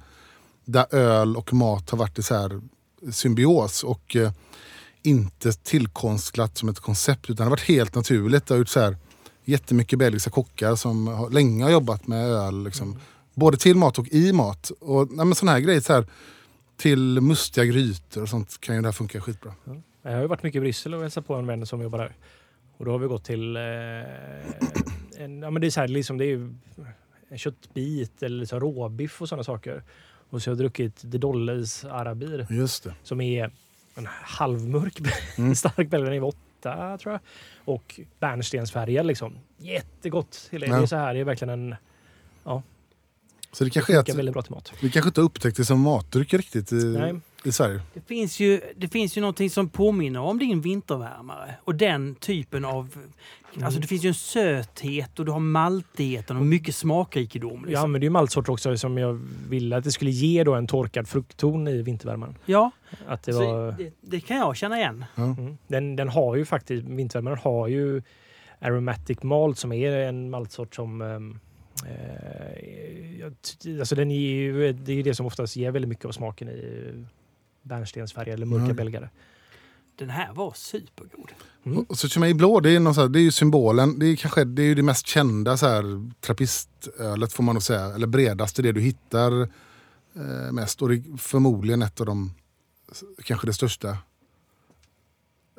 där öl och mat har varit i så här symbios och eh, inte tillkonstlat som ett koncept utan det har varit helt naturligt. Det har gjort så här, jättemycket belgiska kockar som har, länge har jobbat med öl. Liksom, Både till mat och i mat. Och nej, såna här grejer, så här, till mustiga grytor och sånt kan ju det här funka skitbra. Jag har ju varit mycket i Bryssel och hälsat på en vän som jobbar där. Och då har vi gått till... Eh, en, ja, men det är så här, liksom, det är en köttbit eller här råbiff och sådana saker. Och så har jag druckit The Dollars Arabir Just det. som är en halvmörk Mm. stark. Den är åtta tror jag. Och bärnstensfärgad liksom. Jättegott. Det är Ja. så här, det är verkligen en... Så det kanske är att väldigt bra till mat. vi kanske inte har upptäckt det som matdryck riktigt Nej. I Sverige. Det finns, ju, det finns ju någonting som påminner om din vintervärmare. Och den typen av... Alltså det finns ju en söthet och du har maltigheten och mycket smakrikedom. Jag Liksom. använder ju maltsorter också som jag ville att det skulle ge då en torkad fruktton i vintervärmen. Ja, Att det var... det, det kan jag känna igen. Mm. Den, den har ju faktiskt, vintervärmaren har ju aromatic malt som är en maltsort som ehm, eh, jag alltså den är ju, det är ju det som oftast ger väldigt mycket av smaken i bärnstensfärg eller mörka Mm. belgare. Den här var supergod. Mm. Och så Chimay blå, det är, någon så här, det är ju symbolen. Det är kanske det, är ju det mest kända så här, trappistölet får man nog säga. Eller bredaste, det du hittar eh, mest. Och det är förmodligen ett av de, kanske det största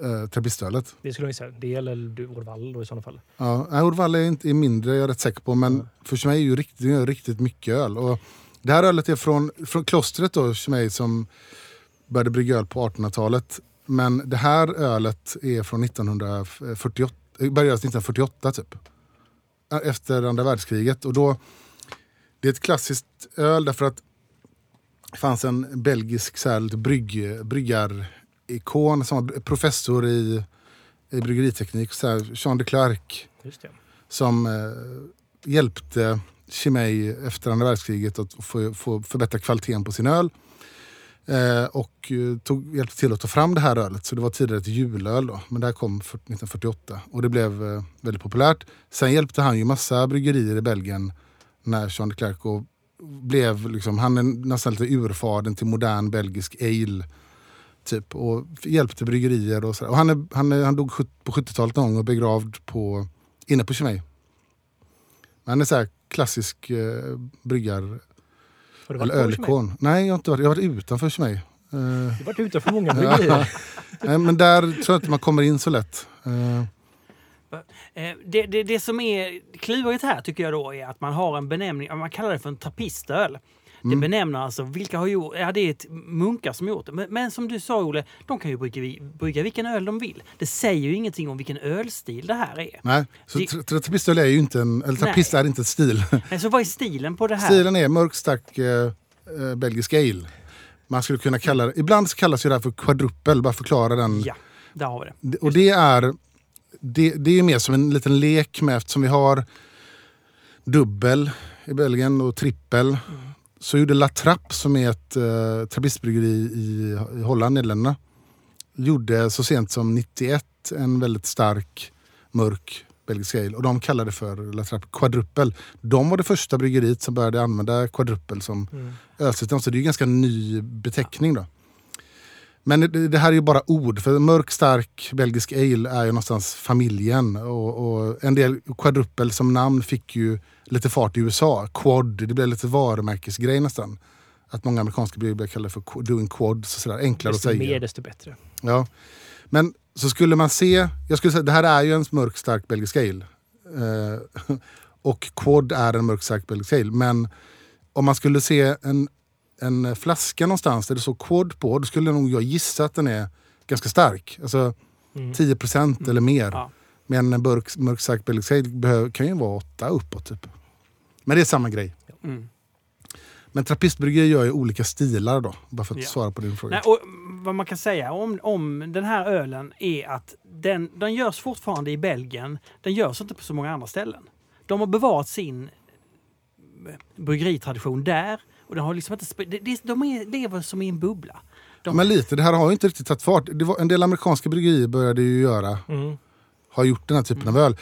eh, trappistölet. Det skulle jag säga. Det eller du, Orvall då i sådana fall. Ja, nej, Orval är, inte, är mindre, jag är rätt säker på. Men Mm. för Chimay är ju riktigt, riktigt mycket öl. Och det här ölet är från, från klostret då, Chimay, som började brygga öl på 1800-talet. Men det här ölet är från 1948, eh, började 1948 typ. Efter andra världskriget. Och då, det är ett klassiskt öl därför att det fanns en belgisk så här, lite brygg, bryggarikon som var professor i, i bryggeriteknik. Så här, Jean de Klerk som eh, hjälpte Chimay efter andra världskriget att få, få förbättra kvaliteten på sin öl. Eh, och eh, tog, hjälpte till att ta fram det här ölet. Så det var tidigare ett julöl då. Men det här kom 1948 och det blev eh, väldigt populärt. Sen hjälpte han ju massa bryggerier i Belgien när Jean de Klerk och blev liksom, han är nästan lite urfadern till modern belgisk ale. Typ, och hjälpte bryggerier och sådär. Och han, är, han, är, han dog på 70-talet någon gång och begravd på, inne på Chimay. Han är så här klassisk eh, bryggar har du eller varit Chimay? ölkon. Nej, jag har inte varit, jag har varit utanför Chimay. Eh, Du har varit utanför många Ja. bryggerier. nej, men där tror jag inte man kommer in så lätt. Eh, Eh, Det, det, det som är klurigt här tycker jag då är att man har en benämning, man kallar det för en trappistöl. Det Mm. benämner alltså vilka har gjort, ja det är ett munkar som gjort det. Men, men som du sa Olle, de kan ju brygga, brygga vilken öl de vill. Det säger ju ingenting om vilken ölstil det här är. nej, så trappistöl är ju inte en, eller trappist är inte ett stil. Nej, så vad är stilen på det här? Stilen är mörk, stark eh, eh, belgisk ale. Man skulle kunna kalla det, ibland kallas ju det här för quadruppel, bara förklara den. Ja, där har vi det. Och det är, det, det är mer som en liten lek med eftersom vi har dubbel i Belgien och trippel. Så gjorde La Trappe som är ett uh, trappistbryggeri i, i Holland, Nederländerna. Gjorde så sent som 91 en väldigt stark mörk belgisk ale. Och de kallade det för La Trappe quadruppel. De var det första bryggeriet som började använda quadruppel som Mm. ölsystem. Så det är ju ganska ny beteckning då. Men det, det här är ju bara ord. För mörk stark belgisk ale är ju någonstans familjen. Och, och en del quadruppel som namn fick ju lite fart i USA. Quad, det blev lite varumärkesgrej nästan. Att många amerikanska bryggerier kallar för doing quads och sådär. Enklare att Desto säga. mer desto bättre. Ja. Men så skulle man se, jag skulle säga det här är ju en mörk stark belgisk ale. Eh, och quad är en mörk stark belgisk ale. Men om man skulle se en, en flaska någonstans där det står quad på, då skulle nog jag gissa att den är ganska stark. Alltså Mm. 10% eller mer. Ja. Men en mörk, mörk stark behöver, kan ju vara 8 uppåt typ. Men det är samma grej. Mm. Men trappistbryggerier gör ju olika stilar då. Bara för att Ja. svara på din fråga. Nej, och vad man kan säga om, om den här ölen är att den, den görs fortfarande i Belgien. Den görs inte på så många andra ställen. De har bevarat sin eh, bryggeritradition där. Och den har liksom inte, de är, lever som i en bubbla. De, Men lite, det här har ju inte riktigt tagit fart. Det var, en del amerikanska bryggerier började ju göra, Mm. har gjort den här typen av öl.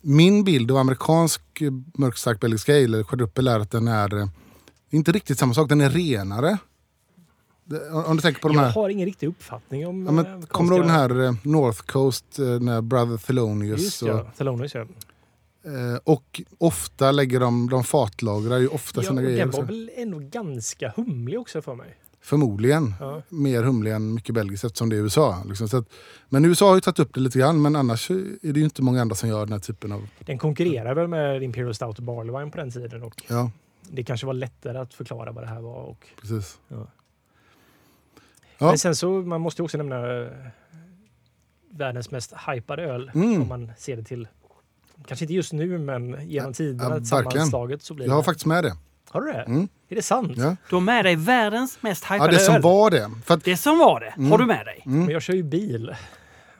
Min bild av amerikansk eh, mörkstark belgisk ale, eller quadruple, är att den är eh, inte riktigt samma sak. Den är renare. Om du tänker på de Jag här... har ingen riktig uppfattning om... Ja, men, eh, kommer du ihåg den här North Coast, när Brother Thelonious Just och, ja, Thelonious ja. Eh, och ofta lägger de, de fatlagrar ju ofta ja sina grejer. den var väl ändå ganska humlig också för mig. Förmodligen. Ja. mer humlig än mycket belgiskt eftersom det är USA. Liksom. Så att, men USA har ju tagit upp det lite grann men annars är det ju inte många andra som gör den här typen av... Den konkurrerar väl med Imperial Stout och Barley på den tiden och Ja, det kanske var lättare att förklara vad det här var. Och, precis. Ja. Ja. Men sen så, man måste ju också nämna eh, världens mest hypade öl Mm. om man ser det till Kanske inte just nu men genom tiderna ja, sammanslaget så blir Jag har det. faktiskt med det. Har du det? Mm. Är det sant? Ja, du har med dig världens mest ja hypade det som öl. var det. För att, Det som var det Mm. har du med dig. Men jag kör ju bil.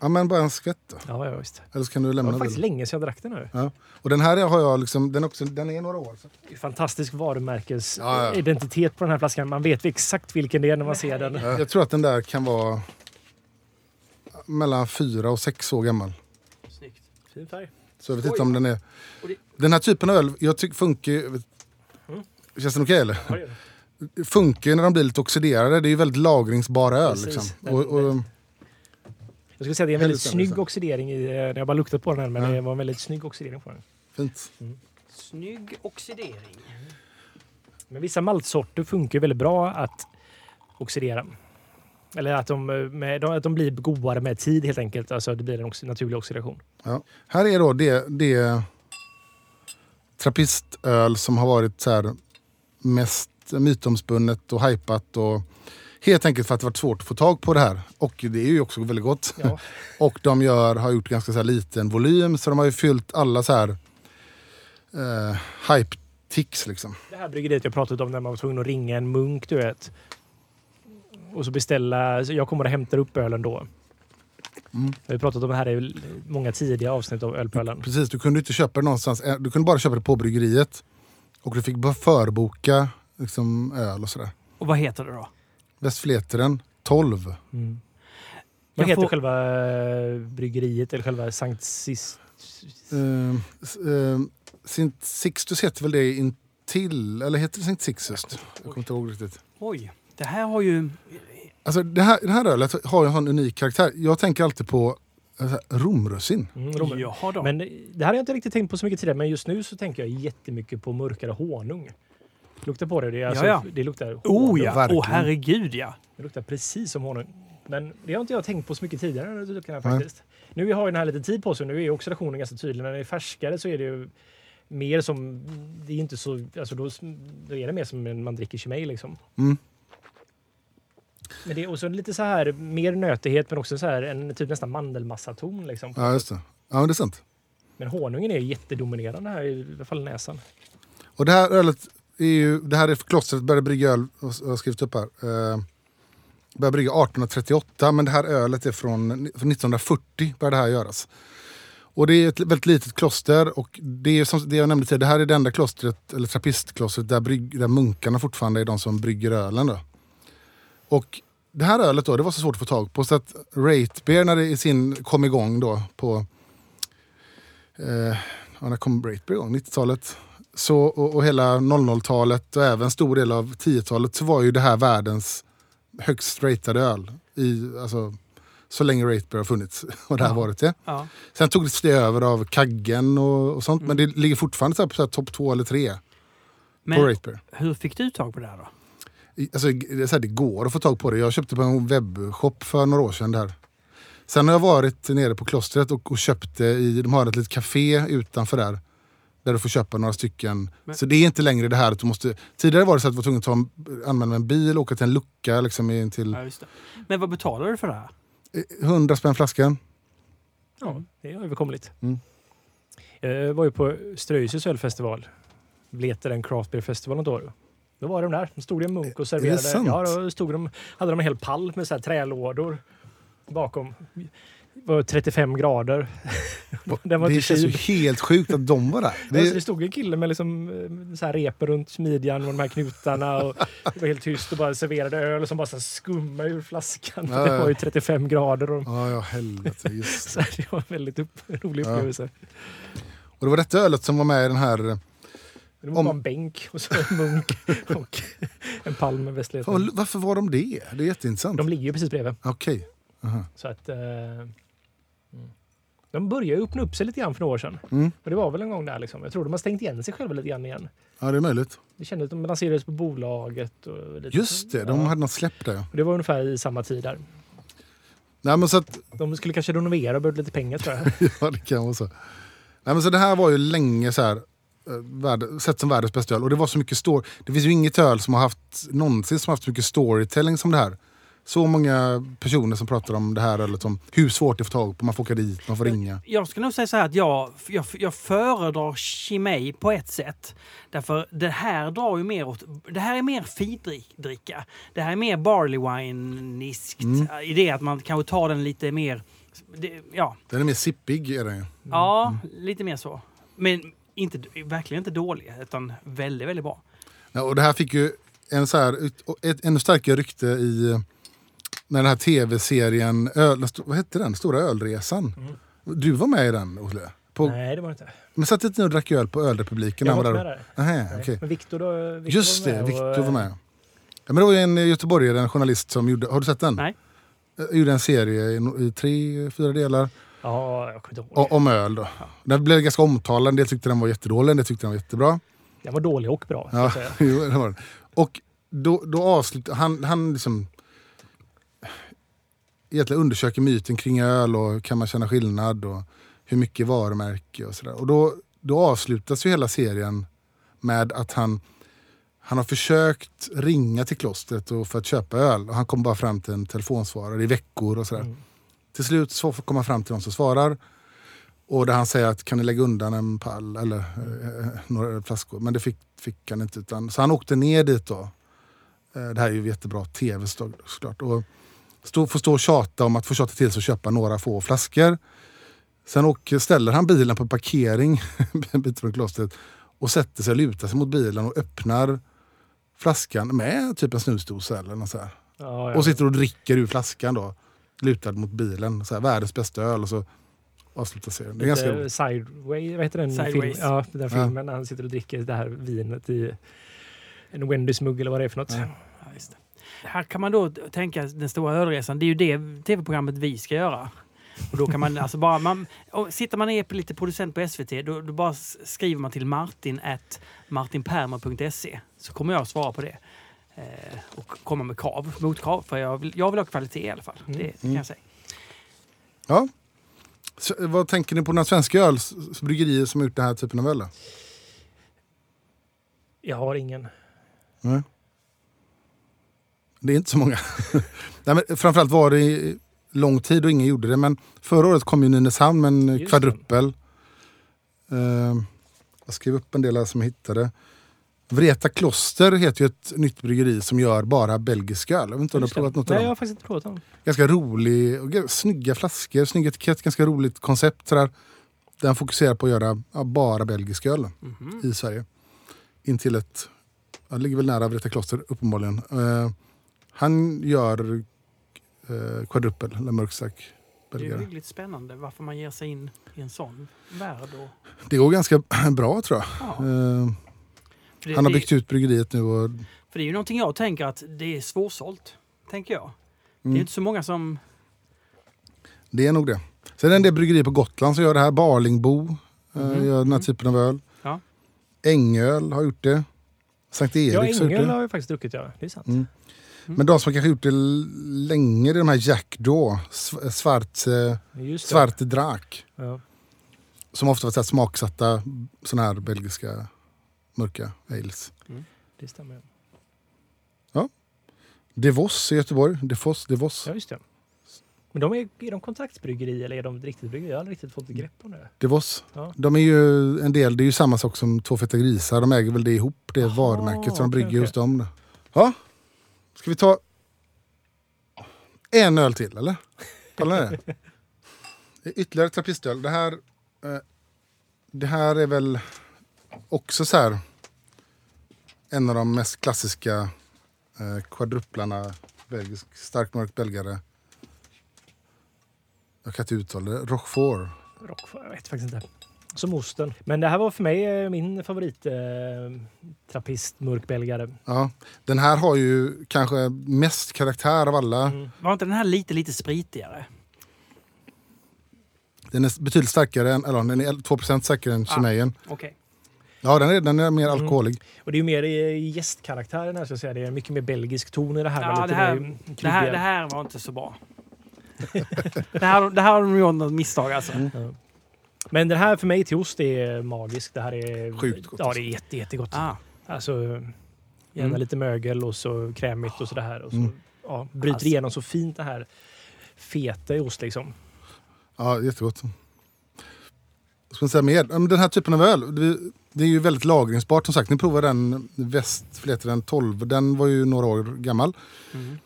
ja, men bara en skvätt då. Ja, ja visst. Eller så kan du Det lämna var faktiskt bilen. länge sedan jag drack den nu. Ja. Och den här har jag liksom, den, är också, den är några år. Så. Det är Fantastisk varumärkesidentitet Ja, ja. på den här flaskan. Man vet exakt vilken det är när man ser den. Ja, Jag tror att den där kan vara mellan fyra och sex år gammal. Snyggt. Fin färg. Så jag vet Oj. inte om den är... Den här typen av öl, jag tycker funkar. Mm. Känns den okej eller? Ja, funkar ju när de blir lite oxiderade. Det är ju väldigt lagringsbara öl. Precis. Liksom. Den- Och, och, Jag skulle säga att det är en väldigt snygg spännande. oxidering i, eh, när jag bara luktat på den här, men Ja. det var en väldigt snygg oxidering på den. Fint. Snygg oxidering. Men vissa maltsorter funkar väldigt bra att oxidera. Eller att de, eh, med, att de blir godare med tid helt enkelt. Alltså det blir en ox, naturlig oxidation. Ja. Här är då det, det trappistöl som har varit så här mest mytomspunnet och hypat och helt enkelt för att det varit svårt att få tag på det här. Och det är ju också väldigt gott. Ja. Och de gör, har gjort ganska så liten volym så de har ju fyllt alla så här eh, hype-ticks liksom. Det här bryggeriet jag pratat om när man var tvungen att ringa en munk, du vet. Och så beställa. så Jag kommer och hämtar upp ölen då. Mm. Vi har pratat om det här i många tidiga avsnitt av Ölpölen. Precis, du kunde inte köpa det någonstans. Eh, Du kunde bara köpa det på bryggeriet. Och du fick bara förboka liksom, öl och sådär. Och vad heter det då? Västfleteren 12. Mm. Jag Vad heter får- själva eh, bryggeriet eller själva Sankt Sis... Uh, uh, Sint Sixtus heter väl det intill, eller heter det Sankt Sixtus? Jag kommer inte ihåg riktigt. Oj, det här har ju... Alltså det här, det här ölet har ju en sån unik karaktär. Jag tänker alltid på eh, romrussin. Mm. Jaha då. Men det här har jag inte riktigt tänkt på så mycket tidigare, men just nu så tänker jag jättemycket på mörkare honung. Luktar på det. Det, är alltså, Ja, ja. det luktar honung. oh ja, verkligen. åh herregud ja. Det luktar precis som honung. Men det har inte jag tänkt på så mycket tidigare. Nej. faktiskt. Nu har ju den här lite tid på sig. Nu är oxidationen ganska tydlig. När den är färskare så är det ju mer som... Det är inte så... Alltså då, då är det mer som en man dricker Chimay liksom. Mm. Men det är också lite så här mer nötighet men också så här en typ nästan mandelmassaton liksom. Ja, just det. Ja, det är sant. Men honungen är jättedominerande här i alla fall näsan. Och det här ölet är ju, det här är klostret började brygga öl, jag har skrivit upp här. Eh, började brygga 1838 men det här ölet är från, från 1940 började det här göras. Och det är ett väldigt litet kloster och det är som det jag nämnde tidigare, det här är det enda klostret, eller trappistklostret där, brygg, där munkarna fortfarande är de som brygger ölen. Då. Och det här ölet då, det var så svårt att få tag på så att Rate Beer när det i sin kom igång då på eh, ja, när kom Rate Beer igång? 90-talet. Så, och, och hela 00-talet och även stor del av 10-talet så var ju det här världens högst ratade öl. I, alltså, så länge Rate Beer har funnits. Och det här Ja. varit det. ja. Sen tog det över av Kaggen och, och sånt. Mm. Men det ligger fortfarande så på topp två eller tre på Men Rate Beer. hur fick du tag på det här då? Alltså, det, här, det går att få tag på det. Jag köpte på en webbshop för några år sedan. Där. Sen har jag varit nere på klostret och, och köpt det i, de har ett litet café utanför där. Där du får köpa några stycken. Men- Så det är inte längre det här att du måste... Tidigare var det så att du var tvungen att ta en, använda en bil och åka till en lucka liksom in till Ja, just det. Men vad betalar du för det här? eh, 100 spänn flaskan. Ja, det är överkomligt. Mm. Jag var ju på Ströjsös ölfestival. Blete den craft beer festival något år. Då var de där. De stod i en munk och serverade. sant? Ja, då stod de, hade de en hel pall med så här trälådor bakom. Det var 35 grader. Den var det känns ju helt sjukt att de var där. Det... Alltså, Det, det stod en kille med liksom, eh, så här runt midjan och de här knutarna. Och det var helt tyst och bara serverade öl som bara så skummade ur flaskan. Ja, det ja. var ju 35 grader. Och, ja, ja, helvete. Just. så här, det var en väldigt upp, rolig Ja. upplevelse. Och det var detta ölet som var med i den här... Det var Om- bara en bänk och så en munk och en pall med västlighet. Fan, varför var de det? Det är jätteintressant. De ligger ju precis bredvid. Okej. Aha. Så att, eh, mm. De började ju öppna upp sig lite grann för några år sedan. Mm. Och det var väl en gång där liksom. Jag tror de har stängt igen sig själva lite grann igen. Ja, det är möjligt. Det kändes att de lanserades på bolaget. Och lite, Just det, de ja. hade något släpp där. Och Det var ungefär i samma tid där. Nej, men så att, De skulle kanske renovera och behövde lite pengar tror jag. ja, det kan vara så. Nej, men så det här var ju länge så här, värld, sett som världens bästa öl. Och det var så mycket story. Det finns ju inget öl som har haft någonsin som haft så mycket storytelling som det här. Så många personer som pratar om det här ölet, om hur svårt det är att få tag på. Man får åka dit, man får ringa. Jag ska nog säga så här att jag, jag, jag föredrar Chimay på ett sätt. Därför det här drar ju mer åt... Det här är mer findricka. Det här är mer barley wine-iskt. Mm. I det att man kanske tar den lite mer... Det, ja, Den är mer sippig. Är den ju. ja lite mer så. Men inte, verkligen inte dålig, utan väldigt, väldigt bra. Ja, och det här fick ju en så här, ett ännu starkare rykte i eh, när den här tv-serien, vad hette den? Stora ölresan. Du var med i den, Olle? På, Nej, det var inte. men satt inte ni och drack öl på Ölrepubliken? Jag var inte med där. Nähä, Nej. okej. Men Viktor då? Viktor Just det, Viktor var med. Ja, men det var ju en göteborgare, en journalist som gjorde... Har du sett den? Nej. Jag gjorde en serie i, i tre, fyra delar Ja, jag kommer inte ihåg. o- om öl. Då. Den blev ganska omtalad. En del tyckte den var jättedålig, en del tyckte den var jättebra. Den var dålig och bra. Ja, jo, det var den. Och då, då avslutade han, han liksom egentligen undersöker myten kring öl och kan man känna skillnad och hur mycket varumärke och sådär. Och då, då avslutas ju hela serien med att han, han har försökt ringa till klostret och för att köpa öl och han kommer bara fram till en telefonsvarare i veckor och sådär. Mm. Till slut så får komma fram till någon som svarar. Och där han säger att kan ni lägga undan en pall eller eh, några flaskor. Men det fick, fick han inte. Utan, så han åkte ner dit då. Eh, det här är ju jättebra tv så- såklart. Och stå, får stå och tjata om att få tjata till sig och köpa några få flaskor. Sen åker, ställer han bilen på parkering en bit från klostret och sätter sig och lutar sig mot bilen och öppnar flaskan med typ en snusdosa eller något så här. Ja, ja. Och sitter och dricker ur flaskan då. Lutad mot bilen. Så här, världens bästa öl. Och så avslutar serien. Det är ganska roligt. Sideway, vad heter den Sideways. filmen? Ja, den Ja. filmen när han sitter och dricker det här vinet i en Wendys mugg eller vad det är för något. Ja. Ja, just det. Här kan man då tänka den stora ölresan. Det är ju det tv-programmet vi ska göra. Och då kan man alltså bara, man, och sitter man på lite producent på SVT då, då bara skriver man till martin at martinpermer.se så kommer jag svara på det. Eh, och komma med krav, motkrav. För jag vill, jag vill ha kvalitet i alla fall. Mm. Det kan jag säga. Ja. Så, vad tänker ni på några svenska ölbryggerier som har gjort den här typen av öl? då? Jag har ingen. Nej. Det är inte så många. Nej, men framförallt var det i lång tid och ingen gjorde det. Men förra året kom ju Nynäshamn med en Just det. kvadruppel. Eh, jag skrev upp en del här som jag hittade. Vreta Kloster heter ju ett nytt bryggeri som gör bara belgisk öl. Jag vet inte om du har provat något Nej, av jag dem? har faktiskt inte provat dem. Ganska rolig, och snygga flaskor, snygg etikett, ganska roligt koncept. Sådär. Den fokuserar på att göra ja, bara belgisk öl Mhm. i Sverige. In till ett, ja, det ligger väl nära Vreta Kloster uppenbarligen. Eh, han gör eh, quadruppel, eller mörkstark Det är belgare. väldigt spännande varför man ger sig in i en sån värld. Och, Det går ganska bra tror jag. ja. Eh, det, han har byggt ut bryggeriet nu och För det är ju någonting jag tänker att det är svårsålt. Tänker jag. Det är Mm. ju inte så många som... det är nog det. Sen är det en del bryggerier på Gotland som gör det här. Barlingbo Mhm. gör den här Mm. typen av öl. Ja. Ängöl har gjort det. Sankt Ja, Eriks har gjort Ängöl det. har jag faktiskt druckit, ja. Det är sant. Mm. Men de som kanske gjort det länge, det är de här Jack Daw, sv- svart, eh, svart drak. Ja. Som ofta var smaksatta såna här belgiska mörka ales. Det stämmer. Devos i Göteborg. Defos, Devos. Ja, just det. Men de är, är de kontaktsbryggeri eller är de riktigt bryggeri? Jag har aldrig riktigt fått grepp om det. Devos. Ja. De är ju en del, det är ju samma sak som Två feta grisar. De äger väl det ihop, det Aha, varumärket. Så de brygger okej. hos dem. Ja. Ska vi ta en öl till eller? Pallar ni det? Ytterligare trappistöl. Det här, eh, det här är väl också så här en av de mest klassiska eh, kvadruplarna. Belgisk, stark mörk belgare. Jag kan inte uttala det. Rochefort. Rockford, jag vet faktiskt inte. Som osten. Men det här var för mig eh, min favorit eh, trappist, mörkbelgare. Ja, den här har ju kanske mest karaktär av alla. Mm. Var inte den här lite, lite spritigare? Den är betydligt starkare, än, eller den är 2% starkare än Ah. Okej. Ja, den är, den är mer Mm. alkoholig. Och det är ju mer i gästkaraktären här, så att säga. Det är mycket mer belgisk ton i det här. Ja, det här, det, här, det här var inte så bra. det, här, det här har de gjort något misstag alltså. Ja. Men den här för mig till ost är magisk. Det här är Sjukt gott, Ja, alltså. det är jätte, jättegott. Ah, Alltså, gärna Mm. lite mögel och så krämigt och sådär. Och så, Mm. ja, bryter Alltså. igenom så fint det här feta i ost liksom. Ja, jättegott. Ska man säga mer? Den här typen av öl, det, är ju väldigt lagringsbart som sagt. Ni provade den väst, den 12, den var ju några år gammal. mm.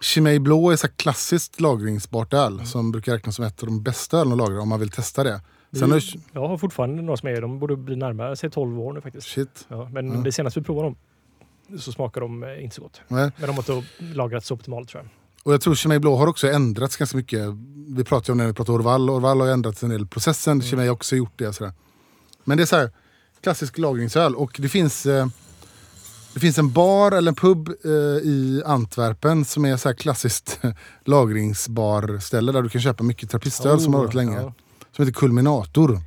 Chimay Blå är så klassiskt lagringsbart öl som brukar räknas som ett av de bästa ölen att lagra om man vill testa det. Sen har, Jag har fortfarande några som är, de borde bli närmare sig 12 år nu faktiskt. shit, Ja, men Ja. det senaste vi provade dem så smakar de eh, inte så gott. nej. Men de har inte lagrats optimalt tror jag. Och jag tror Chimay Blå har också ändrats ganska mycket. Vi pratade om det när vi pratade Orval. Orval har ändrat en del processen. Mm. Chimay har också gjort det. och Sådär. Men det är så här klassisk lagringsöl. Och det finns... Eh, Det finns en bar eller en pub eh, i Antwerpen som är så här klassiskt lagringsbarställe där du kan köpa mycket trappistöl som har varit länge. ja. Som heter Kulminator.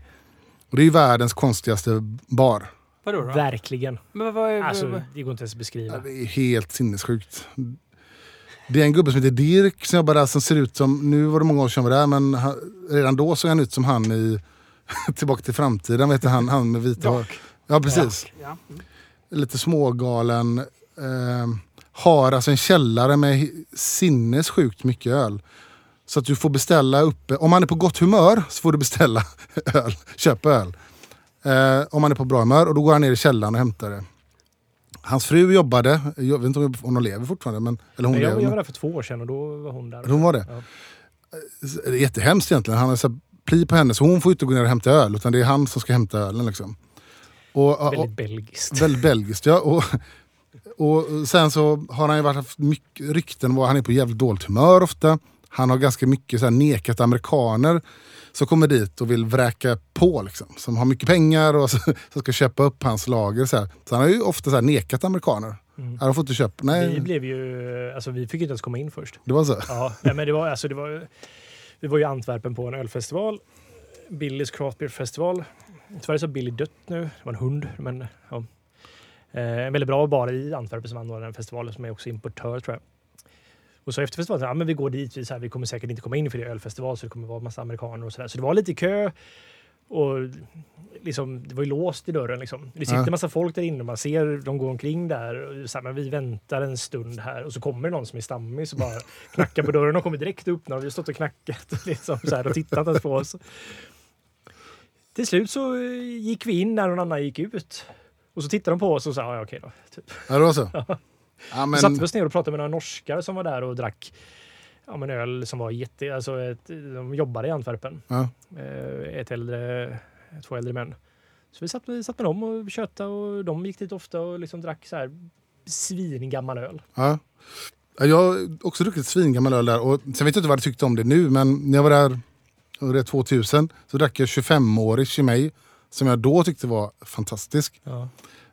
Och det är ju världens konstigaste bar. Vadå då? Verkligen. Men vad är, Alltså, vad- det går inte ens att beskriva. Ja, det är helt sinnessjukt. Det är en gubbe som heter Dirk som jobbar där som ser ut som, nu var det många år sedan var där, men han, redan då såg han ut som han i Tillbaka till framtiden, vad heter han, han med vita hår? Ja precis. Ja. Mm. Lite smågalen. Eh, har alltså en källare med sinnessjukt mycket öl. Så att du får beställa uppe, om man är på gott humör så får du beställa öl, köpa öl. Eh, om man är på bra humör och då går han ner i källaren och hämtar det. Hans fru jobbade, jag vet inte om hon lever fortfarande, men, eller hon Men jag, var där för två år sedan och då var hon där. Hon var det? Ja. Det är jättehemskt egentligen. Han har pli på henne så hon får inte gå ner och hämta öl utan det är han som ska hämta ölen. Liksom. Och, och, Väldigt belgiskt. Väldigt belgiskt ja. Och, och sen så har han ju varit haft mycket rykten om att han är på jävligt dåligt humör ofta. Han har ganska mycket så här nekat amerikaner som kommer dit och vill vräka på. Liksom, som har mycket pengar och så, som ska köpa upp hans lager. Så, här. så han har ju ofta så här nekat amerikaner. Mm. Han får inte köpa. Nej, Vi blev ju... Alltså vi fick inte ens komma in först. det var så. Ja, nej, men det var, alltså, det var, vi var i Antwerpen på en ölfestival. Billys Craft Beer Festival. Tyvärr så har Billy dött nu. Det var en hund. Men, ja. eh, en väldigt bra bar i Antwerpen som anordnar den festivalen som är också importör tror jag. Och så efter festivalen, ja men vi går dit, vi, så här, vi kommer säkert inte komma in för det är ölfestival så det kommer vara massa amerikaner och sådär. Så det var lite kö. Och liksom, det var ju låst i dörren. Liksom. Det sitter Ja. massa folk där inne, man ser dem gå omkring där. Och så här, men vi väntar en stund här och så kommer det någon som är stammis och bara knackar på dörren och kommer direkt öppnar. Och vi har stått och knackat och, liksom, så här, och tittat ens på oss. Till slut så eh, gick vi in när någon annan gick ut. Och så tittade de på oss och sa ja, okej då. Typ. Ja, det var så. Ja, Så men, satte vi oss ner och pratade med några norskar som var där och drack ja, men öl som var jätte... Alltså ett, de jobbade i Antwerpen. ja. Eh, ett äldre, två äldre män. Så vi satt, vi satt med dem och tjötade och de gick dit ofta och liksom drack så här svingammal öl. Ja. Ja, Jag har också druckit svingammal öl där. Och sen vet jag inte vad jag tyckte om det nu, men när jag var där det är 2000 så drack jag 25-årig Chimay som jag då tyckte var fantastisk. Ja.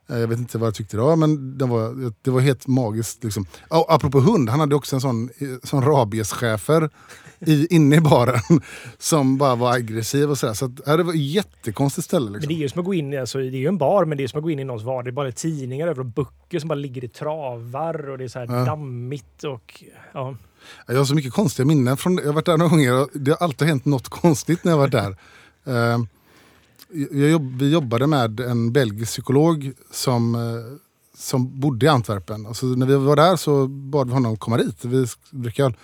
Eh, Jag vet inte vad jag tyckte då, men det var, det var helt magiskt. Liksom. Och apropå hund, han hade också en sån, eh, sån rabieschefer i, inne i baren som bara var aggressiv och sådär. Så att, ja, det var ett jättekonstigt ställe. Men Liksom. det är ju som att gå in alltså, det är ju en bar, men det är som att gå in i någons vardag. Det är bara tidningar över och böcker som bara ligger i travar och det är så Ja. dammigt och ja. Jag har så mycket konstiga minnen. Från, jag har varit där några gånger och det har alltid hänt något konstigt när jag varit där. Jag jobb, vi jobbade med en belgisk psykolog som, eh, som bodde i Antwerpen. Och så när vi var där så bad vi honom komma dit. Vi drack öl.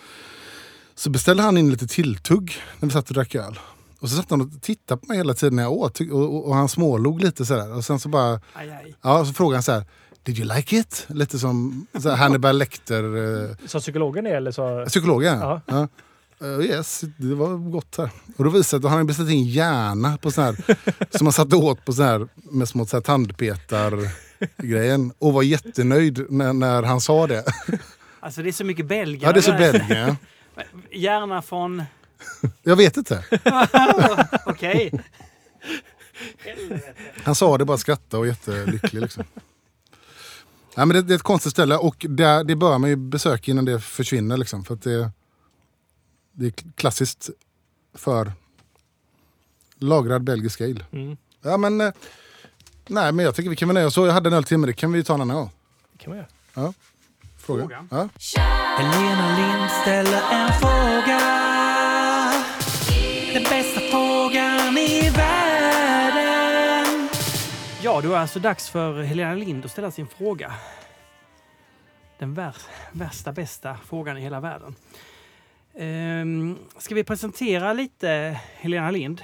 Så beställde han in lite tilltugg när vi satt och drack öl. Och så satt han och tittade på mig hela tiden när jag åt. Och, och, och han smålog lite sådär. Och sen så bara Aj, aj. Ja, så frågade han så här. Did you like it? Lite som så här Hannibal Lecter. Eh, Sa psykologen det eller så? psykologen. Ja. Ja. Eh, yes, det var gott här. Och då visade det att då hade han beställt in hjärna på sån här, som man satte åt på sån här, med små så här tandpetar-grejen. Och var jättenöjd när, när han sa det. Alltså det är så mycket belgare. Ja, det är så ja. Gärna från... Jag vet inte. Okej. Han sa det bara skratta och jättelycklig. Liksom. Ja, men det, det är ett konstigt ställe och det, det bör man ju besöka innan det försvinner. Liksom, för det, det är klassiskt för lagrad belgisk ale. Mm, Ja, men, eh, nej, men jag tycker vi kan väl nöja oss så. Jag hade en öl till men det kan vi ta en annan gång. det kan man göra. Fråga. Fråga. Ja. Helena Lind ställer en fråga. Den bästa frågan i världen. Ja, då är alltså dags för Helena Lind att ställa sin fråga. Den vär, värsta, bästa frågan i hela världen. Ehm, ska vi presentera lite Helena Lind?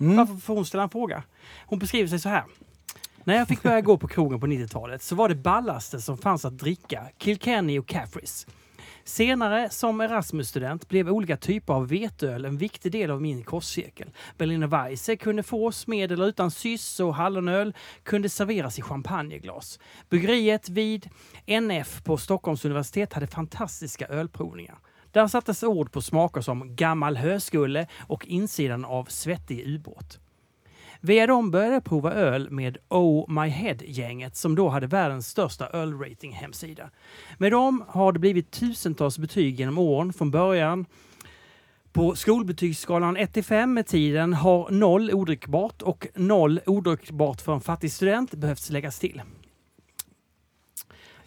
Mm. Varför får hon ställa en fråga? Hon beskriver sig så här. När jag fick börja gå på krogen på 90-talet så var det ballaste som fanns att dricka Kilkenny och Caffreys. Senare som Erasmus-student blev olika typer av veteöl en viktig del av min kostcirkel. Berliner Weisse kunde fås med eller utan syss och hallonöl kunde serveras i champagneglas. Bryggeriet vid NF på Stockholms universitet hade fantastiska ölprovningar. Där sattes ord på smaker som gammal höskulle och insidan av svettig ubåt. Via dem började jag prova öl med Oh My Head-gänget som då hade världens största ölrating-hemsida. Med dem har det blivit tusentals betyg genom åren från början på skolbetygsskalan 1 till 5 med tiden har 0 odrickbart och 0 odrickbart för en fattig student behövts läggas till.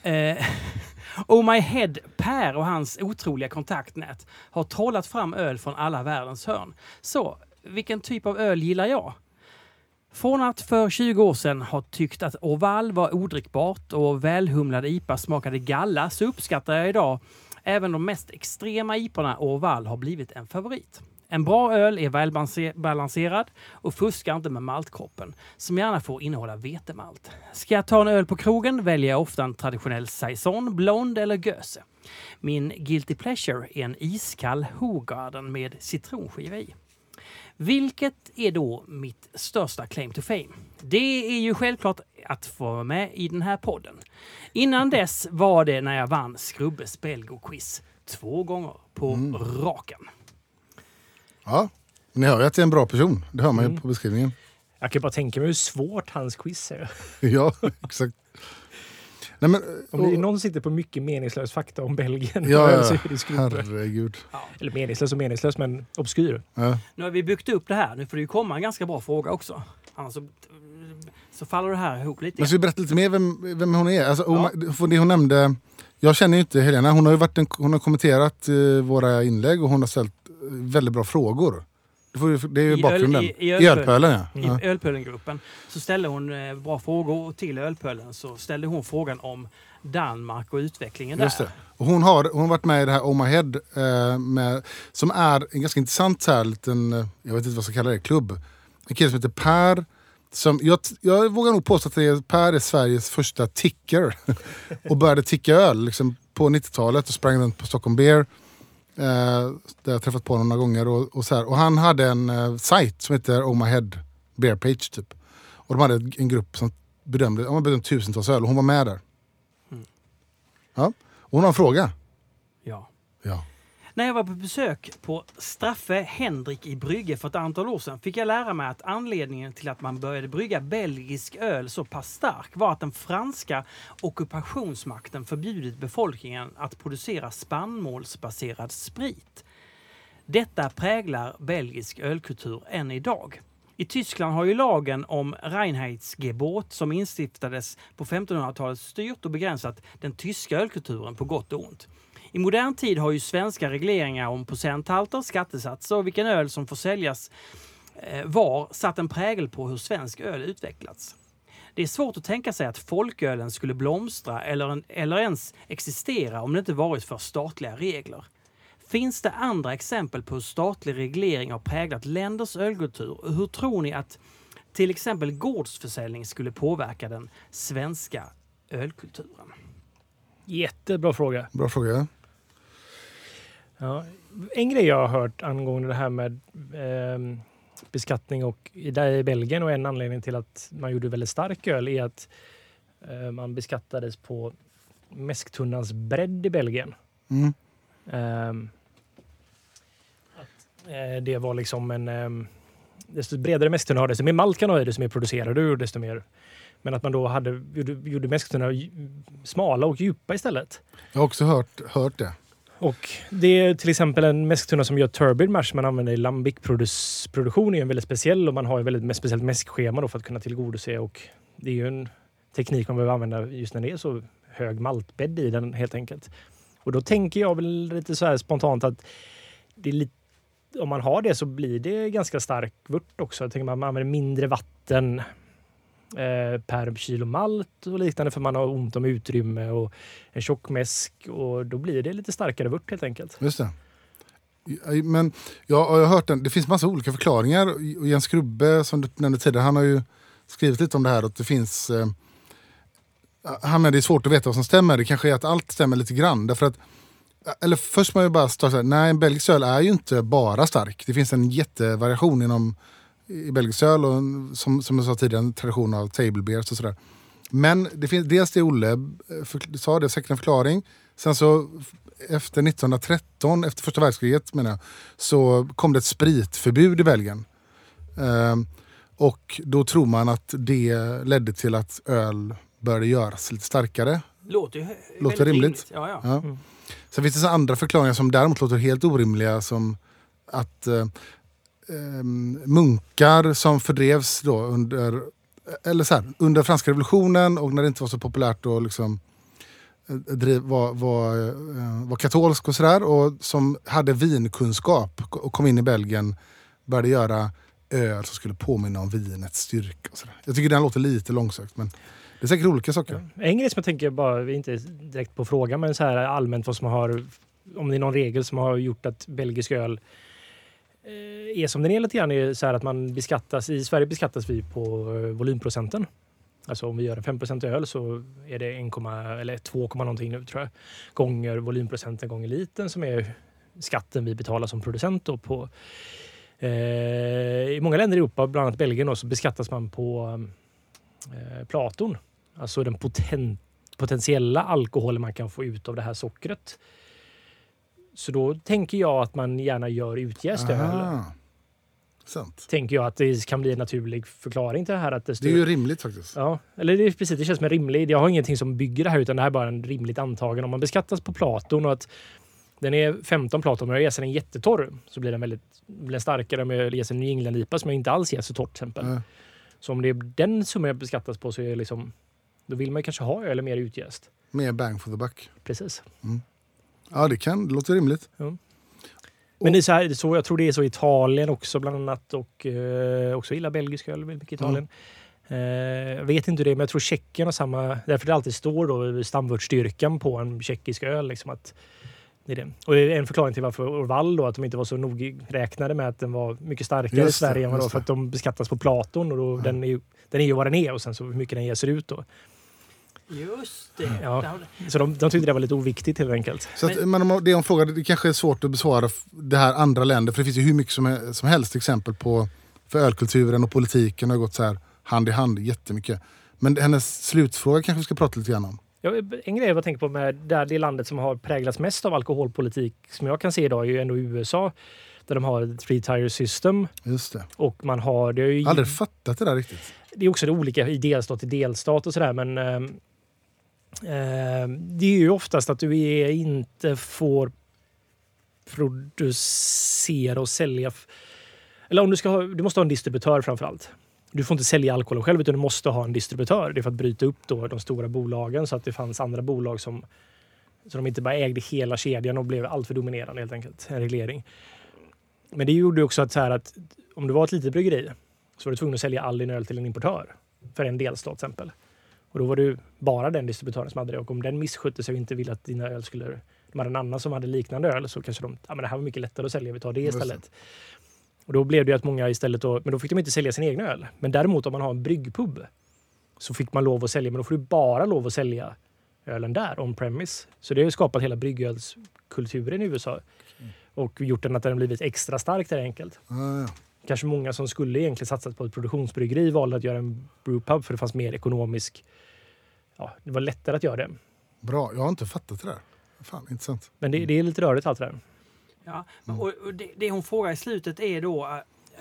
Eh, oh My Head, Per och hans otroliga kontaktnät har trollat fram öl från alla världens hörn. Så, vilken typ av öl gillar jag? Från att för 20 år sedan ha tyckt att Oval var odrickbart och välhumlad IPA smakade galla så uppskattar jag idag även de mest extrema IPorna Oval har blivit en favorit. En bra öl är välbalanserad och fuskar inte med maltkroppen, som gärna får innehålla vetemalt. Ska jag ta en öl på krogen väljer jag ofta en traditionell saison, blond eller göse. Min guilty pleasure är en iskall Hogarden med citronskiva i. Vilket är då mitt största claim to fame? Det är ju självklart att få vara med i den här podden. Innan dess var det när jag vann Skrubbes Belgo-quiz två gånger på Mm. raken. Ja, ni hör ju att det är en bra person. Det hör man ju Mm. på beskrivningen. Jag kan bara tänka mig hur svårt hans quiz är. Ja, exakt. Nej, men, Om det är någon sitter på mycket meningslös fakta om Belgien ja, så ja, är det Skrubbe. herregud. Eller meningslös och meningslös, men obskyr. Ja. Nu har vi byggt upp det här. Nu får det ju komma en ganska bra fråga också. Annars så, så faller det här ihop lite. Men ska vi berätta lite mer vem, vem hon är? Alltså, Ja. hon, för det hon nämnde, jag känner ju inte Helena. Hon har ju varit en, hon har kommenterat eh, våra inlägg och hon har ställt väldigt bra frågor. Det, är I bakgrunden. öl- i- I, i ölpölen. ölpölen ja. I. Ölpölengruppen så ställde hon eh, bra frågor och till Ölpölen så ställde hon frågan om Danmark och utvecklingen Just där. det. Hon, har, hon har varit med i det här Oh My Head, eh, med, som är en ganska intressant så här, liten, eh, jag vet inte vad jag ska kalla det, klubb. En kille som heter Per. Som, jag, jag vågar nog påstå att det är, Per är Sveriges första ticker. och började ticka öl liksom, på 90-talet och sprang runt på Stockholm Beer. Eh, där jag träffat på honom några gånger. Och, och, så här. och han hade en eh, sajt som heter Oh My Head Beer Page. Typ. Och de hade en grupp som bedömde, de bedömde tusentals öl och hon var med där. Mm. Ja. Och hon har en fråga. Ja. Ja. När jag var på besök på Straffe Henrik i Brygge för ett antal år sedan fick jag lära mig att anledningen till att man började brygga belgisk öl så pass stark var att den franska ockupationsmakten förbjudit befolkningen att producera spannmålsbaserad sprit. Detta präglar belgisk ölkultur än idag. I Tyskland har ju lagen om Reinheitsgebot som instiftades på 1500-talet styrt och begränsat den tyska ölkulturen på gott och ont. I modern tid har ju svenska regleringar om procenthalter, skattesatser och vilken öl som får säljas eh, var satt en prägel på hur svensk öl utvecklats. Det är svårt att tänka sig att folkölen skulle blomstra eller, en, eller ens existera om det inte varit för statliga regler. Finns det andra exempel på hur statlig reglering har präglat länders ölkultur? Och Hur tror ni att till exempel gårdsförsäljning skulle påverka den svenska ölkulturen? Jättebra fråga. Bra fråga. Ja. En grej jag har hört angående det här med ehm, beskattning och i, där i Belgien och en anledning till att man gjorde väldigt stark öl är att eh, man beskattades på mäsktunnans bredd i Belgien. Mm. Ehm, att, eh, det var liksom en... Um, desto bredare mäsktunna har, desto mer malt kan ha i, desto mer producerar du och desto mer... Men att man då hade, gjorde, gjorde mäsktunnorna smala och djupa istället. Jag har också hört, hört det. Och det är till exempel en mäsktunna som gör turbid mash man använder i lambic-produktion är ju en väldigt speciell och man har ett väldigt speciellt mäskschema då för att kunna tillgodose och det är ju en teknik man behöver använda just när det är så hög maltbädd i den helt enkelt. Och då tänker jag väl lite så här spontant att det är lite, om man har det så blir det ganska stark vört också. Jag tänker man använder mindre vatten eh, per kilo malt och liknande för man har ont om utrymme och en tjock mäsk och då blir det lite starkare vört helt enkelt. Just det. Ja, Men jag har hört den, det finns massa olika förklaringar. Och Jens Krubbe som du nämnde tidigare, han har ju skrivit lite om det här. Att det finns... Eh, han menar det är svårt att veta vad som stämmer. Det kanske är att allt stämmer lite grann. Därför att, eller först måste man ju bara starta så här, nej en belgisk öl är ju inte bara stark. Det finns en jättevariation inom i belgisk öl och som, som jag sa tidigare en tradition av table beers och sådär. Men det finns dels det Olle eh, för, sa, det är säkert en förklaring. Sen så efter 1913, efter första världskriget menar jag, så kom det ett spritförbud i Belgien. Ehm, Och då tror man att det ledde till att öl började göras lite starkare. Låter ju Låter väldigt rimligt. Ja, ja. Ja. Sen finns det så andra förklaringar som däremot låter helt orimliga som att eh, eh, munkar som fördrevs då under, eller så här, under franska revolutionen och när det inte var så populärt att liksom, eh, driv, var, var, eh, var katolsk och sådär och som hade vinkunskap och kom in i Belgien började göra öl som skulle påminna om vinets styrka. Och så där. Jag tycker den låter lite långsökt men det är säkert olika saker. En grej som jag tänker, bara, inte direkt på frågan, men så här allmänt vad som har, om det är någon regel som har gjort att belgisk öl Eh, är som den är lite grann, är så här att man beskattas, i Sverige beskattas vi på eh, volymprocenten. Alltså om vi gör en 5% öl så är det 1, eller 2, någonting nu tror jag, gånger volymprocenten gånger liten som är skatten vi betalar som producent då på eh, I många länder i Europa, bland annat Belgien, då, så beskattas man på eh, Platon. Alltså den poten, potentiella alkoholen man kan få ut av det här sockret. Så då tänker jag att man gärna gör utjäst öl. Sant. Tänker jag att det kan bli en naturlig förklaring till det här. Att det, Det är ju rimligt faktiskt. Ja, eller det, är precis, det känns som en rimlig... Jag har ingenting som bygger det här utan det här är bara en rimligt antagen. Om man beskattas på Platon och att den är 15 Platon, men jag jäser den jättetorr så blir den väldigt blir den starkare om jag jäser en New England-IPA som jag inte alls jäser torrt till exempel. Ja. Så om det är den som jag beskattas på så är liksom... Då vill man kanske ha öl mer utjäst. Mer bang for the buck. Precis. Ja, det kan. Det låter rimligt. Men det är så här, så, jag tror det är så i Italien också bland annat och eh, också gillar belgisk öl väldigt mycket i Italien. Eh, jag vet inte det men jag tror Tjeckien har samma... Därför det alltid står då stamvörtsstyrkan på en tjeckisk öl. Liksom att det är det. Och det är en förklaring till varför Orval då, att de inte var så nogräknade med att den var mycket starkare i det, Sverige än vad just för att de beskattas på Platon och då, den, är ju, den är ju vad den är och sen så hur mycket den ger sig ut då. Just det. Ja. Har Så de, de tyckte det var lite oviktigt helt enkelt. Så att, men om det är en fråga, det kanske är svårt att besvara det här andra länder. För det finns ju hur mycket som, är, som helst exempel på för ölkulturen och politiken har gått så här hand i hand jättemycket. Men hennes slutfråga kanske vi ska prata lite grann om. Ja, en grej jag tänker på med där det landet som har präglats mest av alkoholpolitik som jag kan se idag är ju ändå USA. Där de har ett three tire system Just det. och man har... Det är, ju, Aldrig fattat det där riktigt. det är också det olika i delstat till delstat och sådär men ehm, Eh, det är ju oftast att du inte får producera och sälja... Eller om du ska ha, du måste ha en distributör framför allt. Du får inte sälja alkohol själv utan du måste ha en distributör. Det är för att bryta upp då de stora bolagen så att det fanns andra bolag som så de inte bara ägde hela kedjan och blev alltför dominerande helt enkelt. En reglering. Men det gjorde också att, så här att om du var ett litet bryggeri så var du tvungen att sälja all din öl till en importör för en delstat till exempel. Och då var det bara den distributören som hade det och om den misskötte sig och inte ville att dina öl skulle... De hade en annan som hade liknande öl så kanske de, ja men det här var mycket lättare att sälja, vi tar det istället. Och då blev det att många istället då, men då fick de inte sälja sin egen öl. Men däremot om man har en bryggpub så fick man lov att sälja, men då får du bara lov att sälja ölen där, on premise. Så det har ju skapat hela bryggölskulturen i USA. Och gjort den att den har blivit extra stark där enkelt. Ja, ja. Kanske många som skulle egentligen satsat på ett produktionsbryggeri valde att göra en brewpub för det fanns mer ekonomisk... Ja, det var lättare att göra det. Bra, jag har inte fattat det där. Fan, intressant. Men det, det är lite rörigt allt det där. Ja. Och, och det, det hon frågar i slutet är då eh,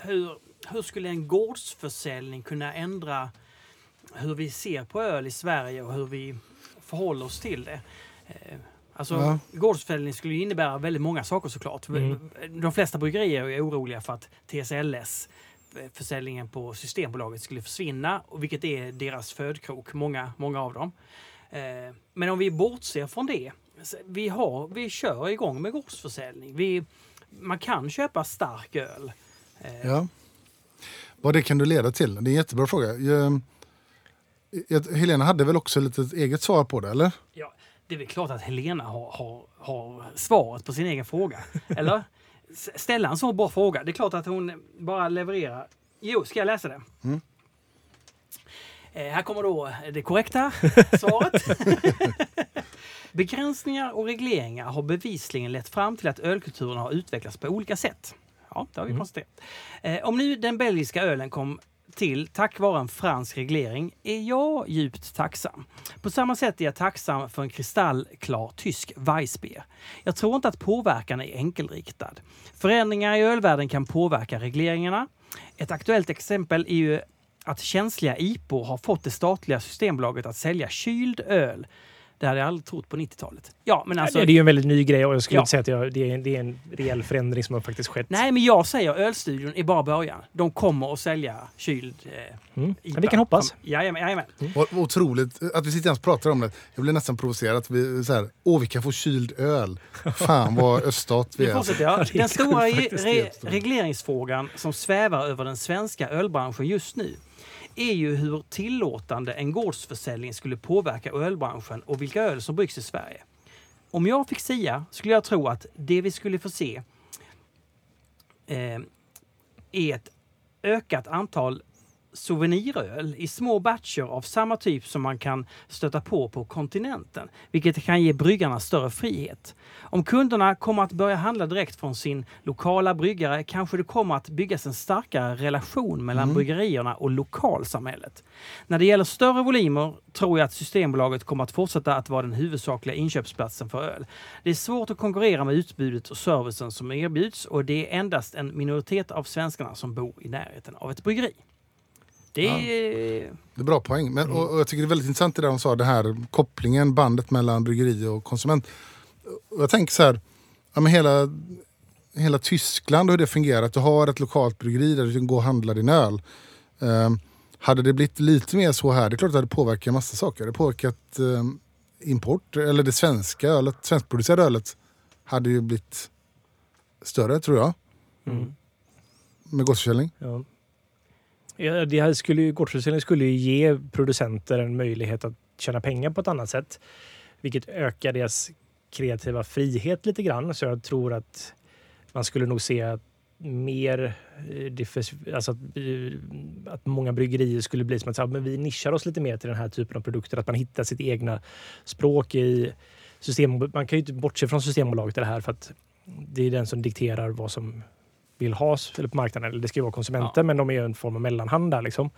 hur, hur skulle en gårdsförsäljning kunna ändra hur vi ser på öl i Sverige och hur vi förhåller oss till det? Alltså, Ja. Gårdsförsäljning skulle ju innebära väldigt många saker såklart. Mm. De flesta bryggerier är oroliga för att TSLS, eh, försäljningen på Systembolaget, skulle försvinna, och vilket är deras födkrok, många, många av dem. Eh, Men om vi bortser från det, vi, har, vi kör igång med gårdsförsäljning. Vi, man kan köpa stark öl. Eh, Ja. Vad det kan du leda till? Det är en jättebra fråga. Jag, jag, Helena hade väl också lite ett eget svar på det, eller? Ja, det är väl klart att Helena har, har, har svaret på sin egen fråga. Eller? Ställa en så bra fråga. Det är klart att hon bara levererar. Jo, ska jag läsa det? Mm. Eh, här kommer då det korrekta svaret. Begränsningar och regleringar har bevisligen lett fram till att ölkulturen har utvecklats på olika sätt. Ja, det har vi konstaterat. Eh, om nu den belgiska ölen kom till tack vare en fransk reglering är jag djupt tacksam. På samma sätt är jag tacksam för en kristallklar tysk Weissbier. Jag tror inte att påverkan är enkelriktad. Förändringar i ölvärlden kan påverka regleringarna. Ett aktuellt exempel är ju att känsliga IPO har fått det statliga Systembolaget att sälja kyld öl. Det hade jag aldrig trott på 90-talet. Ja, men alltså, det är ju en väldigt ny grej och jag skulle Ja. inte säga att jag, det, är, det är en rejäl förändring som har faktiskt skett. Nej, men jag säger ölstudion är bara början. De kommer att sälja kyld eh, Mm. IPA. Vi kan hoppas. Jajamän, jajamän. Och, otroligt att vi sitter och pratar om det. Jag blir nästan provocerad. Att vi, så här, Åh, vi kan få kyld öl. Fan vad öststat vi är. fortsätter. Ja. Ja, Den stora re regleringsfrågan som svävar över den svenska ölbranschen just nu är ju hur tillåtande en gårdsförsäljning skulle påverka ölbranschen och vilka öl som bryggs i Sverige. Om jag fick sia skulle jag tro att det vi skulle få se eh, är ett ökat antal souveniröl i små batcher av samma typ som man kan stöta på på kontinenten, vilket kan ge bryggarna större frihet. Om kunderna kommer att börja handla direkt från sin lokala bryggare kanske det kommer att byggas en starkare relation mellan bryggerierna och lokalsamhället. När det gäller större volymer tror jag att Systembolaget kommer att fortsätta att vara den huvudsakliga inköpsplatsen för öl. Det är svårt att konkurrera med utbudet och servicen som erbjuds och det är endast en minoritet av svenskarna som bor i närheten av ett bryggeri. Det är... Det är bra poäng. Men, och, och jag tycker det är väldigt intressant det där de sa, det här kopplingen, bandet mellan bryggeri och konsument. Och jag tänker så här, ja, men hela, hela Tyskland och hur det fungerar, att du har ett lokalt bryggeri där du kan gå och handla din öl. Ehm, hade det blivit lite mer så här, det är klart att det hade påverkat en massa saker. Det hade påverkat ehm, import, eller det svenska ölet, svenskproducerade ölet hade ju blivit större tror jag. Mm. Med gårdsförsäljning. Ja. Ja, det här skulle ju, gårdsförsäljning skulle ju ge producenter en möjlighet att tjäna pengar på ett annat sätt. Vilket ökar deras kreativa frihet lite grann. Så jag tror att man skulle nog se att mer eh, alltså att, eh, att många bryggerier skulle bli som att säga men vi nischar oss lite mer till den här typen av produkter. Att man hittar sitt egna språk i system. Man kan ju inte bortse från Systembolaget i det här för att det är den som dikterar vad som vill ha eller på marknaden. Eller det ska ju vara konsumenter, Ja. men de är en form av mellanhand där. Liksom.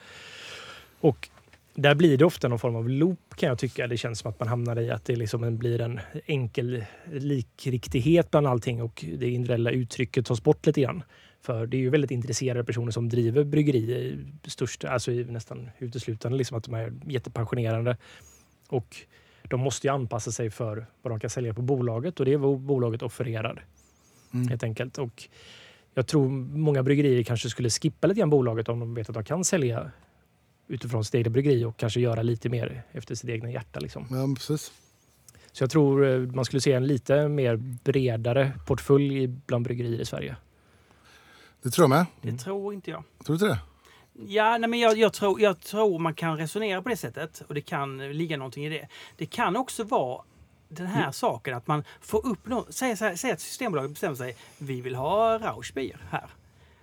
Och där blir det ofta någon form av loop kan jag tycka. Det känns som att man hamnar i att det liksom en, blir en enkel likriktighet bland allting och det individuella uttrycket tas bort lite grann. För det är ju väldigt intresserade personer som driver bryggerier i största, alltså nästan uteslutande liksom att de är jättepassionerade. Och de måste ju anpassa sig för vad de kan sälja på bolaget och det är vad bolaget offererar. Mm. Helt enkelt. Och jag tror många bryggerier kanske skulle skippa lite grann bolaget om de vet att de kan sälja utifrån sitt eget bryggeri och kanske göra lite mer efter sitt egna hjärta. Liksom. Ja, precis. Så jag tror eh, man skulle se en lite mer bredare portfölj bland bryggerier i Sverige. Det tror jag med. Det tror inte jag. Tror du inte det? Ja, nej, men jag, jag, tror, jag tror man kan resonera på det sättet och det kan ligga någonting i det. Det kan också vara den här saken att man får upp något. Säg, säg, säg att Systembolaget bestämmer sig. Vi vill ha Rauschbier här.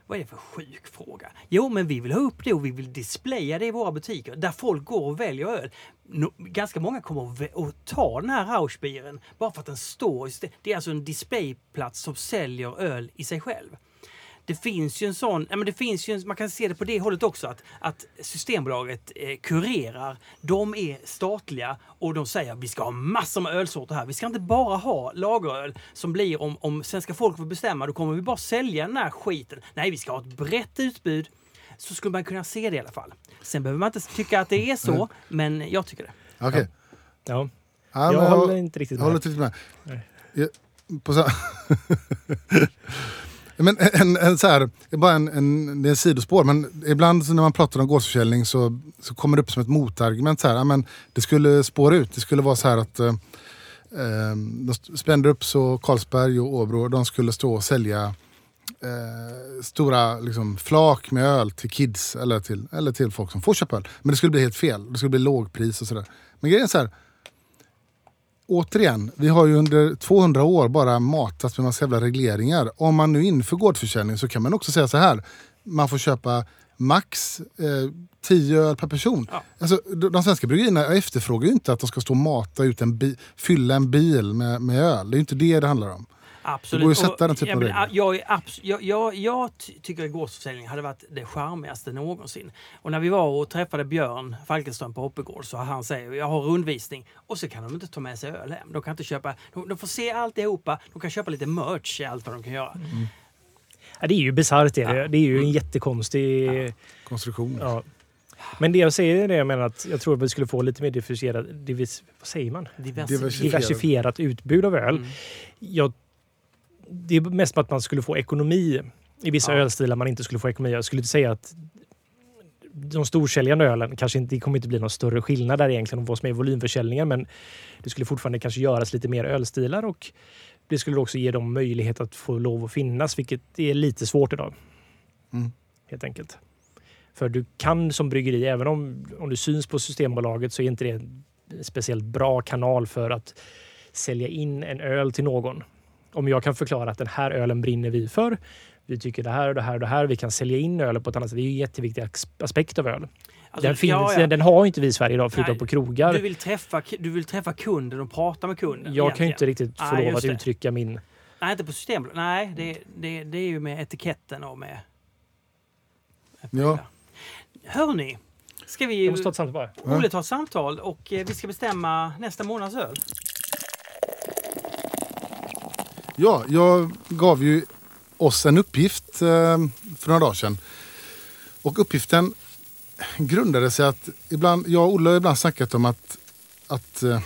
Vad är det för sjuk fråga? Jo, men vi vill ha upp det och vi vill displaya det i våra butiker där folk går och väljer öl. No, ganska många kommer att, ta den här Rauschbieren bara för att den står. Det är alltså en displayplats som säljer öl i sig själv. Det finns ju en sån, ja, men det finns ju en, man kan se det på det hållet också att, att Systembolaget eh, kurerar. De är statliga och de säger att vi ska ha massor med ölsorter här. Vi ska inte bara ha lageröl som blir om, om svenska folk får bestämma, då kommer vi bara sälja den här skiten. Nej, vi ska ha ett brett utbud. Så skulle man kunna se det i alla fall. Sen behöver man inte tycka att det är så, men jag tycker det. Okej. Ja, Ja, jag håller inte riktigt Jag med. håller inte riktigt med. Nej. Jag, på så men en, en, så här, det är bara en, en, det är en sidospår, men ibland så när man pratar om gårdsförsäljning så, så kommer det upp som ett motargument. Så här, men det skulle spåra ut. Det skulle vara så här att eh, eh, de spände upp så Carlsberg och Åbro de skulle stå och sälja eh, stora liksom, flak med öl till kids eller till, eller till folk som får köpa öl. Men det skulle bli helt fel. Det skulle bli lågpris och sådär. Men grejen är så här, återigen, vi har ju under 200 år bara matats med massa jävla regleringar. Om man nu inför gårdsförsäljning så kan man också säga så här. Man får köpa max eh, 10 öl per person. Ja. Alltså, de svenska bryggerierna efterfrågar ju inte att de ska stå och mata ut en bi- fylla en bil med, med öl. Det är ju inte det det handlar om. Absolut. Det går ju att sätta den typen ja, av regler. jag, jag, jag, jag ty- tycker att gårdsförsäljning hade varit det charmigaste någonsin. Och när vi var och träffade Björn Falkenström på Hoppegård så han säger jag har rundvisning och så kan de inte ta med sig öl hem. De kan inte köpa, de, de får se alltihopa, de kan köpa lite merch i allt vad de kan göra. Ja, det är ju bisarrt. Det, Ja. är det. är ju en jättekonstig... Ja. Konstruktion. Men det jag säger är det jag menar att jag tror att vi skulle få lite mer diversifierat, divis, vad säger man? Diversifierat. diversifierat utbud av öl. Mm. Jag, det är mest på att man skulle få ekonomi i vissa Ja. ölstilar man inte skulle få ekonomi. Jag skulle inte säga att de storsäljande ölen kanske inte det kommer inte bli någon större skillnad där egentligen om vad som är volymförsäljningen. Men det skulle fortfarande kanske göras lite mer ölstilar och det skulle också ge dem möjlighet att få lov att finnas, vilket är lite svårt idag. Mm. Helt enkelt. För du kan som bryggeri, även om, om du syns på Systembolaget så är inte det en speciellt bra kanal för att sälja in en öl till någon. Om jag kan förklara att den här ölen brinner vi för. Vi tycker det här och det här och det här. Vi kan sälja in ölen på ett annat sätt. Det är ju en jätteviktig as- aspekt av öl. Alltså, den, finns, ja, ja. Den, har ju inte vi i Sverige idag förutom Nej, på krogar. Du vill, träffa, du vill träffa kunden och prata med kunden. jag kan ju egentligen. inte riktigt få Nej, lov att det. uttrycka min... Nej, inte på Systembolaget. Nej, det, det, det är ju med etiketten och med... Ja. Hörni, ska vi... Jag måste ta ett samtal bara. Olle tar ett samtal och eh, vi ska bestämma nästa månads öl. Ja, jag gav ju oss en uppgift eh, för några dagar sedan. Och uppgiften grundade sig att ibland, jag och Olle har ibland snackat om att, att eh,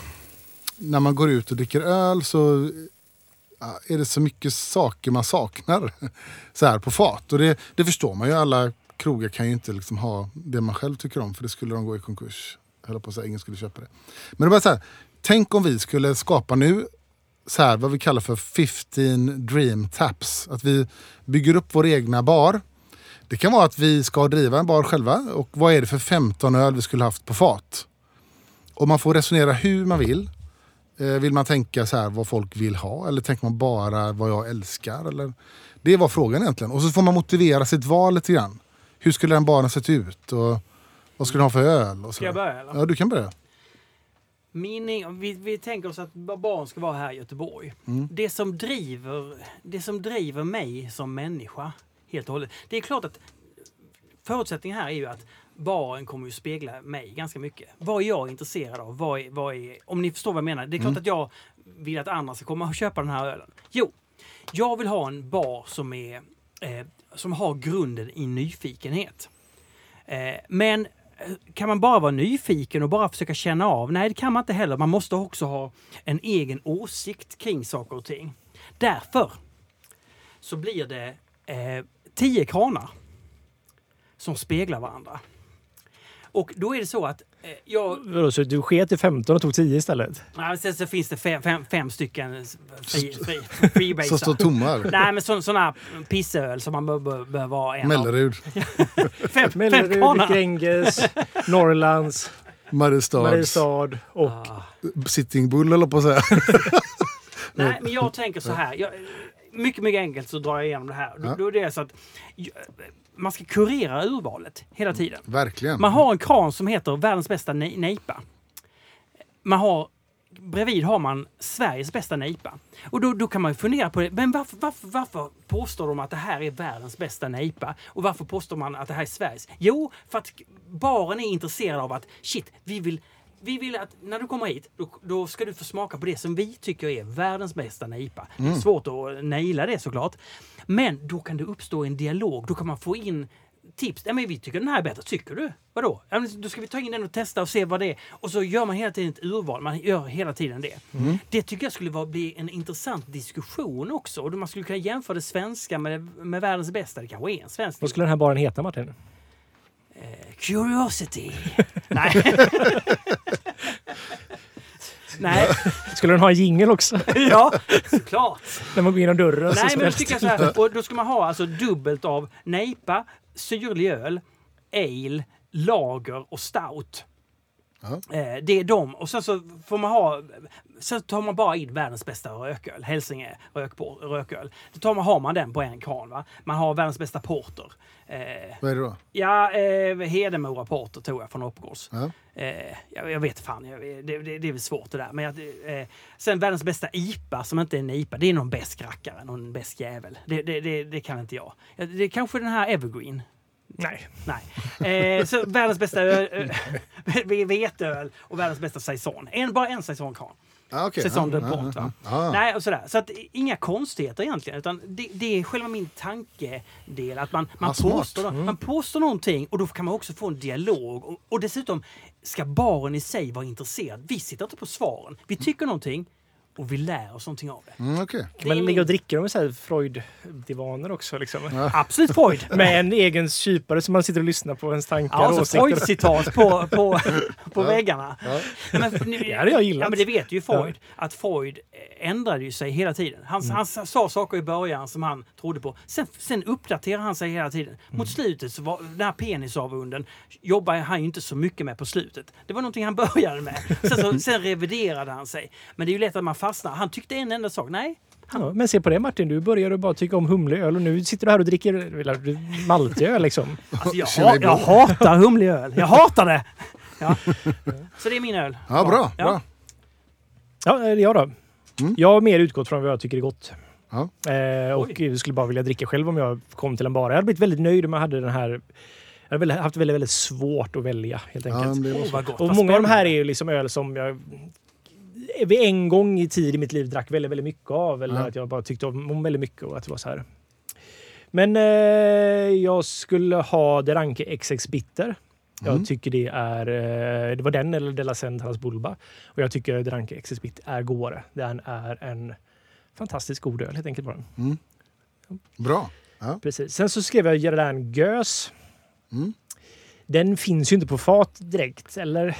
när man går ut och dricker öl så är det så mycket saker man saknar så här på fat. Och det, det förstår man ju. Alla krogar kan ju inte liksom ha det man själv tycker om för det skulle de gå i konkurs. Jag höll på att säga ingen skulle köpa det. Men det var så här, tänk om vi skulle skapa nu så här, vad vi kallar för 15 dream taps. Att vi bygger upp vår egna bar. Det kan vara att vi ska driva en bar själva och vad är det för 15 öl vi skulle haft på fat? Och man får resonera hur man vill. Eh, vill man tänka så här vad folk vill ha eller tänker man bara vad jag älskar? Eller? Det var frågan egentligen. Och så får man motivera sitt val lite grann. Hur skulle den baren sett ut? Och vad skulle den ha för öl? Och så Ska jag börja eller? Ja, du kan börja. Min, vi, vi tänker oss att barn ska vara här i Göteborg. Det, som driver, det som driver mig som människa helt och hållet. Det är klart att förutsättningen här är ju att baren kommer ju spegla mig ganska mycket. Vad är jag intresserad av? Vad är, vad är, om ni förstår vad jag menar. Det är klart att jag vill att andra ska komma och köpa den här ölen. Jo, jag vill ha en bar som, är, eh, som har grunden i nyfikenhet. Eh, men kan man bara vara nyfiken och bara försöka känna av? Nej, det kan man inte heller. Man måste också ha en egen åsikt kring saker och ting. Därför så blir det eh, tio kranar som speglar varandra. Och då är det så att jag... Vadå, Så du sket i 15 och tog 10 istället? Nej, sen så finns det fem, fem, fem stycken fri, fri, freebasar. Som står tomma. här. Nej, men så, sådana pissöl som man behöver vara en. Mellerud, Fem, Mellerud. Gränges, Norrlands, Mariestad, Mariestad och... Ah. Sitting Bull eller på att säga. Nej, men jag tänker så här. Jag, mycket, mycket enkelt så drar jag igenom det här. Då, Ja. då är det så att jag- man ska kurera urvalet hela tiden. Verkligen. Man har en kran som heter världens bästa ne- nejpa. Man har, bredvid har man Sveriges bästa nejpa. Och då, då kan man ju fundera på det. Men varför, varför, varför påstår de att det här är världens bästa nejpa? Och varför påstår man att det här är Sveriges? Jo, för att baren är intresserad av att shit, vi vill vi vill att när du kommer hit, då, då ska du få smaka på det som vi tycker är världens bästa nejpa. Det är svårt att naila det såklart. Men då kan det uppstå en dialog. Då kan man få in tips. Ja, men vi tycker den här är bättre. Tycker du? Vadå? Ja, då ska vi ta in den och testa och se vad det är. Och så gör man hela tiden ett urval. Man gör hela tiden det. Det tycker jag skulle vara, bli en intressant diskussion också. Och man skulle kunna jämföra det svenska med, med världens bästa. Det kanske är en svensk. Vad skulle den här baren heta Martin? Curiosity. Nej. Nej, Skulle den ha en jingel också? ja, såklart. När man går genom dörren så Nej, men då tycker jag så här. Och då ska man ha alltså dubbelt av nejpa, syrlig öl, ale, lager och stout. Ja. Eh, det är de. Och sen så får man ha så tar man bara in världens bästa rököl, Hälsinge rökpor, rököl. Då tar man, har man den på en kran. Va? Man har världens bästa porter. Eh, Vad är det då? ja, eh, Hedemora porter tror jag från Uppgårds. Ja. Eh, jag, jag vet fan, jag, det, det, det är väl svårt det där. Men jag, eh, sen världens bästa IPA som inte är en IPA, det är någon besk rackare, någon besk jävel. Det, det, kan inte jag. Ja, Det är kanske den här Evergreen. Nej. Nej. Eh, så världens bästa öl, veteöl och världens bästa saison. En, bara en saisonkran. Ah, okay. De ja, port, ja, va? ja. Nej, och sådär. Så att, inga konstigheter egentligen. Utan det, det är själva min tankedel. Att man, man, smart. påstår, man påstår någonting och då kan man också få en dialog. Och, och dessutom ska baren i sig vara intresserad. Vi sitter inte på svaren. Vi tycker någonting och vi lär oss någonting av det. Mm, okej. Det Kan man är ligga min- och dricka dem i så Freud-divaner också? Liksom. Absolut Freud! Med en egen kypare som man sitter och lyssnar på ens tankar Ja, och så åsikter. Freud-citat på, på, på väggarna. Ja. Men, nu, Det hade jag gillat. Ja, men det vet ju Freud. Att Freud eh, ändrade ju sig hela tiden. Han, Mm. han sa saker i början som han trodde på. Sen, sen uppdaterade han sig hela tiden. Mm. Mot slutet, så var, den här penisavunden jobbade han ju inte så mycket med på slutet. Det var någonting han började med. Sen, så, sen reviderade han sig. Men det är ju lätt att man fastnar. Han tyckte en enda sak. Nej, Ja, men se på det Martin, du började bara tycka om humleöl och nu sitter du här och dricker maltöl liksom. alltså, jag, ha, jag hatar humlig öl. Jag hatar det! Ja. Så det är min öl. Ja, bra. Ja. bra. Ja, jag då. Mm. Jag har mer utgått från vad jag tycker är gott. Ja. Eh, och skulle bara vilja dricka själv om jag kom till en bar. Jag hade blivit väldigt nöjd om jag hade den här... Jag hade haft väldigt, väldigt svårt att välja helt Ja, enkelt. vad gott. och många av de här är ju liksom öl som jag vid en gång i tid i mitt liv drack väldigt, väldigt mycket av. Eller Ja. att jag bara tyckte om väldigt mycket och att det var så här. Men eh, jag skulle ha Deranke XX Bitter. Jag Mm. tycker det är... Eh, det var den eller De La Centrals Bulba. Och jag tycker Deranke XX Bitter är godare. Den är en fantastiskt god öl helt enkelt bara. Mm. Bra. Ja. Precis. Sen så skrev jag Gerdan Gös. Mm. Den finns ju inte på fat direkt. Eller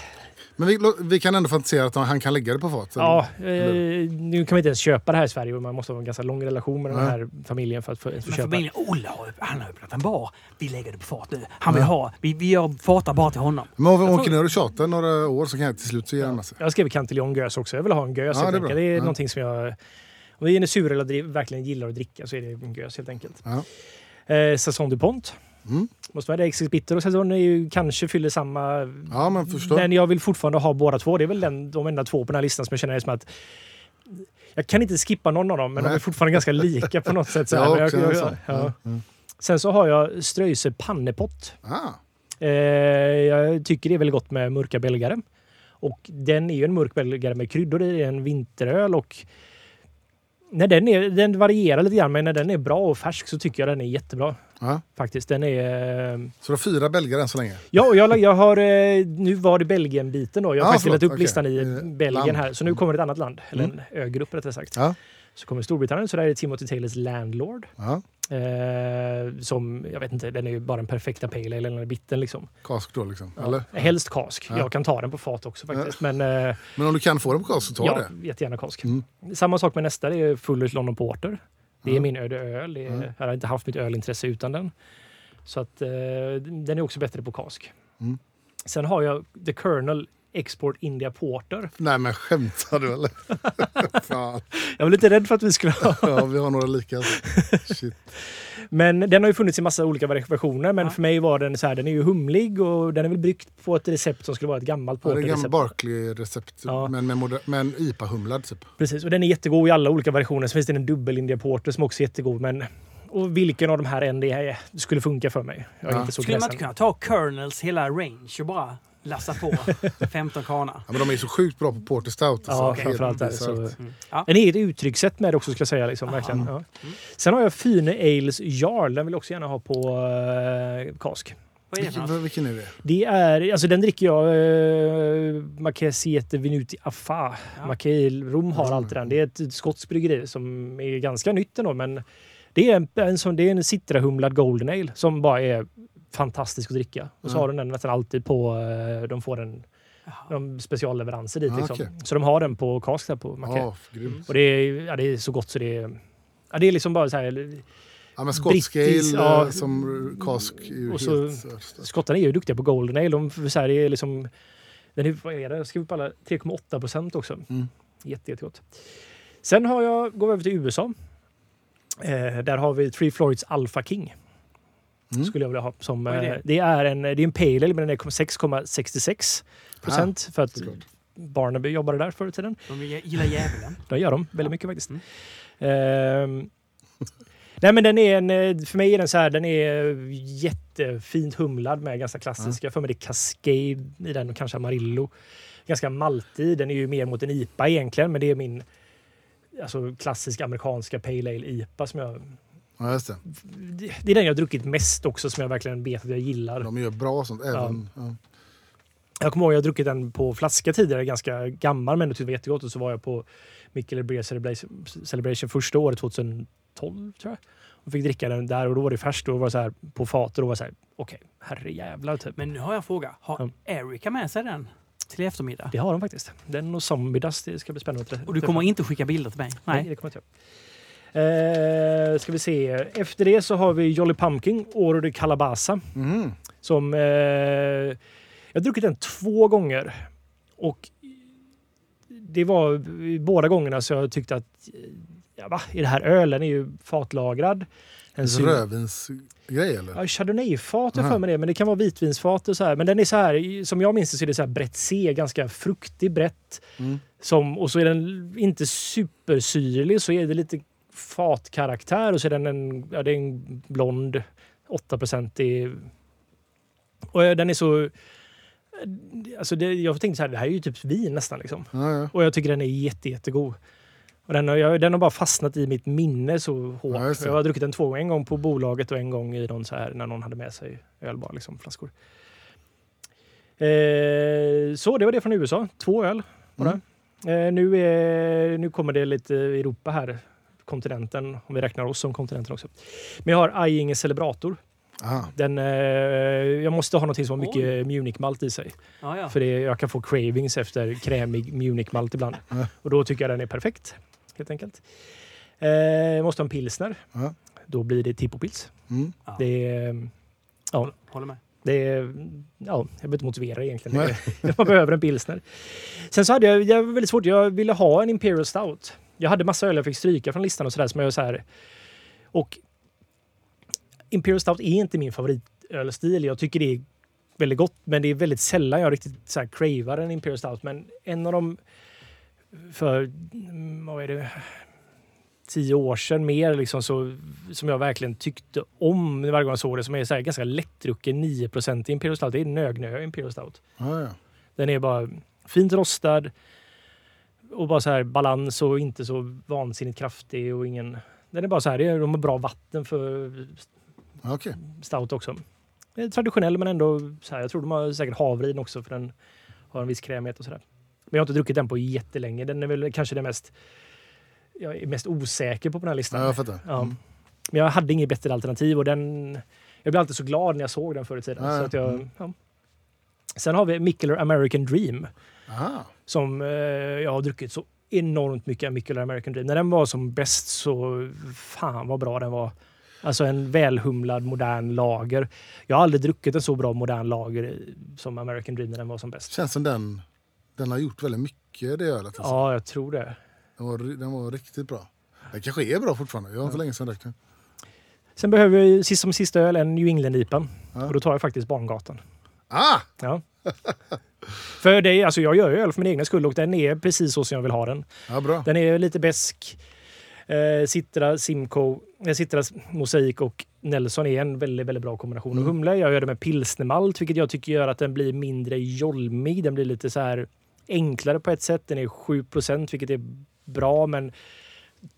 Men vi, vi kan ändå fantisera att han kan lägga det på fat. Ja, eh, nu kan man inte ens köpa det här i Sverige och man måste ha en ganska lång relation med den här familjen för att få, köpa. familjen Ola har, han har öppnat en bar. Vi lägger det på fat nu. Han vill ha. Vi, vi gör fatar bara till honom. Men om vi åker ner och tjatar några år så kan jag till slut så en massa. Jag skrev Cantillon Gös också. Jag vill ha en gös Ja, helt det är enkelt. Det är Ja. någonting som jag... Om det är en sur eller verkligen gillar att dricka så är det en gös helt enkelt. Ja. Eh, Saison du Pont. Mm. Måste vara det. Exis Bitter och Saison är ju kanske fyller samma... Ja, men förstår. Men jag vill fortfarande ha båda två. Det är väl den, de enda två på den här listan som jag känner är som att jag kan inte skippa någon av dem, men de Nej. är fortfarande ganska lika på något sätt. Så. Jag också, jag, alltså. ja. Ja, ja. Sen så har jag Ströjse pannepott. Ah, Eh, jag tycker det är väldigt gott med mörka belgare. Och den är ju en mörk belgare med kryddor i. En vinteröl och när den, är, den varierar lite grann, men när den är bra och färsk så tycker jag den är jättebra. Ja. Faktiskt. Den är... eh, Så du har fyra belgare än så länge? Ja, och jag, jag har... eh, Nu var det Belgien-biten då. Jag har Ah, faktiskt delat upp okej. listan i Eh, Belgien land. här. Så nu kommer ett annat land. Eller en ögrupp rättare sagt. Ja. Så kommer Storbritannien. Så där är Timothy Taylors Landlord. Ja. Eh, som, jag vet inte, den är ju bara den perfekta pale ale, eller bitten liksom. Kask då liksom? Ja. Eller? Helst kask. Ja. Jag kan ta den på fat också faktiskt. Men eh, Men om du kan få den på kask så ta ja, det. jättegärna kask. Mm. Samma sak med nästa, det är Full London Porter. Det är Ja. min öde öl. Är, Ja. Jag har inte haft mitt ölintresse utan den. Så att eh, den är också bättre på kask. Mm. Sen har jag The Colonel Export India Porter. Nej men skämtar du eller? Fan. Jag var lite rädd för att vi skulle ha. Ja, vi har några lika. Alltså. Shit. Men den har ju funnits i massa olika versioner. Men Ja. för mig var den så här, den är ju humlig och den är väl bryggt på ett recept som skulle vara ett gammalt Ja, det är en gammal porterrecept. Barkley-recept. Ja. Men med, moder- med en IPA-humlad typ. Precis, och den är jättegod i alla olika versioner. Så finns det en dubbel India Porter som också är jättegod. Men och vilken av de här än det är skulle funka för mig. Jag är Ja. inte så Skulle man inte kunna ta Kernels hela range och bara lassa på 15 kranar? Ja, men de är så sjukt bra på Porter Stout. Alltså. Ja, framförallt är det så. Mm. Ja. Den är ett uttryckssätt med det också ska jag säga. Liksom, Aha. verkligen. Ja. Mm. Sen har jag Fyne Ales Jarl. Den vill jag också gärna ha på uh, kask. Vad är det för Vilken, vilken är det? Det är, alltså den dricker jag, uh, Marquesiete Venuti Affa. Ja. Marquis Rom har Mm. alltid den. Det är ett skotskt bryggeri som är ganska nytt ändå, men det är en, en, sån, det är en citrahumlad Golden Ale som bara är fantastisk att dricka. Och så Ja. har de den nästan alltid på, eh, de får den, de specialleveranser dit. Ah, liksom. okej. Så de har den på kask där på. Ja, grymt. Och det är, ja, det är så gott så det är... Ja, det är liksom bara så här... Ja, men skotsk ale Brittisk, ja. eh, som kask är Och så-. Skottarna är ju duktiga på Golden Ale. De, så här, det är liksom... Den är, vad är det? Jag skrev upp alla 3,8 procent också. Mm. Jätte, jättegott. Sen har jag, går vi över till USA. Eh, där har vi Three Floyds Alpha King. Mm. Skulle jag vilja ha. Som, är det? eh, det? är en, det är en pale ale, men den är 6,66 procent. för att såklart. Barnaby jobbade där förr i tiden. De gillar djävulen. Det gör de väldigt mycket faktiskt. Mm. Ehm, nej men den är en, eh, för mig är den så här, den är jättefint humlad med ganska klassiska. För mig det är Cascade i den och kanske Amarillo. Ganska maltig. Den är ju mer mot en IPA egentligen, men det är min alltså, klassiska amerikanska Pale Ale IPA som jag... Ja, just det. Det är den jag har druckit mest också som jag verkligen vet att jag gillar. De gör bra sånt. Även, ja. Jag kommer ihåg jag har druckit den på flaska tidigare, ganska gammal men det tyckte var jättegott. Och så var jag på Mikkeler Beer Celebration, Celebration första året, 2012 tror jag. Och fick dricka den där och då var det färskt och var det så här på fat och då var det så här, okej, herrejävlar typ. Men nu har jag en fråga. Har Erika med sig den till eftermiddag? Det har de faktiskt. Den och Zombie Dust, det ska bli spännande. Och du kommer inte skicka bilder till mig? Nej, Nej. det kommer jag inte göra. Eh, ska vi se. Efter det så har vi Jolly Pumpkin, Oro de Calabasa. Mhm. Som... Eh, jag har druckit den två gånger. Och det var båda gångerna så jag tyckte att ja, va, är det här öl? Den är ju fatlagrad. Ser- Rödvinsgrej eller? Ja, Chardonnay-fat har jag för mig det, men det kan vara vitvinsfat och så här. Men den är så här, som jag minns det så är det så här brett C, ganska fruktig brett. Mm. Som, och så är den inte supersyrlig, så är det lite fatkaraktär och så är den en, ja, det är en blond 8 i Och eh, den är så... Alltså det, jag tänkte så här, det här är ju typ vin nästan liksom. Ja, ja. Och jag tycker den är jätte, jättegod. Och den, har, jag, den har bara fastnat i mitt minne så hårt. Ja, det. jag har druckit den två gånger. En gång på bolaget och en gång i någon så här, när någon hade med sig öl bara, liksom, flaskor. Eh, så det var det från USA. Två öl var det. Mm. Eh, nu, är, nu kommer det lite Europa här. Kontinenten, om vi räknar oss som kontinenten också. Men jag har Ajinge Celebrator. Aha. Den, eh, jag måste ha något som har mycket. Munich-malt i sig. Ja, ja. För det, jag kan få cravings efter krämig Munich-malt ibland. Ja. Och då tycker jag den är perfekt. Helt enkelt. Eh, jag måste ha en pilsner. Ja. Då blir det Tippopils. Mm. Det är, ja, Håller med. det är, ja, jag behöver inte motivera egentligen. Man behöver en pilsner. Sen så hade jag, jag var väldigt svårt. Jag ville ha en Imperial Stout. Jag hade massa öl jag fick stryka från listan och sådär. Som jag så här, och Imperial Stout är inte min favoritölstil. Jag tycker det är väldigt gott, men det är väldigt sällan jag riktigt så här cravar en Imperial Stout. Men en av dem för, mm, vad är det, tio år sedan mer liksom så, som jag verkligen tyckte om varje gång jag såg det, som är så här ganska lättdrucken 9 Imperial Stout. Det är Nögnö Imperial Stout. Ja, ja. Den är bara fint rostad och bara så här balans och inte så vansinnigt kraftig och ingen... Den är bara så här, de har bra vatten för Okej. stout också. Traditionell men ändå så här, jag tror de har säkert den också för den har en viss krämighet och sådär. Men jag har inte druckit den på jättelänge. Den är väl kanske det mest jag är mest osäker på på den här listan. Ja, jag fattar. Ja. Mm. Men jag hade inget bättre alternativ och den... Jag blev alltid så glad när jag såg den förr i tiden. Ja, Så att jag, mm. ja. Sen har vi Mikkeller American Dream Aha. som eh, jag har druckit så enormt mycket Mikkeller American Dream. När den var som bäst så fan vad bra den var. Alltså en välhumlad modern lager. Jag har aldrig druckit en så bra modern lager som American Dream när den var som bäst. Känns som den, den har gjort väldigt mycket det ölet. Alltså. Ja, jag tror det. Den, var, den var riktigt bra. Den kanske är bra fortfarande. Jag har inte länge sedan drack den. Sen behöver vi sist som sista öl en New England-IPA. Ja. Och då tar jag faktiskt Barngatan. Ah! Ja. för det, alltså jag gör ju öl för min egna skull och den är precis så som jag vill ha den. Ja, bra. Den är lite besk. Eh, Citra, Simcoe, eh, Citras Mosaik och Nelson är en väldigt, väldigt bra kombination. Mm. Och humle, jag gör det med pilsnermalt, vilket jag tycker gör att den blir mindre jolmig. Den blir lite så här enklare på ett sätt. Den är 7% vilket är bra, men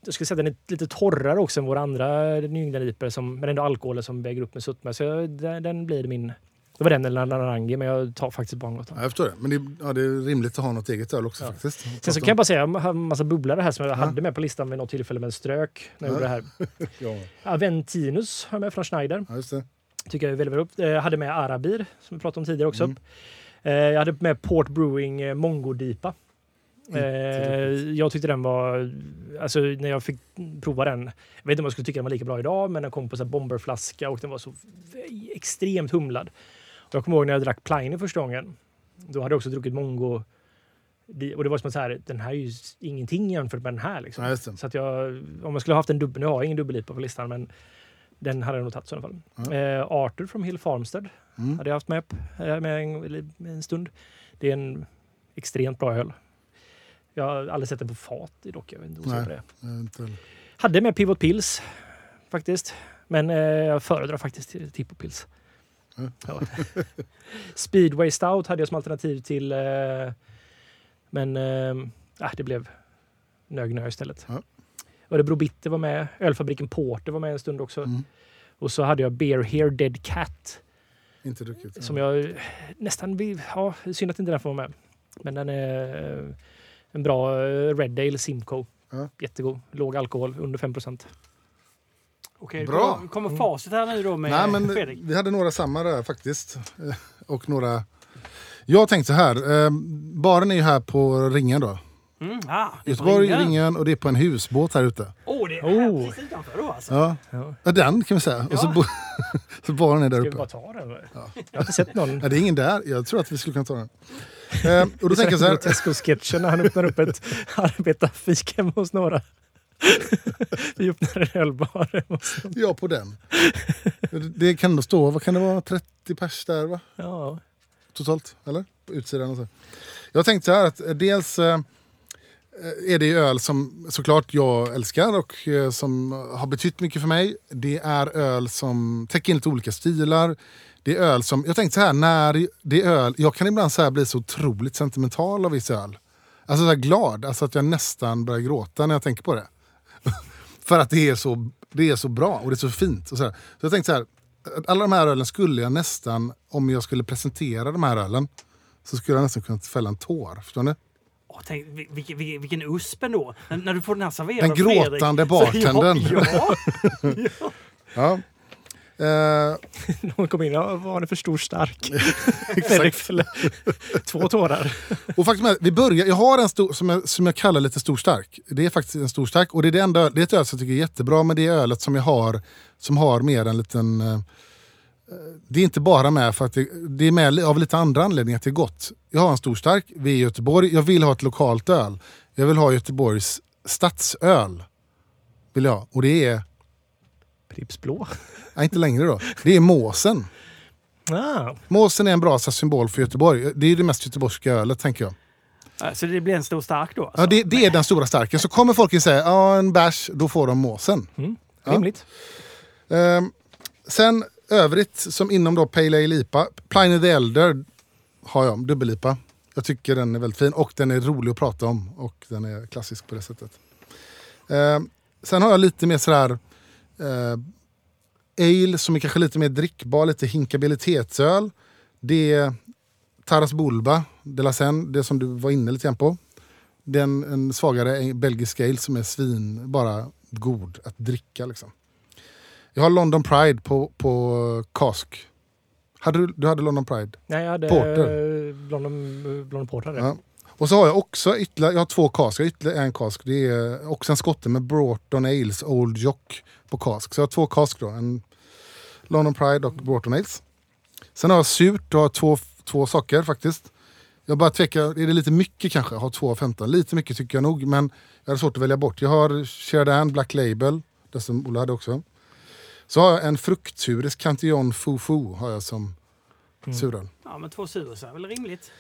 jag skulle säga att den är lite torrare också än våra andra New England som men ändå alkoholer som väger upp med sötma. Så den, den blir min... Det var den eller Narangi, men jag tar faktiskt Barngatan. Ja, jag förstår det. Men det, ja, det är rimligt att ha något eget öl också Ja. faktiskt. Sen så kan jag bara säga, jag har en massa bubblare här som jag Ja. hade med på listan vid något tillfälle men strök när jag Ja. gjorde det här. Ja. Aventinus har jag med från Schneider. ja, just det. Tycker jag är väldigt, väldigt upp. Jag hade med Arabir som vi pratade om tidigare också. Mm. Eh, Jag hade med Port Brewing eh, Mongo Dipa. Inte Eh, jag tyckte den var, alltså när jag fick prova den, jag vet inte om jag skulle tycka den var lika bra idag, men den kom på så här bomberflaska och den var så extremt humlad. Jag kommer ihåg när jag drack Pliny första gången. Då hade jag också druckit Mongo och det var som att så här, den här är ju ingenting jämfört med den här. Liksom. Ja. Så att jag, om jag skulle ha haft en dubbel, nu har jag ingen dubbel-IPA på listan, men den hade jag nog tagit i alla fall. Ja. Eh, Arthur från Hill Farmstead Mm. hade jag haft med, eh, med, en, med en stund. Det är en extremt bra öl. Jag har aldrig sett den på fat i dock. Jag vet inte Nej. det. Inte. Hade med Pivot Pills faktiskt. Men eh, jag föredrar faktiskt Tipo Pills. Ja. Speedway Stout hade jag som alternativ till. Eh, men eh, äh, det blev Nögnö istället. Ja. Örebro Bitter var med. Ölfabriken Porter var med en stund också. Mm. Och så hade jag Beer Here Dead Cat. Inte druckit. Som jag nästan vill... Ja, synd att inte den får vara med. Men den är eh, en bra eh, Red Ale Simcoe. Ja. Jättegod. Låg alkohol, under 5 procent. Okej, Bra. Kommer, kommer facit här nu då med Nej, men Fredrik? vi hade några samma där faktiskt. Eh, Och några... Jag tänkte så här. Eh, baren är ju här på Ringen då. Mm, ah, Göteborg, Ringen. Ringen och det är på en husbåt här ute. Åh, det är Oh. här precis utanför då alltså. Ja, Ja. ja den kan vi säga. Och så, Ja. så baren är där Ska vi uppe. bara ta den? eller? Jag har inte sett någon. Ja, det är ingen där. Jag tror att vi skulle kunna ta den. Eh, och då tänker jag så här. Grotesco-sketchen när han öppnar upp ett arbetarfik hemma hos några. Vi öppnar en ölbar. Ja, på den. Det kan då stå, vad kan det vara, 30 pers där va? Ja. Totalt, eller? På utsidan och så. Jag tänkte så här att eh, dels eh, är det öl som såklart jag älskar och eh, som har betytt mycket för mig. Det är öl som täcker in lite olika stilar. Det är öl som, jag tänkte så här, när det är öl, jag kan ibland så bli så otroligt sentimental av viss öl. Alltså så här glad, alltså att jag nästan börjar gråta när jag tänker på det. För att det är så, det är så bra och det är så fint. Och så, här. så jag tänkte så här, alla de här ölen skulle jag nästan, om jag skulle presentera de här ölen, så skulle jag nästan kunna fälla en tår. Förstår ni? Åh, tänk, vil- vilken, vilken, vilken usp ändå. När, när du får den här serverad Den gråtande bartendern. Ja, ja. Ja. Eh, Någon kom in och var det för stor stark? Två tårar. och faktum är, vi börjar, jag har en stor, som jag, som jag kallar lite stor stark. Det är faktiskt en stor stark och det är, det enda, det är ett öl som jag tycker är jättebra men det ölet som jag har som har mer en liten... eh, det är inte bara med för att det, det är med av lite andra anledningar att det är gott. Jag har en stor stark, vi är i Göteborg, jag vill ha ett lokalt öl. Jag vill ha Göteborgs stadsöl. Vill jag. Och det är, Pripps blå. nej, inte längre då, det är Måsen. Ah, Måsen är en bra symbol för Göteborg. Det är det mest göteborgska ölet tänker jag. Ja, Så det blir en stor stark då? Alltså. Ja, det, det är den stora starken. Så kommer folk och säger ja, en bärs, då får de måsen. mm. Ja. Rimligt. Ehm, sen övrigt som inom då Pale Ale IPA. Pliny the Elder har jag, dubbel-IPA. Jag tycker den är väldigt fin och den är rolig att prata om och den är klassisk på det sättet. Ehm, sen har jag lite mer sådär eh, ale som är kanske lite mer drickbar, lite hinkabilitetsöl. Det är Taras Bulba de la Seine, det som du var inne lite grann på. Den en svagare belgisk ale som är svin, bara god att dricka liksom. Jag har London Pride på, på Cask. Hade du, du hade London Pride? Nej, jag hade Porter. eh, Blondon, Blondon Porter. Ja. Och så har jag också ytterligare, jag har två Cask, jag har ytterligare en Cask. Det är också en skotte med Broughton Ales Old Jock på Cask. Så jag har två Cask då. En London Pride och Broughton Ales. Sen har jag surt, då har jag två, två saker faktiskt. Jag bara tvekar, är det lite mycket kanske? att ha två av 15? Lite mycket tycker jag nog, men jag har svårt att välja bort. Jag har Sheridan Black Label, det som Ola hade också. Så har jag en fruktsurisk Cantillon Fufu har jag som Mm. suröl. Ja, men två surus är väl rimligt?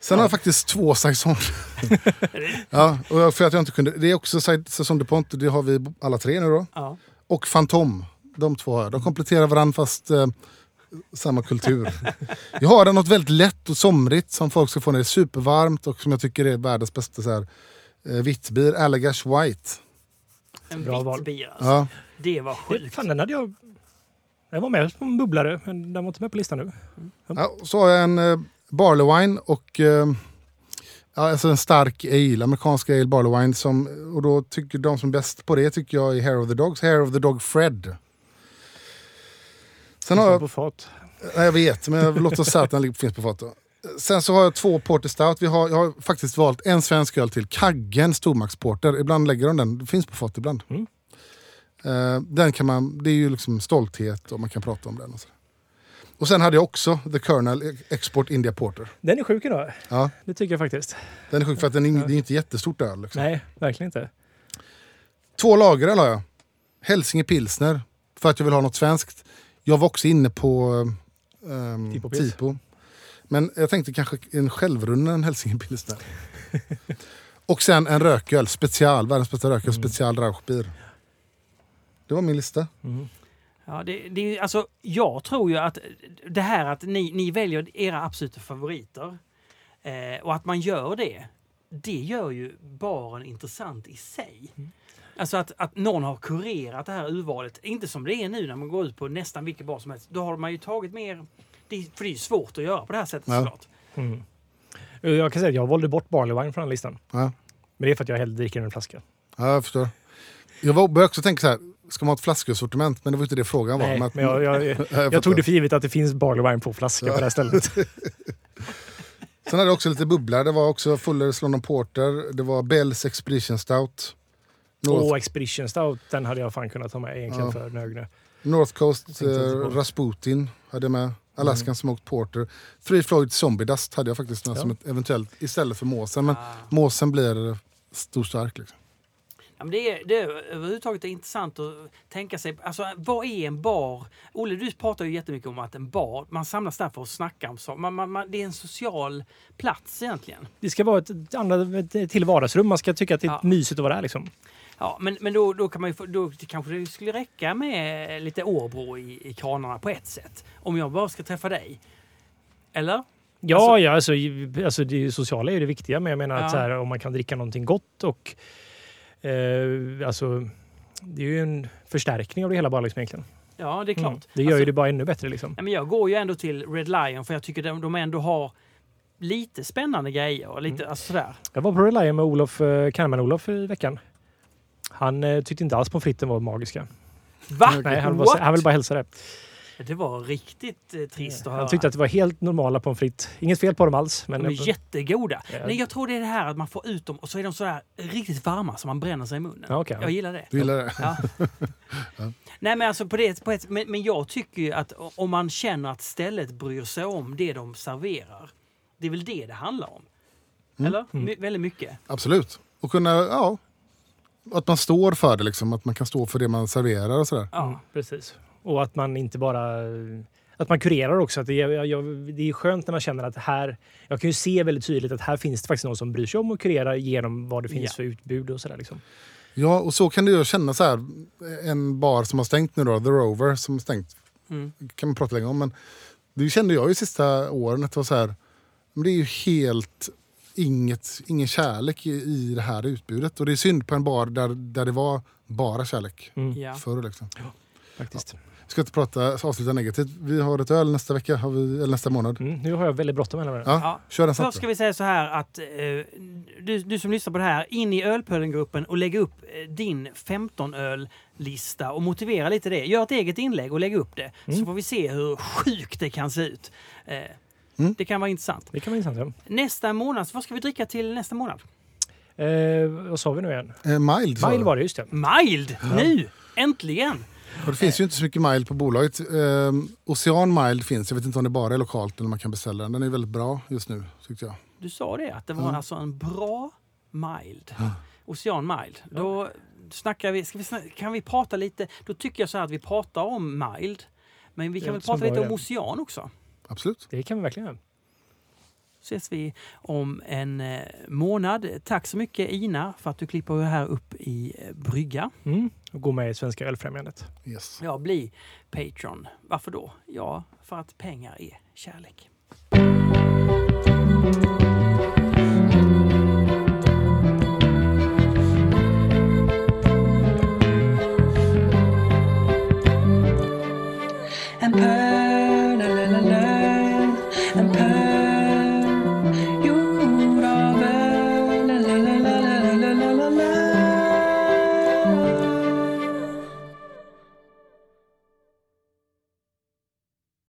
Sen har jag faktiskt två Saison. ja, och jag- för att jag inte kunde. Det är också Sa- Saison de Pont, det har vi alla tre nu då. Ja. Och Fantom, de två har jag. De kompletterar varandra fast eh, samma kultur. jag har något väldigt lätt och somrigt som folk ska få när det är supervarmt och som jag tycker är världens bästa så här, eh, vittbier, Allagash White. En Bra val. vitt bier alltså. Ja. Det var sjukt. fan, den hade jag... Den var med som bubblare, men den var inte med på listan nu. Ja, så har jag en eh, Barley och eh, alltså en stark ale, amerikansk ale Barley. Som, och då tycker de som är bäst på det tycker jag är Hair of the Dogs, Hair of the Dog Fred. Sen har jag, på fat. nej, jag vet, men jag- låt oss säga att den finns på fat. då. Sen så har jag två Porter Stout. Vi har, jag har faktiskt valt en svensk öl till. Kaggen Stormaktsporter. Ibland lägger de den. Det finns på fat ibland. Mm. Eh, den kan man, det är ju liksom stolthet och man kan prata om den. Och så. Och sen hade jag också The Colonel Export India Porter. Den är sjuk idag. Ja, Det tycker jag faktiskt. den är sjuk för att den är, det är inte jättestort öl. Liksom. Nej, verkligen inte. Två lager har jag. Hälsinge Pilsner, för att jag vill ha något svenskt. Jag var också inne på um, Tipo Tipo. Men jag tänkte kanske en självrunnen Hälsinge Pilsner. Och sen en rököl, special, världens bästa rököl, Mm. special Rauchbier. Det var min lista. Mm. Ja, det, det, alltså, jag tror ju att det här att ni, ni väljer era absoluta favoriter eh, och att man gör det, det gör ju baren intressant i sig. Alltså att, att någon har kurerat det här urvalet, inte som det är nu när man går ut på nästan vilken bar som helst. Då har man ju tagit mer, det, för det är ju svårt att göra på det här sättet Ja. såklart. Mm. Jag kan säga att jag valde bort Barley Wine från den listan. Ja, Men det är för att jag hellre dricker en flaska. ja jag förstår. Jag började också tänka så här, ska man ha ett flaskölsortiment? Men det var inte det frågan var. Nej, Men jag, jag, jag, jag tog det för givet att det finns Barley Wine på flaska på det här stället. Sen hade jag också lite bubblar. Det var också Fullers London Porter. Det var Bells Expedition Stout. North, Och Expedition Stout, den hade jag fan kunnat ta med egentligen Ja. för Nögne. North Coast eh. Rasputin hade jag med. Alaskan Smoked Porter. Three Floyd Zombie Dust hade jag faktiskt med Ja. som ett eventuellt istället för måsen. Men Ah. måsen blir stor stark. Liksom. Ja, men det, är, det är överhuvudtaget intressant att tänka sig, alltså vad är en bar? Olle, du pratar ju jättemycket om att en bar, man samlas där för att snacka om saker. Man, man, man, det är en social plats egentligen. Det ska vara ett annat ett till vardagsrum. Man ska tycka att det är Ja. mysigt att vara där. Liksom. Ja, men, men då, då, kan man ju, då kanske det skulle räcka med lite Åbro i, i kranarna på ett sätt. Om jag bara ska träffa dig. Eller? Ja, Alltså- ja alltså, alltså det sociala är ju det viktiga. Men jag menar Ja. att här, om man kan dricka någonting gott och eh, alltså, det är ju en förstärkning av det hela bara liksom egentligen. Ja, det är klart. Mm. Det gör Alltså- ju det bara ännu bättre liksom. Nej, men jag går ju ändå till Red Lion för jag tycker de, de ändå har lite spännande grejer. Och lite, Mm. alltså sådär. Jag var på Reliant med Olof, eh, Kalman-Olof i veckan. Han eh, tyckte inte alls pommes fritesen var magiska. Va? Nej, han, var, han vill bara hälsa det. Det var riktigt eh, trist att höra. Han tyckte att det var helt normala pommes frites. Inget fel på dem alls. Men De är jättegoda. Ja. Nej, jag tror det är det här att man får ut dem och så är de sådär riktigt varma så man bränner sig i munnen. Ja, okej. Jag gillar det. Du gillar det? Ja. Nej men alltså på det, på ett, men, men jag tycker ju att om man känner att stället bryr sig om det de serverar. Det är väl det det handlar om. Eller? My, väldigt mycket. Absolut. Och kunna, ja. Att man står för det liksom. Att man kan stå för det man serverar och sådär. Ja. Mm, precis. Och att man inte bara... Att man kurerar också. Att det, är, jag, det är skönt när man känner att här... Jag kan ju se väldigt tydligt att här finns det faktiskt någon som bryr sig om att kurera genom vad det finns Ja. för utbud och sådär. Liksom. Ja, och så kan du ju känna så här. En bar som har stängt nu då, The Rover, som har stängt. Mm. kan man prata länge om. Men det kände jag ju sista åren att det var så här. Men det är ju helt inget, ingen kärlek i, i det här utbudet. Och det är synd på en bar där, där det var bara kärlek Mm, Ja. förr. Liksom. faktiskt. Vi ska inte prata, avsluta negativt. Vi har ett öl nästa vecka, har vi, eller nästa månad. Mm, nu har jag väldigt bråttom. Ja, Ja. kör den Först ska vi säga så här att eh, du, du som lyssnar på det här, in i Ölpölen-gruppen och lägg upp eh, din 15-öl-lista och motivera lite det. Gör ett eget inlägg och lägg upp det. Så får vi se hur sjukt det kan se ut. Eh, Mm. Det kan vara intressant. Det kan vara intressant. Nästa månad, vad ska vi dricka till nästa månad? Ja. Eh, vad sa vi nu igen? Eh, mild, du. var det, just det. Mild! Nu! Äntligen! Och det finns ju inte så mycket mild på bolaget. Eh, Ocean mild finns, jag vet inte om det bara är lokalt eller man kan beställa den. Den är väldigt bra just nu tyckte jag. Du sa det, att det var Ja. alltså en bra mild. Ocean mild. Då snackar vi, ska vi snacka, kan vi prata lite, då tycker jag så här att vi pratar om mild. Men vi kan väl prata lite om ocean också. Absolut. Det kan vi verkligen göra ses vi om en eh, månad. Tack så mycket Ina för att du klipper här upp i eh, brygga. Mm. Och gå med i Svenska Ölfrämjandet. Yes. Ja, bli Patreon. Varför då? Ja, för att pengar är kärlek. And